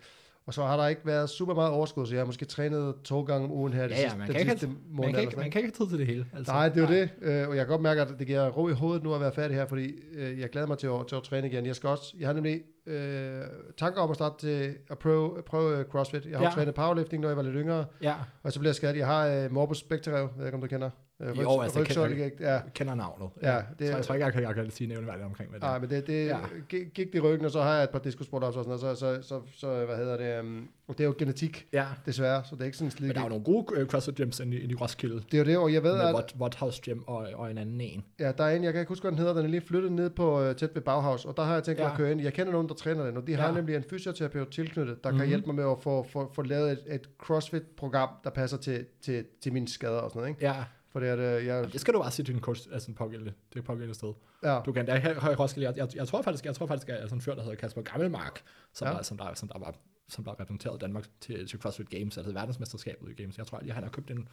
og så har der ikke været super meget overskud, så jeg har måske trænet to gange om ugen her de Ja, ja, sidste, man den kan ikke- sidste måned. man kan, ikke, man kan ikke have tid til det hele. Altså. Nej, det er jo det, øh, og jeg kan godt mærke, at det giver ro i hovedet nu at være færdig her, fordi øh, jeg glæder mig til at, til at træne igen. Jeg skal også, jeg har nemlig øh, tanker om at starte til at prøve, prøve øh, CrossFit. Jeg har ja. Trænet powerlifting, når jeg var lidt yngre, Ja, og så blev jeg skadet. Jeg har øh, morbus spectrev, jeg ved ikke, om du kender. Øh, Jo, altså, rygsøjle kender- ja. Jeg kender navnet. Ja, det så jeg tror ikke, jeg kan, jeg kan sige nævneværdigt omkring, hvad det er. Nej, men det, det Ja. gik, i ryggen, og så har jeg et par diskusprolapser og sådan noget, så, så, så, så, hvad hedder det, um, det er jo genetik, Ja, desværre, så det er ikke sådan men slidt. der er jo nogle gode uh, CrossFit gyms inde i, inde i Roskilde. Det er jo det, og jeg ved, Med at What House Gym og, og en anden en. ja, der er en, jeg kan ikke huske, hvad den hedder, den er lige flyttet ned på uh, tæt ved Bauhaus, og der har jeg tænkt mig Ja. at køre ind. Jeg kender nogen, der træner den, og de har Ja. nemlig en fysioterapeut tilknyttet, der Mhm. kan hjælpe mig med at få, få, få lavet et, et CrossFit-program, der passer til, til, til mine skader og sådan noget, ikke? Ja, For det er det, jeg, det skal du bare sige til din coach, altså den pågældende, det pågældende sted. ja, Du kan da i Roskilde, jeg, jeg, jeg, tror faktisk, jeg tror faktisk, at sådan en fyr, der hedder Kasper Gammelmark, som, Ja. der, som, der, som der var som der repræsenterede Danmark til, til CrossFit Games, altså verdensmesterskabet i Games. Jeg tror, at han har købt en,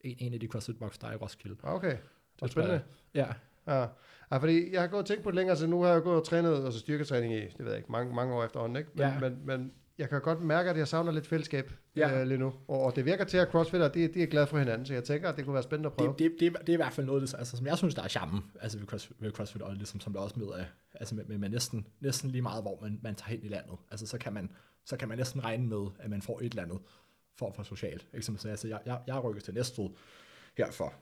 en, en af de CrossFit Box, der er i Roskilde. okay. Det er jeg. spændende. Ja, Ja. ja, fordi jeg har gået og tænkt på det længere, så nu har jeg gået og trænet altså styrketræning i, det ved jeg ikke, mange, mange år efterhånden, ikke? Men, Ja. men, men jeg kan godt mærke, at jeg savner lidt fællesskab Ja. øh, lige nu. Og, og det virker til, at crossfitter, de, de er glade for hinanden, så jeg tænker, at det kunne være spændende at prøve. det, det, det, er- det, er i hvert fald noget, det, altså, som jeg synes, der er charmen altså ved, CrossFit, ved CrossFit, og ligesom, som der også med, af, altså med, med, med næsten, næsten lige meget, hvor man, man tager hen i landet. Altså, så kan, man, så kan man næsten regne med, at man får et eller andet form for socialt. Eksempelvis, altså, jeg, jeg, jeg rykkes til Næstved her for,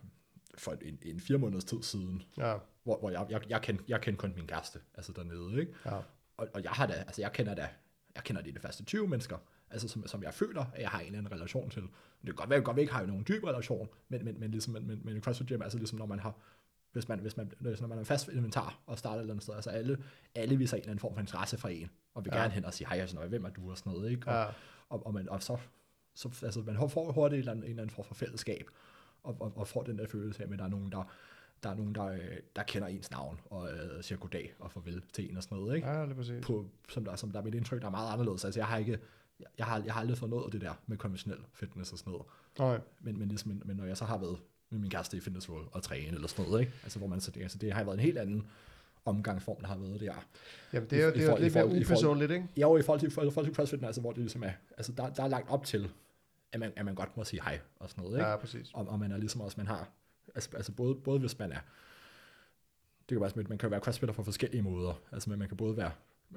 for en, en fire måneders tid siden, Ja, hvor, hvor jeg, jeg, jeg, kendte, jeg kendte kun min kæreste, altså dernede, ikke? ja, Og, og jeg har da, altså jeg kender da, jeg kender de, de første 20 mennesker, altså som, som jeg føler, at jeg har en eller anden relation til. Det kan godt være, være, jeg ikke har nogen dyb relation, men, men, men ligesom, men, men, men CrossFit Gym, altså ligesom når man har, hvis man, hvis man, hvis når man er fast inventar og starter et eller andet sted, altså alle, alle viser en eller anden form for interesse for en, og vil Ja. gerne hen og sige, hej, sådan hvem er du og sådan noget, ikke? Og, ja, og, og, man, og så, så altså, man får hurtigt en eller anden, en eller anden form for fællesskab, og, og, og får den der følelse af, at der er nogen, der, der er nogen, der, øh, der kender ens navn, og øh, siger goddag og farvel til en og sådan noget, ikke? ja, er præcis. på, som, der, som der er mit indtryk, der er meget anderledes. Altså, jeg har ikke, jeg, har, jeg har aldrig fået noget af det der med konventionel fitness og sådan noget. Nej, Men, men, ligesom, men, når jeg så har været med min kæreste i Fitness World og træne eller sådan noget, ikke? Altså, hvor man så, det, altså, det har været en helt anden omgangsform, der har været der. jamen det er jo, det er lidt mere upersonligt, ikke? Jo i forhold til, i forhold til CrossFit, altså, hvor det ligesom er, altså, der, der er lagt op til, at man, at man godt må sige hej og sådan noget, ikke? Ja, præcis. Og, og man er ligesom også, man har, altså, altså både, både hvis man er, det kan være, sådan, at man kan være crossfitter på forskellige måder, altså man kan både være,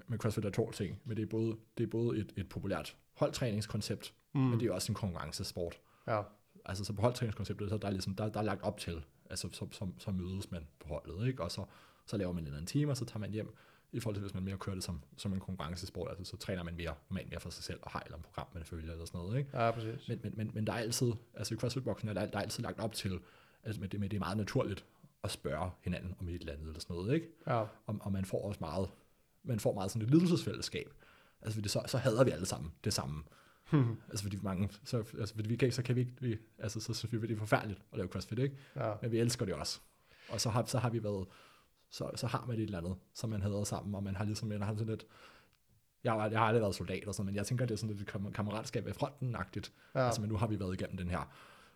med CrossFit er to ting, men det er både, det er både et, et populært holdtræningskoncept, mm. men det er også en konkurrencesport. Ja, Altså så på holdtræningskonceptet, så der er, ligesom, der, der er lagt op til, altså så, så, så mødes man på holdet, ikke? og så, så laver man en eller anden time, og så tager man hjem, i forhold til hvis man mere kører det som, som en konkurrencesport, altså så træner man mere, normalt mere for sig selv, og har et eller andet program, man følger, eller sådan noget, ikke? ja, præcis. Men, men, men, men der er altid, altså i CrossFit-boksen er der, der er altid lagt op til, altså med det, med det er meget naturligt at spørge hinanden om et eller andet, eller sådan noget, ikke? Ja, Og, og man får også meget, man får meget sådan et lidelsesfællesskab. Altså fordi så, så hader vi alle sammen det samme. altså fordi mange, så, altså fordi vi kan, så kan vi ikke, vi, altså så synes vi, det er forfærdeligt at lave CrossFit, ikke? ja, Men vi elsker det også. Og så har, så har vi været, så, så har man et eller andet, som man hader sammen, og man har ligesom, man har sådan lidt, jeg har, jeg har aldrig været soldat og sådan, men jeg tænker, det er sådan lidt kammeratskab ved fronten-agtigt. Ja. Altså, men nu har vi været igennem den her,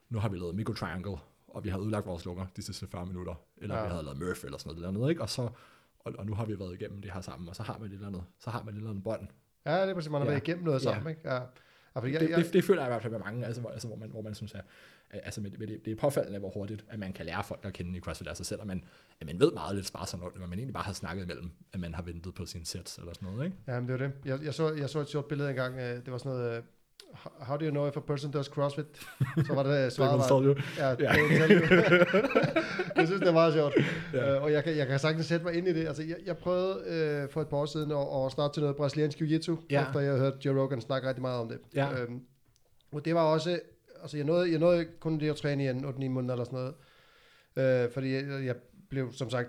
nu har vi lavet Micro Triangle, og vi har ødelagt vores lunger de sidste 40 minutter, eller Ja. vi havde lavet Murph eller sådan noget, eller andet, ikke? Og, så, og, og, nu har vi været igennem det her sammen, og så har man et eller andet, så har man et eller andet bånd. ja, det er præcis, man har Ja. været igennem noget Ja. sammen, ikke? Ja, fordi jeg, Det, jeg, det, det, føler jeg i hvert fald med mange, altså, hvor, altså, hvor, man, hvor man synes, at altså, med, med det, det er påfaldende, hvor hurtigt, at man kan lære folk at kende i CrossFit, altså selvom man, at man ved meget lidt sparsomt, når man egentlig bare har snakket imellem, at man har ventet på sine sets eller sådan noget, ikke? Ja, men det var det. Jeg, jeg, så, jeg så et sjovt billede engang. øh, Det var sådan noget... "How- do you know if a person does CrossFit? Så var det svaret var... Ja, Ja. det, jeg synes, det er meget sjovt. Ja. Ja. og jeg kan, jeg kan sagtens sætte mig ind i det. Altså, jeg, jeg prøvede øh, for et par år siden at, at starte til noget brasiliansk jiu-jitsu, Ja. efter jeg hørte Joe Rogan snakke rigtig meget om det. Ja. Øhm, og det var også... Altså, jeg nåede, jeg nåede kun det at træne i en 8-9 måneder eller sådan noget. Øh, fordi jeg, jeg blev, som sagt,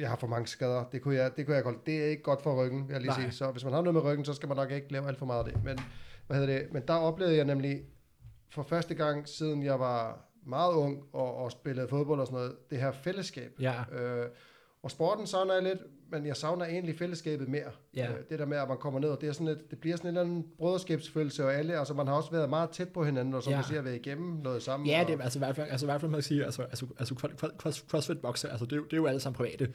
jeg har for mange skader. Det kunne jeg, det kunne jeg godt. Det er ikke godt for ryggen, jeg lige sige. Så hvis man har noget med ryggen, så skal man nok ikke lave alt for meget af det. Men, hvad hedder det? Men der oplevede jeg nemlig for første gang, siden jeg var meget ung og, og spillede fodbold og sådan noget, det her fællesskab. ja, Øh, og sporten savner jeg lidt, men jeg savner egentlig fællesskabet mere. Ja. Øh, det der med, at man kommer ned, og det, er sådan et, det bliver sådan en eller anden brøderskabsfølelse, og alle, altså man har også været meget tæt på hinanden, og som Ja. du siger, været igennem noget sammen. Ja, det er altså i hvert fald, altså i hvert fald man kan sige, altså, altså, altså cro- cro- CrossFit bokser, altså det, er jo- det er jo alle sammen private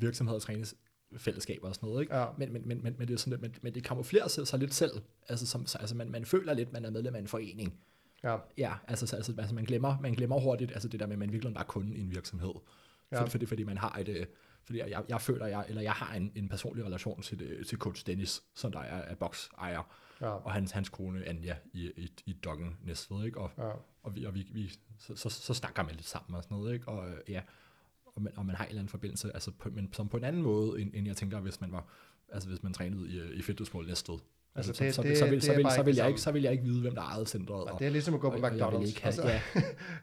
virksomheder og træningsfællesskaber og sådan noget, ikke? Ja. Men, men, men, men, men, det er sådan lidt, men, men det kamuflerer sig, sig lidt selv, altså, som, så- altså man, man føler lidt, man er medlem af en forening. Ja, Ja, altså, så- altså, altså man, glemmer, man glemmer hurtigt, altså det der med, at man virkelig bare er kunde i en virksomhed. Ja. Fordi, fordi, fordi man har et, øh, fordi jeg, jeg, føler, jeg, eller jeg har en, en personlig relation til, øh, til coach Dennis, som der er, er boksejer, ja. og hans, hans kone Anja i, i, i Doggen Næstved, ikke? Og, ja. og, vi, og vi, vi så, så, så, snakker man lidt sammen og sådan noget, ikke? Og ja, og man, og man har en eller anden forbindelse, altså på, men som på en anden måde, end, end jeg tænker, hvis man var, altså hvis man trænede i, i fitnessmål Næstved. Altså, altså det, så, det, så, vil, så, vil, så, vil jeg ikke, så vil jeg ikke vide, hvem der ejede centret. Og, det er ligesom at gå på og, McDonald's. Og ikke have, altså, ja.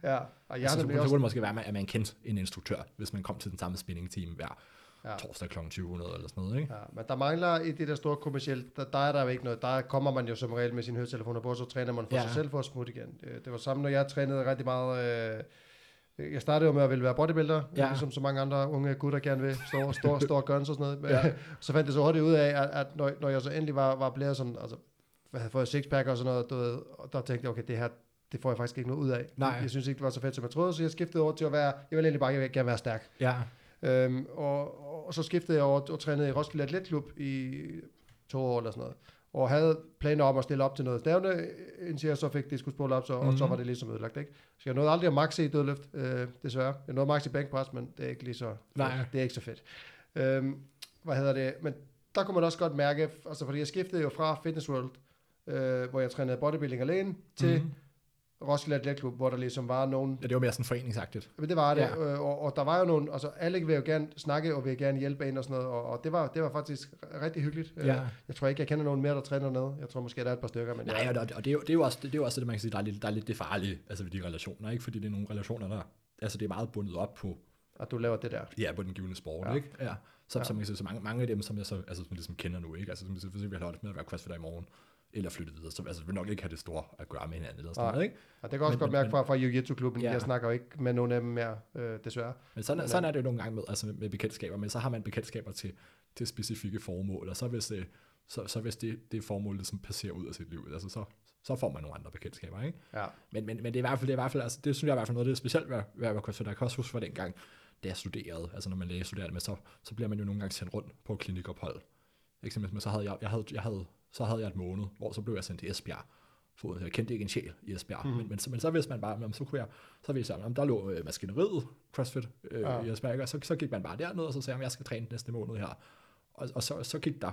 ja. Og jeg altså, så, så kunne det måske være, at man kendte en instruktør, hvis man kom til den samme spinning team hver ja. torsdag kl. 20 eller sådan noget. Ikke? Ja, men der mangler i det der store kommercielle, der, der er der jo ikke noget. Der kommer man jo som regel med sin høretelefoner på, så træner man for ja. sig selv for at smutte igen. Det, det var samme, når jeg trænede rigtig meget... Øh, jeg startede jo med at ville være bodybuilder, ja. ligesom så mange andre unge gutter gerne vil, store, store, store guns og sådan noget. Men, ja. så fandt jeg så hurtigt ud af, at, at når, når jeg så endelig var, var blevet sådan, altså, jeg havde fået sixpack og sådan noget, du ved, og der tænkte jeg, okay, det her, det får jeg faktisk ikke noget ud af. Nej. Jeg synes ikke, det var så fedt, som jeg troede, så jeg skiftede over til at være, jeg ville egentlig bare gerne være stærk. Ja. Øhm, og, og, så skiftede jeg over og trænede i Roskilde Atletklub i to år eller sådan noget. Og havde planer om at stille op til noget stævne, indtil jeg så fik diskuspol op, så, mm-hmm. og så mhm. var det ligesom ødelagt. Ikke? Så jeg nåede aldrig at maxe i dødløft, øh, desværre. Jeg nåede maxe i bænkpres, men det er ikke lige så, Nej. det er ikke så fedt. Øhm, hvad hedder det? Men der kunne man også godt mærke, altså fordi jeg skiftede jo fra Fitness World, øh, hvor jeg trænede bodybuilding alene, til mm-hmm. Roskilde Atletklub, hvor der ligesom var nogen... Ja, det var mere sådan foreningsagtigt. Men det var det, ja. øh, og, og, der var jo nogen, altså alle vil jo gerne snakke, og vil gerne hjælpe en og sådan noget, og, og det, var, det var faktisk rigtig hyggeligt. Øh, ja. Jeg tror ikke, jeg kender nogen mere, der træner ned. Jeg tror måske, der er et par stykker. Men Nej, ja. og, og det, er jo, det, er jo også, det, er jo også det, man kan sige, der er lidt, der er lidt det farlige, altså ved de relationer, ikke? Fordi det er nogle relationer, der, altså det er meget bundet op på... At du laver det der. Ja, på den givende sport, ja. ikke? Ja. Så, ja. så, så mange, mange af dem, som jeg så, altså, som ligesom kender nu, ikke? Altså, som, for eksempel, jeg har med at være crossfitter i morgen, eller flytte videre. Så altså, vi vil nok ikke have det store at gøre med hinanden. Eller sådan noget, ikke? Ja, det kan også men, godt mærke fra, fra Jiu-Jitsu-klubben. Ja. Jeg snakker jo ikke med nogen af dem mere, øh, desværre. Men sådan, men, sådan er det jo nogle gange med, altså med bekendtskaber, men så har man bekendtskaber til, til specifikke formål, og så hvis det, så, så hvis det, det formål ligesom passerer ud af sit liv, altså så, så får man nogle andre bekendtskaber, ikke? Ja. Men, men, men det er i hvert fald, det er i hvert fald, altså, det synes jeg er i hvert fald noget, det er specielt at være konsulent. Jeg kan også huske fra dengang, da jeg studerede, altså når man læger studerede med, så, så bliver man jo nogle gange sendt rundt på klinikophold. Eksempelvis, så havde jeg, jeg havde, jeg havde så havde jeg et måned, hvor så blev jeg sendt til Esbjerg. For jeg kendte ikke en sjæl i Esbjerg. Mm. Men, men, så, men så vidste man bare, jamen, så kunne jeg, så vidste jeg, om der lå øh, maskineriet, CrossFit øh, ja. i Esbjerg, og så, så gik man bare derned, og så sagde jeg, jeg skal træne næste måned her. Og, og så, så gik der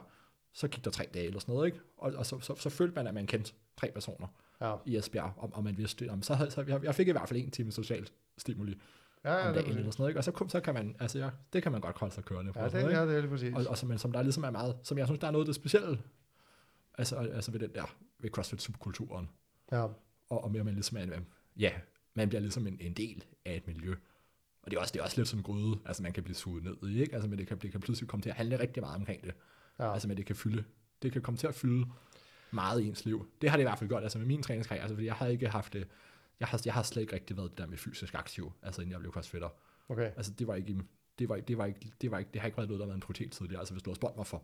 så gik der tre dage eller sådan noget, ikke? Og, og så, så, så følte man, at man kendte tre personer ja. i Esbjerg, og, og man vidste, om, så, havde, så jeg, jeg fik i hvert fald en time socialt stimuli ja, ja, om dagen eller sådan noget, ikke? Og så, så kan man, altså ja, det kan man godt holde sig kørende på. Ja, det, ja, det er det præcis. Og, og som, men som der ligesom er meget, som jeg synes, der er noget af det specielle Altså, altså ved den der, ved CrossFit-subkulturen. Ja. Og, og mere man ligesom er en, ja, man bliver ligesom en, en del af et miljø. Og det er også, det er også lidt sådan en gryde, altså man kan blive suget ned i, ikke? Altså, men det kan, det kan pludselig komme til at handle rigtig meget omkring det. Ja. Altså, men det kan fylde, det kan komme til at fylde meget i ens liv. Det har det i hvert fald gjort, altså med min træningskarriere, altså fordi jeg har ikke haft det, jeg har, jeg har slet ikke rigtig været det der med fysisk aktiv, altså inden jeg blev crossfitter. Okay. Altså det var ikke, det var det var ikke, det var ikke, det har ikke været noget, der var en prioritet tidligere. Altså hvis du har spurgt mig for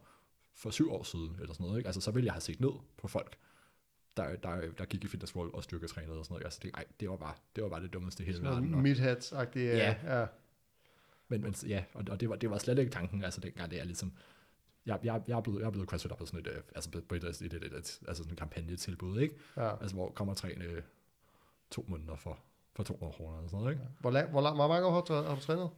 for syv år siden, eller sådan noget, ikke? Altså, så ville jeg have set ned på folk, der, der, der gik i fitness world og styrketrænede og sådan noget. Altså, det, ej, det, var bare, det var bare det dummeste hele verden. Og, Midhats-agtige, ja. ja. Men, men ja, og, og det, var, det var slet ikke tanken, altså dengang det er ligesom, jeg, jeg, jeg er blevet, jeg er blevet crossfit på sådan et, øh, altså på et, et, et, et, et, altså sådan en kampagnetilbud, ikke? Ja. Altså, hvor kommer træne øh, to måneder for, for 200 kroner eller sådan noget, ikke? Hvor, lang, hvor, lang, hvor mange år har, har du trænet?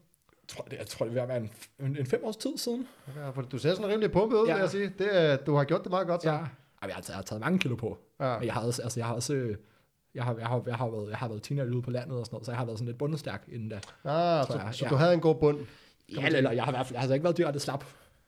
Tror, det, jeg tror, det vil være en, en, en fem års tid siden. Ja, for du ser sådan rimelig pumpet ud, ja. vil jeg sige. Det, du har gjort det meget godt, så. Ja. Jeg, har, jeg har taget mange kilo på. Ja. Men jeg har, også, altså, jeg har også... Øh, jeg har, jeg, har, jeg, har været, jeg har været teenager ude på landet og sådan noget, så jeg har været sådan lidt bundestærk inden da. Ah, så, jeg, så ja. du havde en god bund? Ja, eller jeg har i hvert fald jeg har ikke været direkte slap.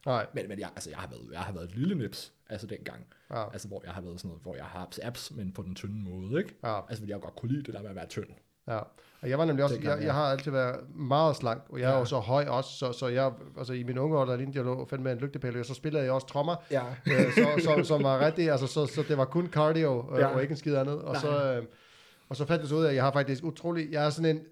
Nej. Men, men jeg, altså, jeg, har været, jeg har været et lille nips, altså dengang. Ja. Altså, hvor jeg har været sådan noget, hvor jeg har haft abs, men på den tynde måde, ikke? Ja. Altså, fordi jeg godt kunne lide det der med at være tynd. Ja, og jeg var nemlig også, jeg, jeg har altid været meget slank, og jeg ja. er jo så høj også, så, så jeg, altså i mine unge år, der lignede jeg lå fandt med en lygtepæl, og så spillede jeg også trommer, ja. øh, så, så, som var rigtig, altså så, så det var kun cardio, øh, ja. og ikke en skid andet, og så, øh, og så fandt jeg så ud af, at jeg har faktisk utrolig, jeg er sådan en,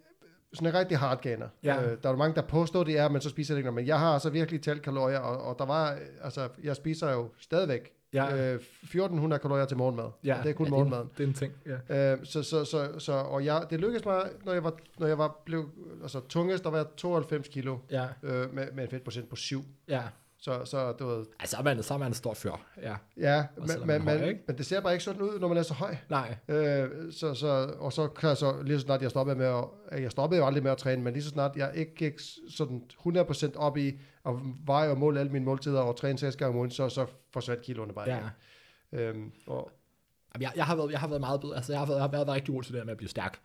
sådan en rigtig hardgainer. Ja. Øh, der er mange, der påstår, det er, men så spiser det ikke noget. Men jeg har altså virkelig talt kalorier, og, og der var, altså, jeg spiser jo stadigvæk Ja. Øh, 1400 kalorier til morgenmad. Ja, det er kun ja, morgenmaden. Det er en ting, ja. Øh, så, så, så, så, og jeg, det lykkedes mig, når jeg var, når jeg var blev, altså tungest, der var jeg 92 kilo, ja. øh, med, med en fedtprocent på 7. Ja. Så, så du ved, Altså, så er man, så er man en stor fyr, ja. ja, men, men, man høj, men, det ser bare ikke sådan ud, når man er så høj. Nej, Øh, så, så, og så kan jeg så, lige så snart jeg stoppede med at, jeg stoppede jo aldrig med at træne, men lige så snart jeg ikke gik sådan 100% op i, og veje og måle alle mine måltider og træne seks gange om ugen, så, så forsvandt kiloene bare ja. Øhm, og, Jeg, jeg, har været, jeg har været meget bedre, altså jeg har været, jeg har været rigtig god til det der med at blive stærk,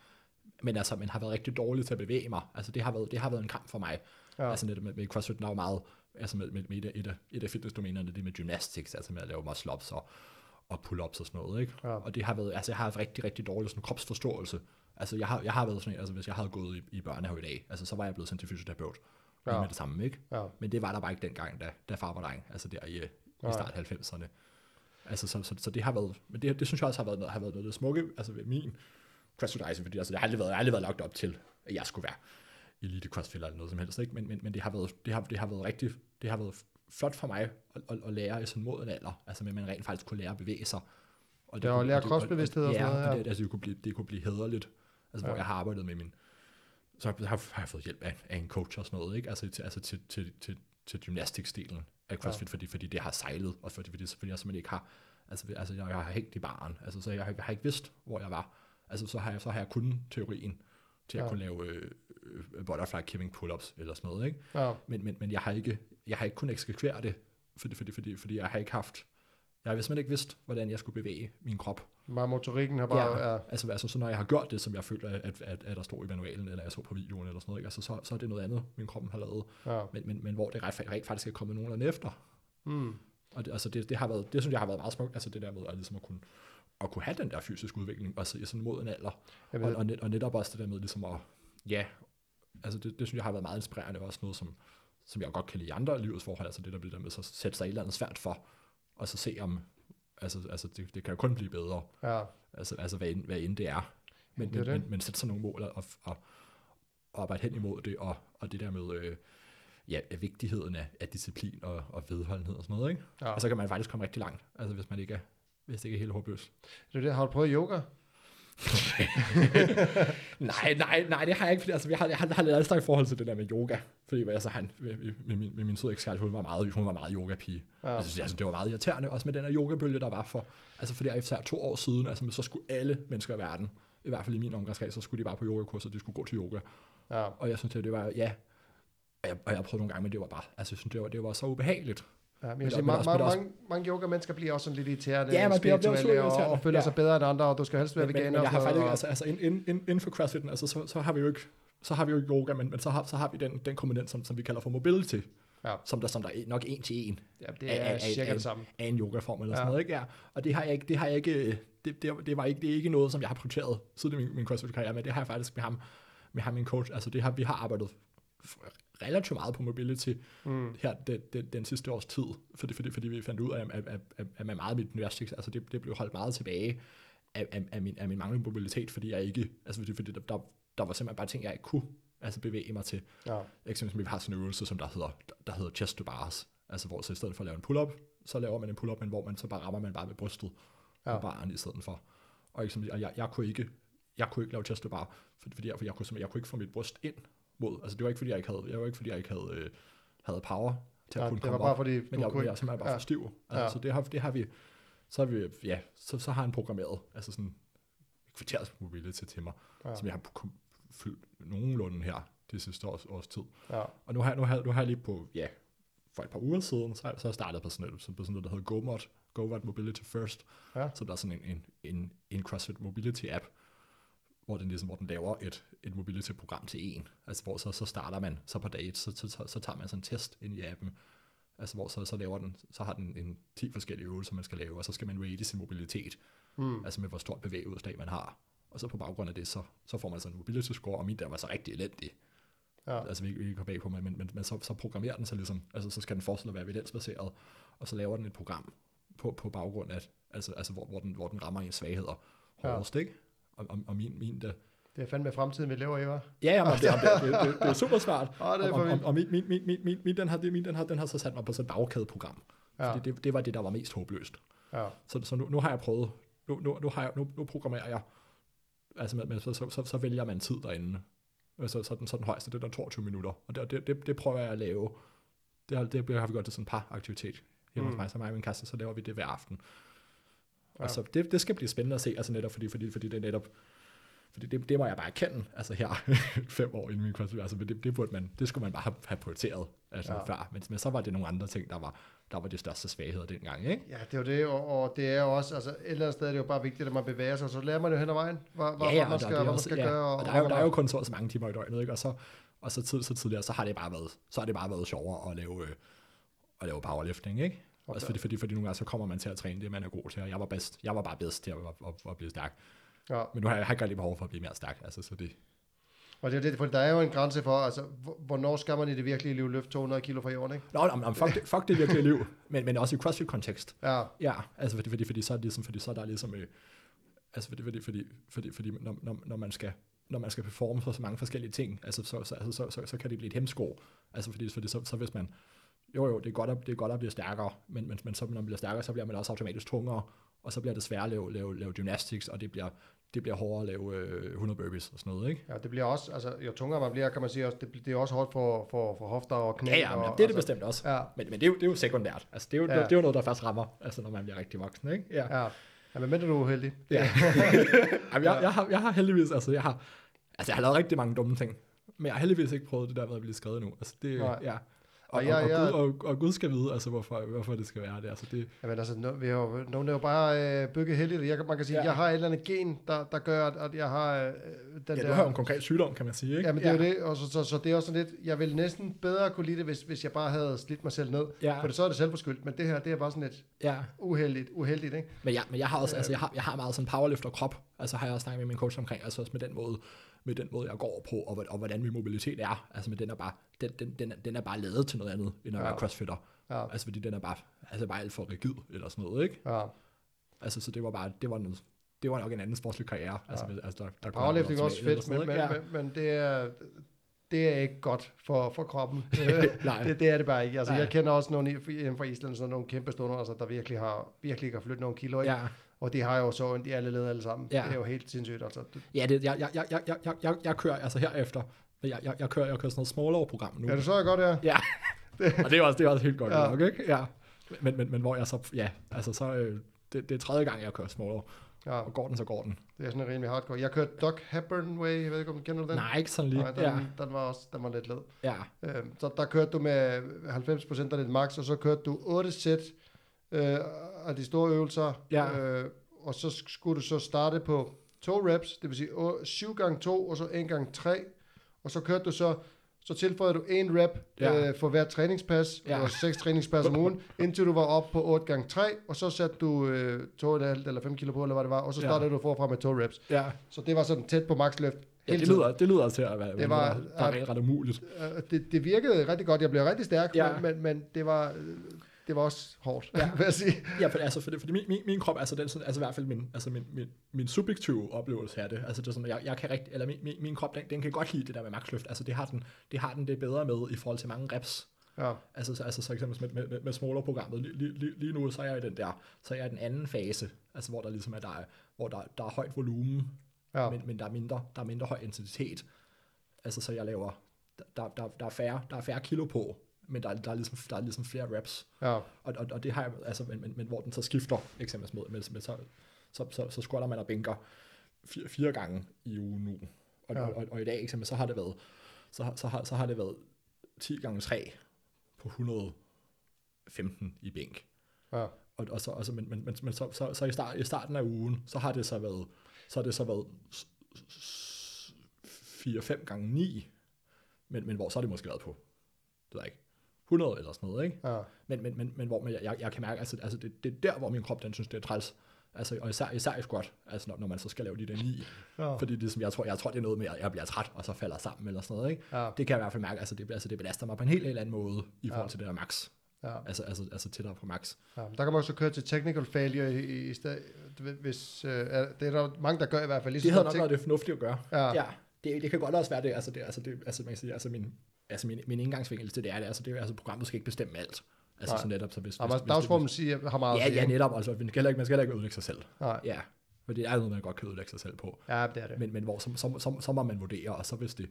men altså, men har været rigtig dårlig til at bevæge mig. Altså det har været, det har været en kamp for mig. Ja. Altså netop med, med CrossFit, der er jo meget, altså med, med, med et, af- et, af, fitnessdomænerne, det med gymnastics, altså med at lave muscle ups og, og pull-ups og sådan noget, ikke? Ja. Og det har været, altså jeg har haft rigtig, rigtig dårlig sådan kropsforståelse. Altså jeg har, jeg har været sådan en, altså hvis jeg havde gået i, i børnehave i dag, altså så var jeg blevet sendt til fysioterapeut. Ja. Ja. med det samme, ikke? ja, Men det var der bare ikke dengang, da, da far var dreng, altså der i, i Nej. start 90'erne. Altså, så, så, så, det har været, men det, det synes jeg også har været noget, har været noget af det smukke, altså ved min CrossFit fordi altså, det har aldrig været, jeg har aldrig været lagt op til, at jeg skulle være elite CrossFit eller noget som helst, ikke? Men, men, men det, har været, det, har, det har været rigtig, det har været flot for mig at, at, at lære i sådan mod en alder, altså med at man rent faktisk kunne lære at bevæge sig. Og Ja, og kunne- lære det- kropsbevidsthed og ja, sådan noget, og ja. det, altså, det, kunne blive, det kunne blive hederligt, altså Ja. hvor jeg har arbejdet med min, så har, har jeg fået hjælp af, af en coach og sådan noget, ikke? Altså til, altså til, til, til, til gymnastikstilen af CrossFit, ja. fordi, fordi det har sejlet, og fordi, fordi, fordi jeg simpelthen ikke har, altså, altså jeg, jeg har hængt i baren, altså så jeg, har- jeg har ikke vidst, hvor jeg var. Altså så har jeg, så har jeg kun teorien til at Ja. kunne lave øh, øh, butterfly kipping pull-ups eller sådan noget, ikke? ja, Men, men, men jeg har ikke, jeg har ikke kunnet eksekvere det, fordi, fordi, fordi, fordi jeg har ikke haft, jeg har simpelthen ikke vidst, hvordan jeg skulle bevæge min krop. bare motorikken har bare, ja, ja, Altså, altså, så når jeg har gjort det, som jeg føler, at, at, at der står i manualen, eller jeg så på videoen, eller sådan noget, ikke? Altså, så, så er det noget andet, min krop har lavet. ja. Men, men, men hvor det rent, rent faktisk er kommet nogenlunde efter. Mm. Og det, altså det, det, har været, det synes jeg har været meget smukt, altså det der med at, ligesom at, kunne, at kunne have den der fysiske udvikling, også i sådan mod en alder. Og, og, net, og netop også det der med ligesom at, ja, altså det, det synes jeg har været meget inspirerende, også noget, som, som jeg godt kan lide i andre livets forhold, altså det der, det der med så at sætte sig et eller andet svært for, og så se om, altså, altså det, det kan jo kun blive bedre, ja, altså, altså hvad, end, hvad end det er. Men, Det er men, det. men, men sætte sig nogle mål og, og, og arbejde hen imod det, og, og det der med, øh, ja, vigtigheden af, af disciplin og, og vedholdenhed og sådan noget, ikke? ja. Og så kan man faktisk komme rigtig langt, altså hvis man ikke er, hvis det ikke er helt håbløst. Det er det, har du prøvet yoga? nej, nej, nej, det har jeg ikke, fordi altså, jeg har, jeg har, jeg har lidt anstrengt forhold til det der med yoga, fordi altså, han, med, med, min, med min søde ekskæreste, hun var meget, hun var meget yoga-pige. Ja. Synes, altså, det var meget irriterende, også med den her yogabølge, der var for, altså fordi efter to år siden, altså så skulle alle mennesker i verden, i hvert fald i min omgangskreds, så skulle de bare på yogakurser, de skulle gå til yoga. Ja, Og jeg synes, det, det var, ja, og jeg, og jeg prøvede nogle gange, men det var bare, altså jeg synes, det var, det var så ubehageligt. Ja men Men jeg siger, mange, også- men mange, også- mange, mange yoga-mennesker bliver også sådan lidt irriterende, Ja, man bliver- også og, irriterende, og føler ja. sig bedre end andre, og du skal helst være Men, veganer. men jeg har og faktisk, noget, altså, altså inden, inden, inden for CrossFit, altså, så, så har vi jo ikke, så har vi jo ikke yoga, men, men så, har, så har vi den, den komponent, som, som vi kalder for mobility, Ja. som der, som der er nok en til en og- ja, det af- er af- cirka af- det samme. af en yogaform eller Ja. sådan noget, ikke? Ja. Og det har jeg ikke, det har jeg ikke, det, det, det var ikke, det er ikke noget, som jeg har prioriteret siden min, min CrossFit-karriere, men det har jeg faktisk med ham, med ham min coach, altså det har, vi har arbejdet relativt meget på mobility Mm. her den, den, den sidste års tid, fordi, fordi, fordi vi fandt ud af, at, at, at, at meget af mit universitet, altså det, det blev holdt meget tilbage af, af, af, min, af min manglende mobilitet, fordi jeg ikke, altså fordi, fordi der, der, der var simpelthen bare ting, jeg ikke kunne altså bevæge mig til. Ja, Eksempelvis, vi har sådan en øvelse, som der hedder, der hedder chest to bars, altså hvor så i stedet for at lave en pull-up, så laver man en pull-up, men hvor man så bare rammer man bare med brystet Ja. på baren i stedet for. Og, eksempelvis, og jeg, jeg, kunne ikke, jeg kunne ikke lave chest to bar, fordi, fordi jeg, for jeg, kunne, jeg kunne ikke få mit bryst ind mod, altså det var ikke fordi, jeg ikke havde, jeg var ikke fordi, jeg ikke havde, øh, havde power til at ja kunne det komme var bare op. fordi, Men du jeg, kunne jeg er simpelthen bare ja. for stiv. Altså, Ja. Så det har, det har vi, så har vi, ja, så, så har han programmeret, altså sådan kvarters mobility til mig, Ja. som jeg har fyldt nogenlunde her det sidste års, års tid. Ja, Og nu har, nu har, nu har jeg lige på, ja, for et par uger siden, så, så jeg startet på sådan, et, så på sådan noget, der hedder GoMod, GoMod Mobility First, Ja. så der er sådan en, en, en, en CrossFit Mobility app, hvor den, ligesom, hvor den laver et, et mobility-program til en. Altså hvor så, så starter man, så på dag så, så, så, så tager man sådan en test ind i appen, altså hvor så, så laver den, så har den en 10 forskellige øvelser, man skal lave, og så skal man rate sin mobilitet, mm. altså med hvor stort bevægeudslag man har. Og så på baggrund af det, så, så får man sådan en mobility score, og min der var så rigtig elendig. ja, Altså vi, vi går bag på mig, men, men, men så, så programmerer den sig ligesom, altså så skal den forestille at være evidensbaseret, og så laver den et program på, på baggrund af, altså, altså hvor, hvor, den, hvor den rammer ens svagheder Ja. hårdest, ikke? Og, og, og min, min der, det er fandme fremtiden, vi lever i, hva'? ja, ja, men det, det, det, det, det, er super smart. Det er og, og, min, min, min, min, min, min, den har, min, den har, den har så sat mig på sådan et bagkædeprogram. Ja. Fordi det, det, var det, der var mest håbløst. ja, Så, så nu, nu har jeg prøvet, nu, nu, nu, har jeg, nu, nu programmerer jeg, altså med, med, så, så, så, så vælger man tid derinde. Så, så, den, så den højeste, det er der 22 minutter. Og det, det, det, det prøver jeg at lave det, det har vi gjort til sådan en par aktivitet hjemme mm. Hos mig, så mig og min kæreste, så laver vi det hver aften. Ja. Og så det, det skal blive spændende at se, altså netop fordi, fordi, fordi det netop, fordi det, det må jeg bare erkende, altså her fem år inden min CrossFit, altså det, det, burde man, det skulle man bare have, have prioriteret altså ja. Før, men, men så var det nogle andre ting, der var, der var de største svagheder dengang, ikke? Ja, det er jo det, og, og det er jo også, altså et eller andet sted er det jo bare vigtigt, at man bevæger sig, så lærer man jo hen ad vejen, hvad, hvad, Ja, hvad man og skal, det hvad man skal ja, gøre. Og der er, jo, der er jo kun så og så mange timer i døgnet, ikke? Og så, og så, tid, så tidligere, så har det bare været, så har det bare været sjovere at lave, øh, at lave powerlifting, ikke? Også fordi, fordi, fordi nogle gange så kommer man til at træne det, man er god til, og jeg var, bedst, jeg var bare bedst til at, at, at, blive stærk. Ja, Men nu har jeg, jeg har ikke rigtig behov for at blive mere stærk, altså, så det, og det er jo det, for der er jo en grænse for, altså, hvor- hvornår skal man i det virkelige liv løfte 200 kilo fra jorden, ikke? Nå, nå, nå fuck, det, fuck det virkelige liv, men, men også i CrossFit-kontekst. Ja, Ja, altså fordi, fordi, fordi så er det ligesom, fordi så er der ligesom, øh, altså fordi, fordi, fordi, fordi, fordi når, når, når, man skal, når man skal performe for så mange forskellige ting, altså så, så, altså, så, så, så kan det blive et hemsko. Altså fordi, fordi så, så hvis man, jo jo, det er godt at, det er godt at blive stærkere, men, men, men så når man bliver stærkere, så bliver man også automatisk tungere, og så bliver det sværere at lave, lave, lave gymnastics, og det bliver, det bliver hårdere at lave øh, 100 burpees og sådan noget, ikke? ja, det bliver også, altså jo tungere man bliver, kan man sige også, det, det er også hårdt for, for, for hofter og knæ. Ja, ja, men og, det er det altså, bestemt også. Ja, Men, men det, er jo, det er jo sekundært. Altså, det, er jo, Ja. det, det er jo noget, der først rammer, altså, når man bliver rigtig voksen, ikke? Ja. ja. Ja, men mindre du er uheldig. Ja. Jamen, jeg, jeg, har, jeg har heldigvis, altså jeg har, altså jeg har lavet rigtig mange dumme ting, men jeg har heldigvis ikke prøvet det der med at blive skrevet nu. Altså det, Nej. ja. Og, Og og, jeg- og, jeg- Gud, og, og Gud skal vide, altså hvorfor, hvorfor det skal være det. Altså det Jamen altså, no, vi har jo, nogen er jo bare øh, bygget heldigt. Jeg, man kan sige, Ja. ja. jeg har et eller andet gen, der, der gør, at, jeg har øh, den ja, der... du har jo en konkret sygdom, kan man sige, ikke? Ja, men det er jo det, og så, så, så det er også sådan lidt, jeg ville næsten bedre kunne lide det, hvis, hvis jeg bare havde slidt mig selv ned. Ja, For det, så er det selvforskyldt, men det her, det er bare sådan lidt ja. uheldigt, uheldigt, ikke? Men, ja, men jeg har også, altså jeg har, jeg har meget sådan powerlifter krop, altså har jeg også snakket med min coach omkring, altså også med den måde, med den måde, jeg går på, og, og hvordan min mobilitet er. Altså, men den er bare, den, den, den, den er bare lavet til noget andet, end at Ja. være crossfitter. Ja, Altså, fordi den er bare, altså bare alt for rigid, eller sådan noget, ikke? ja. Altså, så det var bare, det var noget, det var nok en anden sportslig karriere. Altså, med, altså der, der Powerlifting er også fedt, men, men, noget, men, men det er... Det er ikke godt for, for kroppen. Nej. det, det er det bare ikke. Altså, Nej. jeg kender også nogle inden for Island, sådan nogle kæmpe stunder, altså, der virkelig har virkelig kan flytte nogle kilo. Ikke? ja. Og det har jo så ondt i alle leder alle sammen. Ja. Det er jo helt sindssygt. Altså. Ja, det, jeg, jeg, jeg, jeg, jeg, jeg, jeg kører altså herefter. Jeg, jeg, jeg, kører, jeg kører sådan noget smålov-program nu. Ja, det så jeg godt, ja. Ja, og det er også, det er også helt godt ja. nok, ikke? Ja. Men, men, men hvor jeg så, ja, altså så, øh, det, det er tredje gang, jeg kører smålov. Ja. Og går den, så går den. Det er sådan rimelig hardcore. Jeg kørte Doc Hepburn Way, jeg ved ikke, om du kender den? Nej, ikke sådan lige. Nej, den, ja. den, var også, den var lidt led. Ja. Øhm, så der kørte du med 90% af dit max, og så kørte du 8 sæt øh, af de store øvelser. Ja. Øh, og så sk- skulle du så starte på to reps, det vil sige 7 gange 2 og så 1 gange 3. Og så kørte du så, så tilføjede du en rep Ja. øh, for hvert træningspas, Ja. ja. og 6 træningspas om ugen, indtil du var op på 8 gange 3, og så satte du øh, 2,5 eller 5 kilo på, eller hvad det var, og så Ja. startede du forfra med to reps. ja. Så det var sådan tæt på maxløft ja det, lyder, det lyder til at være Det var- der, der er ret, umuligt. Øh, det, det virkede rigtig godt. Jeg blev rigtig stærk, Ja. ja. men, men det var øh, det var også hårdt, Ja. vil jeg sige. Ja, for, altså, fordi, fordi min, min, min krop, altså, den, sådan, altså i hvert fald min, altså min, min, min subjektive oplevelse af det, altså det er sådan, jeg, jeg kan rigtig, eller min, min, min krop, den, den kan godt lide det der med maxløft, altså det har den, det har den det bedre med i forhold til mange reps, Ja, altså, så, altså så eksempel med, med, med, med smaller-programmet, lige, lige, lige, nu, så er jeg i den der, så er jeg i den anden fase, altså hvor der ligesom er, der er, hvor der, der er højt volumen, ja. men, men der er mindre, der er mindre høj intensitet, altså så jeg laver, der, der, der, er færre, der er færre kilo på, men der, er- der, er ligesom, der er ligesom flere reps, ja, og, og, og det har jeg, altså, men, men, men hvor den så skifter, eksempelvis med, med, med så, så, så, så squatter man og bænker fire, fire gange i ugen nu. Og, Ja. og, og, og, i dag, eksempel, så har det været, så, så, har, så har det været 10 gange 3 på 115 i bænk. ja, Og, og så, altså, men, men, men, men så, så, så i, start, i starten af ugen, så har det så været, så har det så været 4-5 gange 9, men, men hvor så har det måske været på, det ved jeg ikke, 100 eller sådan noget, ikke? ja, Men, men, men, men hvor man, jeg, jeg kan mærke, altså, altså det, det er der, hvor min krop, den synes, det er træls. Altså, og især, især i squat, altså når, når man så skal lave de der ni. ja, Fordi det, som, jeg, tror, jeg tror, det er noget med, at jeg bliver træt, og så falder sammen eller sådan noget. Ikke? ja, Det kan jeg i hvert fald mærke, altså det, altså det belaster mig på en helt, helt anden måde, i forhold Ja. til det der max. ja, Altså, altså, altså tættere på max. ja. Der kan man også køre til technical failure i, i, stedet, hvis, øh, det er der mange, der gør i hvert fald. Lige Det havde nok været det fornuftige at gøre. Ja. ja det, det, kan godt også være det, altså det, altså det, altså man kan sige, altså min, altså min, min indgangsvinkel til det er det, altså det er, altså programmet skal ikke bestemme alt. Altså Nej. så netop, så hvis, Ja, hvis, men dagsformen siger, har meget at Ja, ja, netop, altså man skal heller ikke, man skal heller ikke ødelægge sig selv. Nej, Ja, for det er noget, man godt kan ødelægge sig selv på. ja, det er det. Men, men hvor så, så, så, så må man vurdere, og så hvis det,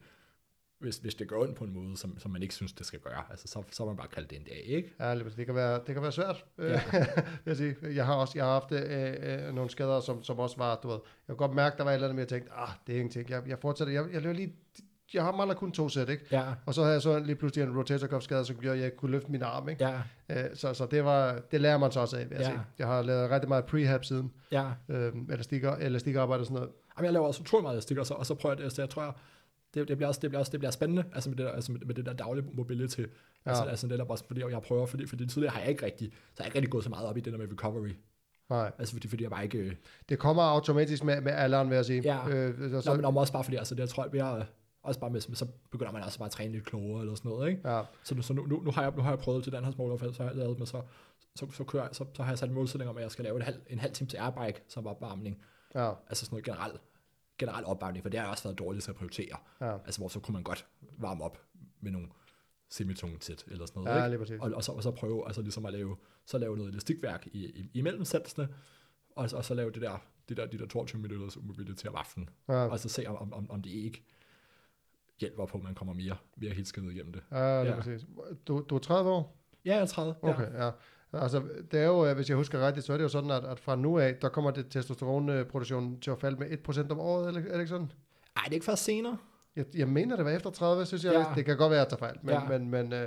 hvis, hvis det går ondt på en måde, som, som man ikke synes, det skal gøre, altså, så, så må man bare kalde det en dag, ikke? Ja, det kan være, det kan være svært. Ja. Ja. jeg, sige. jeg har også jeg har haft øh, øh, nogle skader, som, som også var, du ved, jeg kunne godt mærke, der var et eller andet med, jeg tænkte, ah, det er ingenting. Jeg, jeg fortsætter, jeg, jeg løber lige, jeg har mangler kun to sæt, ikke? Ja, Og så havde jeg så lige pludselig en rotator cuff skade, som gjorde, at jeg kunne løfte min arm, ikke? ja, Øh, så, så det var, det lærer man så også af, vil jeg Ja. sige. Jeg har lavet rigtig meget prehab siden, ja. øh, elastikker, elastikarbejde og sådan noget. Jamen, jeg laver også utrolig meget elastik, og så, og så prøver jeg det, så jeg tror, jeg, det, det, bliver også, det, bliver også, det bliver spændende, altså med det der, altså med, med det der daglige mobility, ja. altså, altså det der bare, fordi jeg prøver, fordi, fordi tidligere har jeg ikke rigtig, så har jeg ikke rigtig gået så meget op i det der med recovery, Nej, altså fordi, fordi jeg bare ikke, øh, det kommer automatisk med, med alderen, vil jeg sige. Ja. Øh, så, så, men også bare fordi, altså det jeg tror, jeg er, også bare med, så begynder man altså bare at træne lidt klogere eller sådan noget, ikke? ja, Så, nu, så nu, nu, nu, har jeg, nu har jeg prøvet til den her små så har jeg lavet med, så, så, så, kører så, så har jeg sat en målsætning om, at jeg skal lave en halv, en halv time til airbike som opvarmning, ja, altså sådan noget generelt, generelt opvarmning, for det har også været dårligt til at prioritere. ja. Altså, hvor så kunne man godt varme op med nogle semitunge sæt eller sådan noget. Ja, ikke? lige præcis. Og, og, så, og så prøve altså ligesom at lave, så lave noget elastikværk i, i, imellem sætsene, og, og så lave det der, det der, de der 22 minutters mobilitet om aftenen, Ja, og så se om- om, om det ikke hjælper på, at man kommer mere, mere helskindet igennem det. ja, lige Ja. præcis. Du, du er 30 år? Ja, jeg er 30. Okay, ja. Altså, det er jo, øh, hvis jeg husker rigtigt, så er det jo sådan, at, at fra nu af, der kommer det testosteronproduktionen til at falde med 1% om året, eller er det ikke sådan? Ej, det er ikke først senere. Jeg, jeg mener, det var efter 30, synes jeg. Ja. Ja. Det kan godt være, at tager fejl, men, Ja. ja. men, men, øh,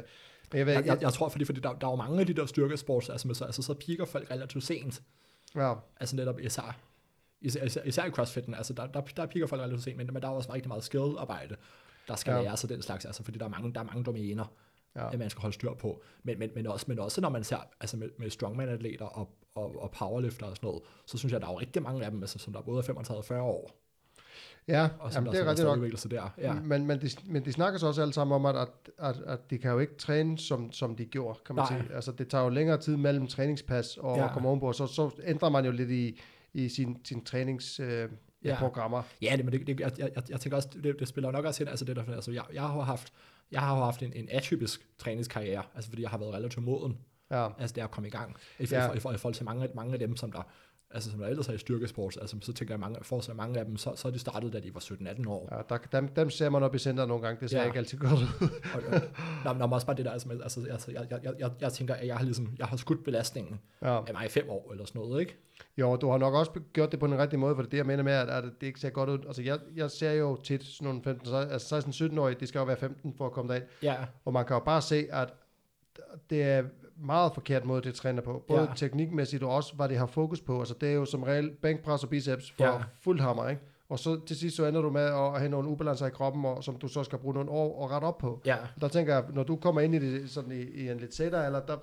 men jeg ved Jeg, jeg, jeg tror, fordi, fordi der, der er jo mange af de der styrkesports, altså, med, så, altså så piker folk relativt sent. ja, Altså netop især, især, især, især i crossfitten, altså der, der, der piker folk relativt sent, men, men der er også rigtig meget skill-arbejde, der skal ja. Læres af den slags, altså fordi der er mange, der er mange domæner, ja. at man skal holde styr på. Men, men, men, også, men også når man ser altså med, med strongman-atleter og, og, og powerlifter og sådan noget, så synes jeg, der er jo rigtig mange af dem, altså, som der er både er 35 og 40 år, ja og jamen, det er rigtigt nok. der. Ja. Men, men, de, men de snakker så også alle sammen om, at, at, at, at de kan jo ikke træne, som, som de gjorde, kan man Nej. sige. Altså, det tager jo længere tid mellem træningspas og Ja. at komme ovenpå, så, så ændrer man jo lidt i, i sin, sin træningsprogrammer. Øh, Ja. programmer. Ja, det, men det, det, jeg, jeg, jeg tænker også, det, det spiller nok også ind, altså det der, altså jeg, jeg har haft, jeg har haft en, en atypisk træningskarriere, altså fordi jeg har været relativt moden, Ja, altså det er at komme i gang, i, Ja. ja. i, i, i forhold til mange, mange af dem, som der, altså som der ellers er i styrkesport, altså så tænker jeg, mange, for sig mange af dem, så, så er de startet, da de var 17-18 år. ja der, dem, dem ser man op i centret nogle gange, det ser Ja. ikke altid godt ud. Og, og, nå, men også bare det der, altså, altså, altså jeg, jeg, jeg, jeg, jeg tænker, at jeg har ligesom, jeg har skudt belastningen ja. af mig i fem år, eller sådan noget, ikke? Jo, du har nok også gjort det på den rigtige måde, for det er det, jeg mener med, at, at det ikke ser godt ud. Altså, jeg, jeg ser jo tit sådan nogle 15, altså 16-17-årige, de skal jo være 15 for at komme derind, Ja, og man kan jo bare se, at det er meget forkert måde, det træner på. Både Ja. ja. teknikmæssigt og også, hvad det har fokus på. Altså, det er jo som regel bænkpres og biceps for Ja. ja. fuld hammer, ikke? Og så til sidst så ender du med at have nogle ubalancer i kroppen, og, som du så skal bruge nogle år og rette op på. ja, Der tænker jeg, når du kommer ind i det sådan i, i en lidt sætter, eller der,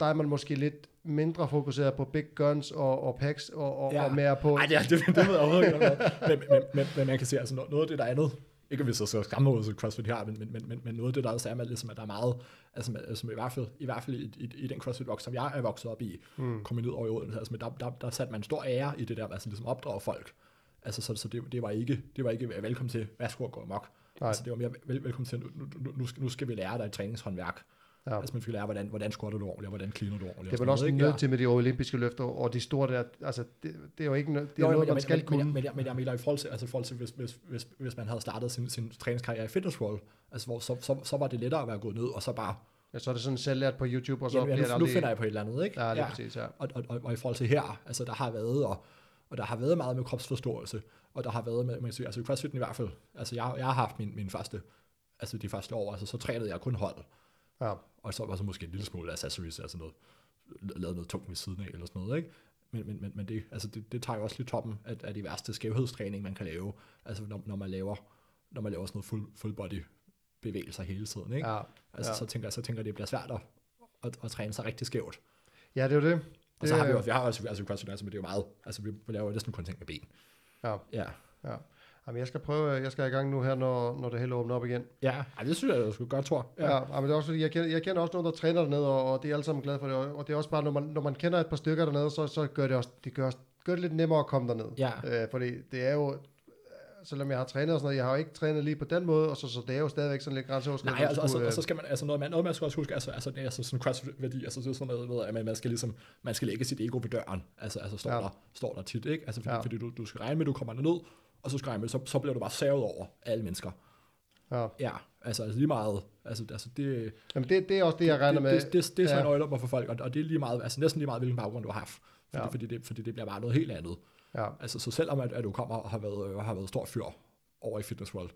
der er man måske lidt mindre fokuseret på big guns og, og packs, og, og, Ja. ja. og mere på... Nej, det, er- det, det ved jeg overhovedet ikke. men, men, men, men, man kan se, altså noget, af det, der er andet, ikke vi så skal skamme ud, så CrossFit her, men, men, men, men, noget af det, der også er med, ligesom, at der er meget, altså, med, altså i hvert fald, i, hvert fald i, i, i den CrossFit-box, som jeg er vokset op i, mm. kommet ned over i Odense, altså, men der, der, der satte man stor ære i det der, altså ligesom opdrage folk. Altså, så, så det, det, var ikke, det var ikke velkommen til, værsgo at gå amok. Nej. Altså, det var mere vel, velkommen til, nu, nu, nu, skal, nu skal vi lære dig et træningshåndværk. Ja. Altså, man skal lære, hvordan, hvordan squatter du ordentligt, og hvordan cleaner du ordentligt. Det er vel også noget, nødt til med de olympiske løfter, og de store der, altså, det, det er jo ikke noget, det er Jo, noget, men, man skal men, kunne. Men, men, jeg, men jeg mener i forhold til, altså forhold til hvis, hvis, hvis, hvis man havde startet sin, sin træningskarriere i Fitness World, altså hvor, så, så, så, var det lettere at være gået ned, og så bare, Ja, så er det sådan selvlært på YouTube, og så ja, bliver det nu, nu aldrig... finder jeg på et eller andet, ikke? Ja, det er præcis, ja. Og, og, og, og, i forhold til her, altså der har været, og, og der har været meget med kropsforståelse, og der har været med, man sige, altså i CrossFit i hvert fald, altså jeg, jeg har haft min, min første, altså de første år, altså så trænede jeg kun hold, Ja, og så så måske en lille smule accessories, altså noget, lavet noget tungt ved siden af, eller sådan noget, ikke? Men, men, men, men det, altså det, det tager jo også lidt toppen af, af de værste skævhedstræning, man kan lave, altså når, når man laver, når man laver sådan noget full, full body bevægelser hele tiden, ikke? ja. altså ja. så tænker jeg, så tænker jeg, det bliver svært at, at, at træne sig rigtig skævt. ja, det er jo det. Og så har vi jo, vi har også, altså altså, men det er jo meget, altså vi laver næsten kun ting med ben. Ja, Ja. ja. Jamen, jeg skal prøve, jeg skal i gang nu her, når, når det hele åbner op igen. Ja, Ej, det synes jeg, jeg skulle godt, tror. Ja, ja men det er også fordi, jeg kender, jeg kender også nogen, der træner dernede, og, og det er alle sammen glade for det. Og det er også bare, når man, når man kender et par stykker dernede, så, så gør det også, det gør, gør det lidt nemmere at komme derned. Ja. Øh, fordi det er jo, selvom jeg har trænet og sådan noget, jeg har jo ikke trænet lige på den måde, og så, så det er jo stadigvæk sådan lidt grænseoverskridende. Nej, altså, at altså, skulle, og så skal man, altså noget, man, noget man skal også huske, altså, altså, det er altså sådan CrossFit-værdi, altså det er sådan noget med, at man, man skal ligesom, man skal lægge sit ego ved døren, altså, altså står, Ja. der, står der tit, ikke? Altså fordi, ja. fordi du, du skal regne med, at du kommer ned, og så med, så, så bliver du bare savet over af alle mennesker. Ja. Ja, altså, altså lige meget, altså, altså det, Jamen det, det er også det, jeg regner med. det, det, det, det er så Ja. øjelommer for folk, og, og det er lige meget, altså næsten lige meget, hvilken baggrund du har haft, fordi, Ja. fordi, det, fordi det bliver bare noget helt andet. Ja. Altså, så selvom at, at du kommer og har været, øh, har været stor fyr over i Fitness World,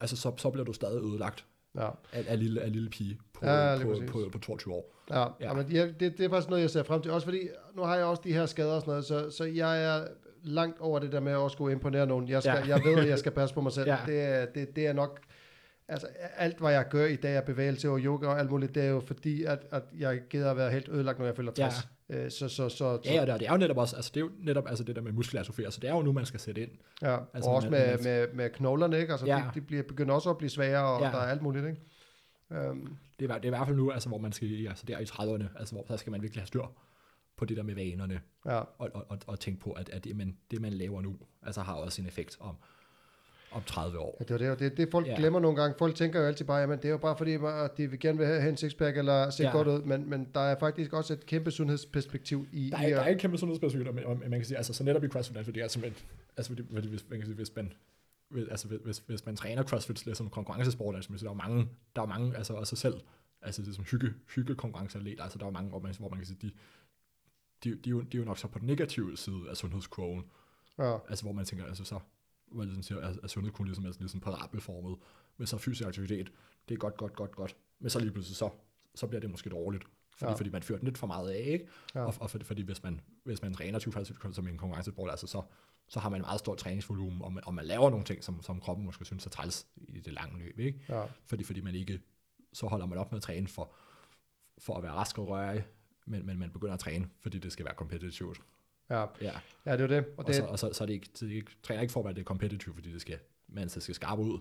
altså, så, så bliver du stadig ødelagt Ja. af, af, lille, af lille pige på, Ja, på, på, på, på 22 år. Ja, Ja. ja. Jamen, ja, det, det er faktisk noget, jeg ser frem til. Også fordi, nu har jeg også de her skader og sådan noget, så, så jeg er langt over det der med at også skulle imponere nogen. Jeg, skal, Ja. jeg ved, at jeg skal passe på mig selv. Ja. Det, er, det, det er nok... Altså, alt, hvad jeg gør i dag af bevægelse og yoga og alt muligt, det er jo fordi, at, at jeg gider at være helt ødelagt, når jeg fylder 60. Ja. Så, så, så, Ja, og det, er jo netop også, altså det er jo netop altså det der med muskelatrofi, altså det er jo nu, man skal sætte ind. ja. altså, og også med, man- med, med knoglerne, ikke? Altså, Ja. de, de bliver, begynder også at blive svagere, og Ja. der er alt muligt, ikke? Um, Det er, det er i hvert fald nu, altså hvor man skal, altså der i 30'erne, altså hvor så skal man virkelig have styr på det der med vanerne, ja. og, og, og, og tænke på, at, at det, man, det, man laver nu, altså har også en effekt om, om 30 år. Ja, det er det, det, det folk Ja. glemmer nogle gange. Folk tænker jo altid bare, jamen det er jo bare fordi, at de vil gerne vil have en sixpack eller se Ja. godt ud, men, men der er faktisk også et kæmpe sundhedsperspektiv i, Der i er, der at- er ikke kæmpe sundhedsperspektiv, men man kan sige, altså så netop i CrossFit, altså det er simpelthen, altså fordi, fordi hvis, man kan sige, hvis man, altså hvis, hvis, hvis man træner CrossFit som konkurrencesport, altså så der er mange, der er mange, altså også selv, altså det er som hygge, hygge konkurrenceatleter, altså der er mange, hvor man, hvor man kan sige, de, de, de, er jo, de er jo nok så på den negative side af sundhedskurven, ja, altså hvor man tænker, altså så, man ligesom siger, at, at sundhedskurven ligesom er sådan ligesom parabelformet, med så fysisk aktivitet, det er godt, godt, godt, godt, men så lige pludselig så, så bliver det måske dårligt, fordi, ja. Ja. fordi man fører den lidt for meget af, ikke? Ja. Og, og fordi, fordi hvis man, hvis man træner 20 som en konkurrencesport, altså så, så har man en meget stor træningsvolumen, og man, og man laver nogle ting, som, som kroppen måske synes er træls i det lange løb, ikke? ja, Fordi, fordi man ikke, så holder man op med at træne for, for at være rask og rørig, men, men man begynder at træne, fordi det skal være kompetitivt. ja, Ja. ja, det er det. Og Og, det, så, og så, så er det ikke, det er ikke, træner ikke for at det kompetitivt, fordi det skal, man så skal skarpe ud.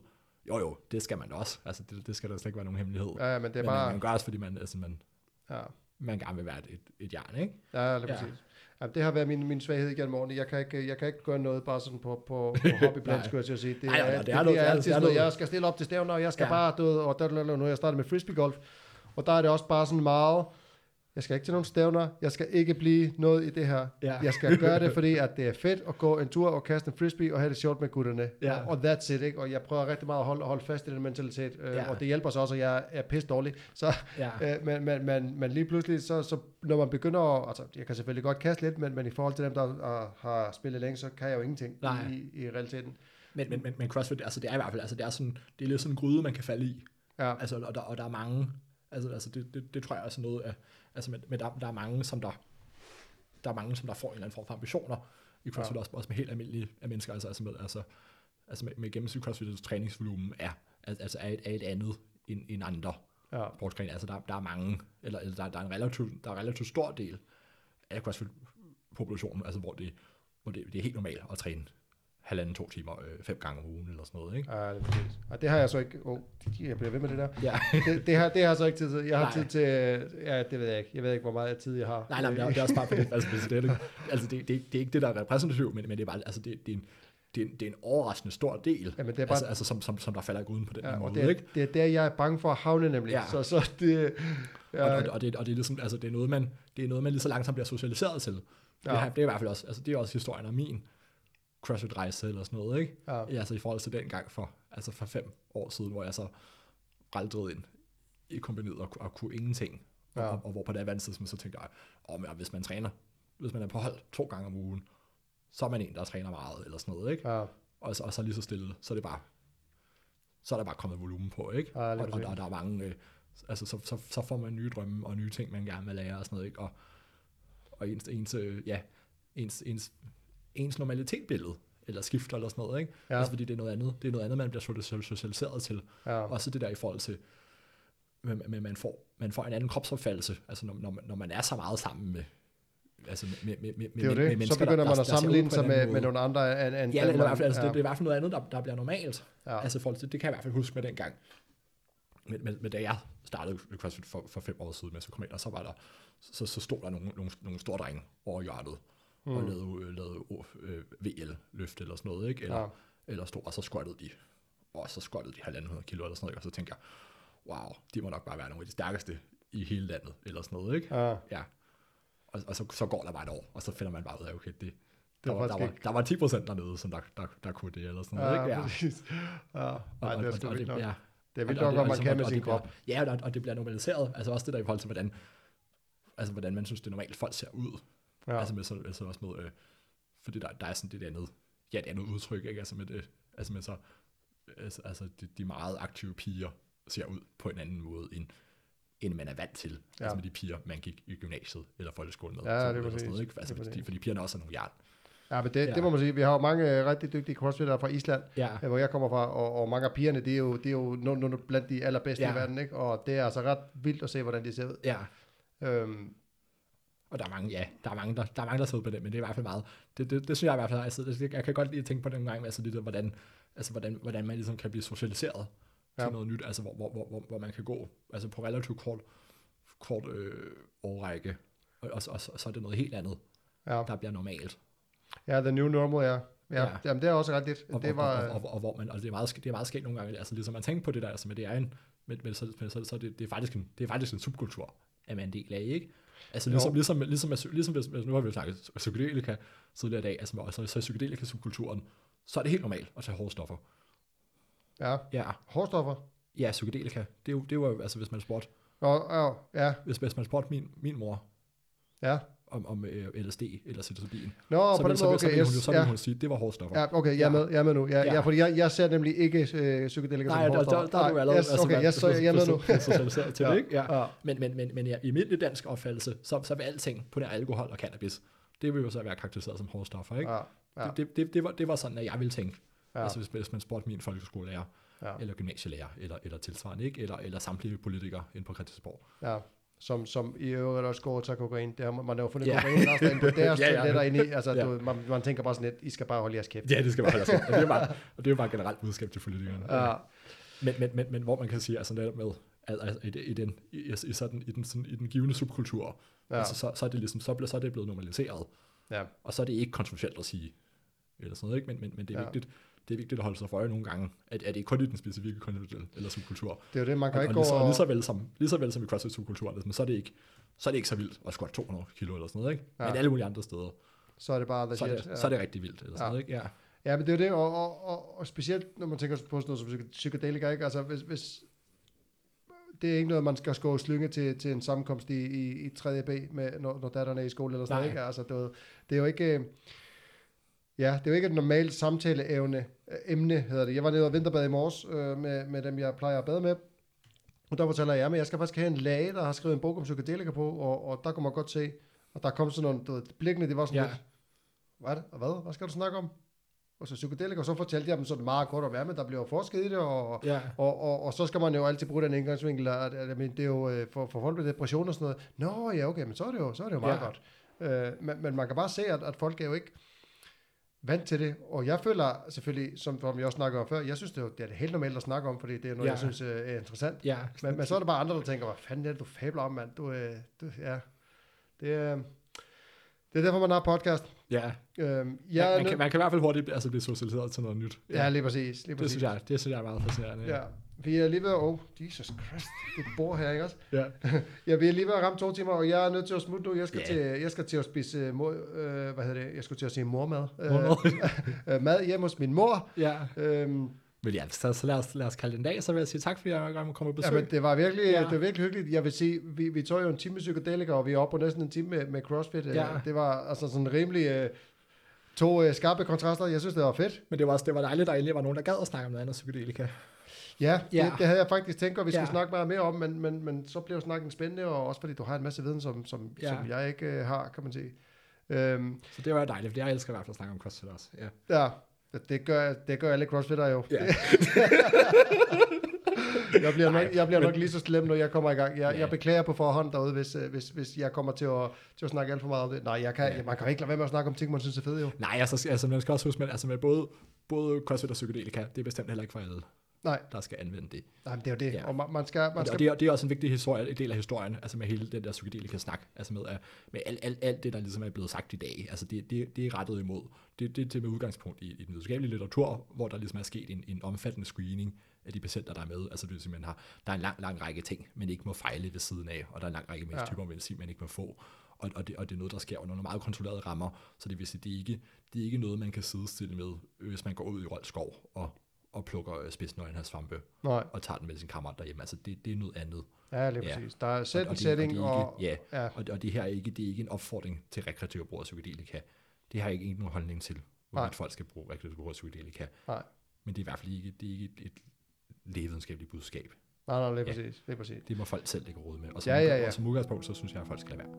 Jo jo, det skal man også. Altså det, det skal der slet ikke være nogen hemmelighed. ja, men det er men bare, man, man gør også, fordi man, altså, man, ja, man gerne vil være et, et, jern, ikke? ja, lige Ja. præcis. Ja, det har været min, min svaghed igennem årene. Jeg kan ikke, jeg kan ikke gøre noget bare sådan på, på, på hobbyplan, skulle jeg til at sige. Det er, nej, det, det er det, er er- altid er sådan noget, jeg skal stille op til stævner, og jeg skal Ja. ja. bare døde, og der, der, der, nu er jeg startet med frisbeegolf, og der er det også bare sådan meget, jeg skal ikke til nogen stævner, jeg skal ikke blive noget i det her. Ja. Jeg skal gøre det, fordi at det er fedt at gå en tur og kaste en frisbee og have det sjovt med gutterne. Ja. Og, that's it, ikke? Og jeg prøver rigtig meget at holde, holde fast i den mentalitet, øh, Ja. og det hjælper så også, at jeg er pisse dårlig. Så, Ja. øh, men, men, men, men lige pludselig, så, så når man begynder at, altså jeg kan selvfølgelig godt kaste lidt, men, men i forhold til dem, der uh, har spillet længe, så kan jeg jo ingenting Nej. i, i realiteten. Men, men, men, men CrossFit, altså det er i hvert fald, altså det er sådan, det er lidt sådan en gryde, man kan falde i. Ja, Altså, og der, og der er mange, altså, altså det, det, det tror jeg også noget af, altså men, men der, der er mange, som der, der er mange, som der får en eller anden form for ambitioner i CrossFit, ja. Også, også med helt almindelige mennesker, altså, altså med, altså, altså med, med gennemsnit CrossFit's træningsvolumen er, al- altså er et, er et andet end, end andre ja, sportsgrene. Altså der, der er mange, eller, eller der, der, er en relativt, der er en relativt stor del af CrossFit-populationen, altså hvor det, hvor det, det er helt normalt at træne halvanden, to timer, øh, fem gange om ugen eller sådan noget, ikke? ja, det, er præcis. og det har jeg så ikke, oh, jeg bliver ved med det der. Ja. Det, det, har, det har jeg så ikke tid til. Jeg har Nej. tid til, ja, det ved jeg ikke. Jeg ved ikke, hvor meget tid jeg har. Nej, nej, men det er, det er også bare for det. Altså, det, er, ikke- altså det, det, er det er ikke det, der er repræsentativt, men, men det er bare, altså det, det, er en, det, er en, det er en overraskende stor del, Jamen, det er bare, altså, altså som, som, som der falder uden på den ja, her og måde, det er, ikke? det er der, jeg er bange for at havne nemlig. Ja. Så, så det, ja, Og, og, og, det, og det er ligesom, altså det er noget, man, det er noget, man lige så langsomt bliver socialiseret til. Ja. Det, har, det er i hvert fald også, altså det er også historien om min CrossFit-rejse eller sådan noget, ikke? ja, altså i forhold til den gang for, altså for fem år siden, hvor jeg så raldrede ind i kombineret og, og kunne ingenting. Ja. Og, og, hvor på det andet tidspunkt, så tænkte jeg, oh, men hvis man træner, hvis man er på hold to gange om ugen, så er man en, der træner meget, eller sådan noget, ikke? ja, Og, så, og så lige så stille, så er det bare, så er der bare kommet volumen på, ikke? Ja, og, og, og, der er mange, øh, altså så, så, så får man nye drømme og nye ting, man gerne vil lære og sådan noget, ikke? Og, og ens, ens, øh, ja, ens, ens, ens normalitetbillede, eller skifter eller sådan noget, ikke? Ja. Altså fordi det er noget andet, det er noget andet, man bliver social- socialiseret til. ja, Også det der i forhold til, men, man, får, man får en anden kropsopfattelse, altså når, når, man, når man er så meget sammen med, altså med, med, med, det er jo med, med det. Så begynder der, man der, at sammenligne sig med, anden med nogle andre end, end Ja, eller i hvert fald, altså, ja. det, det, er i hvert fald noget andet, der, der bliver normalt. Ja. Altså i forhold til, det kan jeg i hvert fald huske med den gang. Men, men, men da jeg startede CrossFit for, for fem år siden, med så kom ind, og så var der, så, så stod der nogle, nogle, nogle store drenge over hjørnet, mm. og lavede, øh, lavede øh, VL-løft eller sådan noget, ikke? Eller, Ja. eller stod, og så squattede de, og så squattede de 1.500 kilo eller sådan noget, ikke? og så tænker jeg, wow, de må nok bare være nogle af de stærkeste i hele landet, eller sådan noget, ikke? Ja, Ja. Og, og så, så går der bare et år, og så finder man bare ud af, okay, det, der, var var, der, var, der var 10 procent dernede, som der, der, der kunne det, eller sådan noget, Ja, ikke? Ja. præcis. Ja, nej, det er sgu vildt nok. ja. Det er vildt nok, hvad man altså, kan med sin krop. Ja, og, og det bliver normaliseret. Altså også det der i forhold til, hvordan, altså, hvordan man synes, det normalt, folk ser ud. Ja. Altså, med, så, altså også med, øh, fordi der, der er sådan det andet, ja, det andet udtryk, ikke? Altså med, det, altså med så, altså, altså de, de meget aktive piger ser ud på en anden måde, end, end man er vant til. Ja. Ja. Altså med de piger, man gik i gymnasiet eller folkeskolen med. Ja, det er præcis. noget, ikke? Altså, Det er fordi, fordi pigerne også er nogle jern. Ja, men det, Ja. det må man sige. Vi har jo mange øh, rigtig dygtige crossfitter fra Island, Ja, øh, hvor jeg kommer fra, og, og mange af pigerne, det er jo, det er jo nogle, nogle blandt de allerbedste Ja. i verden, ikke? Og det er altså ret vildt at se, hvordan de ser ud. ja. Øhm, Og der er mange, ja, der er mange, der, der er mange, der sidder på det, men det er i hvert fald meget. Det, det, det synes jeg i hvert fald, altså, det, jeg kan godt lide at tænke på den gang, altså det der, hvordan, altså, hvordan, hvordan man ligesom kan blive socialiseret ja. Til noget nyt, altså hvor, hvor, hvor, hvor, hvor man kan gå, altså på relativt kort, kort øh, årrække, og, og, og, og, så er det noget helt andet, ja. der bliver normalt. ja, the new normal, ja. Ja, Ja. ja. Jamen, det er også ret lidt. Og, Det var, og, og, og, og, hvor man, og det er meget, det er meget skægt nogle gange, altså ligesom man tænker på det der, altså men det er en, men, men så, men så, så det, det, er faktisk en, det er faktisk en subkultur, at man del af, ikke? Altså Jo. ligesom, ligesom, ligesom, ligesom, ligesom hvis, hvis, nu har vi jo snakket psykedelika tidligere i dag, altså og så, så i psykedelika-subkulturen, så er det helt normalt at tage hårde stoffer. ja. Ja, Hårstoffer. ja psykedelika, det er jo, det var jo, altså hvis man spurgte, Nå, ja, ja, hvis, hvis man spurgte min, min mor ja. Om, om øh, LSD eller psilocybin, Nå, så, på den måde, ville, så, okay, ville hun, yes, så ja. hun sige, det var hårde stoffer. Ja, okay, jeg er Ja. med, jeg er med nu. Ja, ja. Ja. fordi jeg, jeg ser nemlig ikke øh, psykedelika Nej, som der, der, der er du Nej, allerede, yes, okay, yes, så jeg er med nu. til Ja. det, ikke? Ja. Ja. Men, men, men, men ja, i almindelig dansk opfattelse, så, så vil alting på det alkohol og cannabis, det vil jo så være karakteriseret som hårde stoffer, ikke? Ja, ja, Det, det, det, det, var, det var sådan, at jeg ville tænke, ja. ja, altså hvis, hvis man spurgte min folkeskolelærer, ja, eller gymnasielærer, eller, eller tilsvarende, ikke? Eller, eller samtlige politikere inde på Christiansborg. ja. Som, som i øvrigt også går til kokain. Det har man, har jo fundet Ja. kokain også derinde på deres Ja, ja. toiletter inde i. Altså, Ja. du, man, man tænker bare sådan lidt, I skal bare holde jeres kæft. Ja, det skal bare holde sig. Og det er jo bare, og det er jo bare generelt budskab til politikerne. Ja, Men, men, men, men hvor man kan sige, altså netop med, altså, i, det- i, den, i, i, sådan, i, den, sådan, i den givende subkultur, ja, altså, så, så, er det ligesom, så, bliver, så er det blevet normaliseret. ja, Og så er det ikke kontroversielt at sige, eller sådan noget, ikke? Men, men, men det, er Ja. vigtigt, det er vigtigt at holde sig for øje nogle gange, at, at det ikke kun i den specifikke konjunktur eller subkultur. det er jo det, man kan Og, ikke og gå lige, så, og... lige, så vel som, lige så vel som i CrossFit-subkulturen, men så er det ikke så er det ikke så vildt at squat 200 kilo eller sådan noget, ikke? Ja. Men alle mulige andre steder, Så er det bare så er, det, ja. så er det rigtig vildt, eller sådan Ja. noget, ikke? Ja. Ja, men det er jo det, og, og, og, og specielt når man tænker på sådan noget som psyk- psykedelika, ikke? Altså, hvis, hvis, det er ikke noget, man skal gå og slynge til, til en sammenkomst i, i, i 3. B, med, når, når datteren er i skole eller sådan noget, ikke? Altså, det, det er jo ikke... Ja, det er jo ikke et normalt samtaleevne, øh, emne hedder det. Jeg var nede og vinterbade i morges øh, med, med dem, jeg plejer at bade med. Og der fortæller jeg, at jeg skal faktisk have en læge, der har skrevet en bog om psykedelika på, og, og der kunne man godt se, og der kom sådan nogle, du ved, blikkene, det var sådan Ja. lidt, hvad det? Og hvad? Hvad skal du snakke om? Og så psykedelika, og så fortalte jeg dem sådan meget kort om, men der bliver forsket i det, og, ja. og, og, og så skal man jo altid bruge den indgangsvinkel, at, at, at det er jo øh, for, for folk med depression og sådan noget. Nå, ja, okay, men så er det jo, så er det jo meget ja. godt. Øh, men, men man kan bare se, at, at folk er jo ikke vant til det, og jeg føler selvfølgelig, som, som jeg også snakkede om før, jeg synes, det er, det er helt normalt at snakke om, fordi det er noget, Ja. ja. jeg synes øh, er interessant. ja. Men, men så er der bare andre, der tænker, hvad fanden er det, du fabler om, mand? Du, øh, du, ja, det er, det er derfor, man har podcast. ja. Øhm, Ja, jeg, man, kan, man kan i hvert fald hurtigt altså, blive socialiseret til noget nyt. ja, lige præcis. Lige det præcis. synes jeg, det synes jeg er meget fascinerende. Ja, vi er lige ved at... Oh, Jesus Christ, det bor her, ikke også? ja. Ja, vi er lige ved at ramme to timer, og jeg er nødt til at smutte nu. Jeg skal, Ja. til, jeg skal til at spise, uh, mor, øh, hvad hedder det? Jeg skulle til at sige mormad. Mormad. Øh, øh, mad hjemme hos min mor. ja. Øhm, Men ja, så, så lad, os, lad os kalde det en dag, så vil jeg sige tak, fordi jeg må komme og ja, men det var virkelig, Ja. det var virkelig hyggeligt. Jeg vil sige, vi, vi tog jo en time med psykedelika, og vi er oppe på næsten en time med, med CrossFit. Øh, Ja. Det var altså sådan rimelig øh, to øh, skarpe kontraster. Jeg synes, det var fedt. Men det var også det var dejligt, der endelig var nogen, der gad at snakke om noget andet psykedelika. Ja, det, Ja. det havde jeg faktisk tænkt, at vi skulle Ja. snakke meget mere om, men, men, men så blev snakken spændende, og også fordi du har en masse viden, som, som, Ja. som jeg ikke øh, har, kan man sige. Øhm, Så det var dejligt, for jeg elsker i hvert fald at snakke om CrossFit også. Ja. Ja, det gør, det gør alle crossfitter jo. Ja. jeg bliver, nok, Nej, jeg bliver men- nok lige så slem, når jeg kommer i gang. Jeg, Ja. jeg beklager på forhånd derude, hvis, øh, hvis, hvis jeg kommer til at, til at snakke alt for meget om det. Nej, jeg kan, Ja. man kan ikke lade være med at snakke om ting, man synes er fede jo. Nej, altså, altså man skal også huske, at altså, med både, både CrossFit og psykedelika, det er bestemt heller ikke for alle, Nej, der skal anvende det. nej men det er jo det. Ja. Ja. Og man, man skal... Man Og skal det er, det er også en vigtig historie, en del af historien, altså med hele den der psykedelika snak, altså med, med alt, alt, alt det, der ligesom er blevet sagt i dag, altså det, det, det er rettet imod. Det, det er til med udgangspunkt i, i den videnskabelige litteratur, hvor der ligesom er sket en, en omfattende screening af de patienter, der er med. Altså det man har, der er en lang, lang række ting, man ikke må fejle ved siden af, og der er en lang række medicin, medicin, man ikke må få. Og, og, det, og det er noget, der sker under nogle meget kontrollerede rammer, så det vil sige, det er ikke, det er ikke noget, man kan sidestille med, hvis man går ud i Rold Skov og, og plukker øh, spidsnøgen svampe Nej. og tager den med sin kammerat derhjemme. Altså det, det er noget andet. Ja, lige Ja. præcis. Der er og, en det, setting, og, det er og, ikke, ja, ja. og, og det her er ikke, det er ikke en opfordring til rekreativ brug af psykedelika. Det har jeg ikke nogen holdning til, hvorvidt folk skal bruge rekreativ brug af psykedelika. Nej. Men det er i hvert fald ikke, det er ikke et, et lægevidenskabeligt budskab. Nej, nej, lige Ja. præcis. Lige præcis. Det må folk selv lægge råd med. Og som, Ja, ja, ja. og som udgangspunkt, så synes jeg, at folk skal lade være.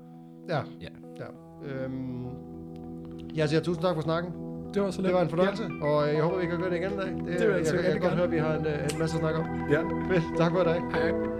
Ja. Ja. ja. Øhm, jeg siger tusind tak for snakken. Det var så Det var en fornøjelse, og øh, jeg håber, vi kan gøre det igen i dag. Det, vil jeg jeg, jeg, jeg kan godt høre, at vi har en, øh, en masse at snakke om. Ja. Fedt. Tak for i dag. Hej.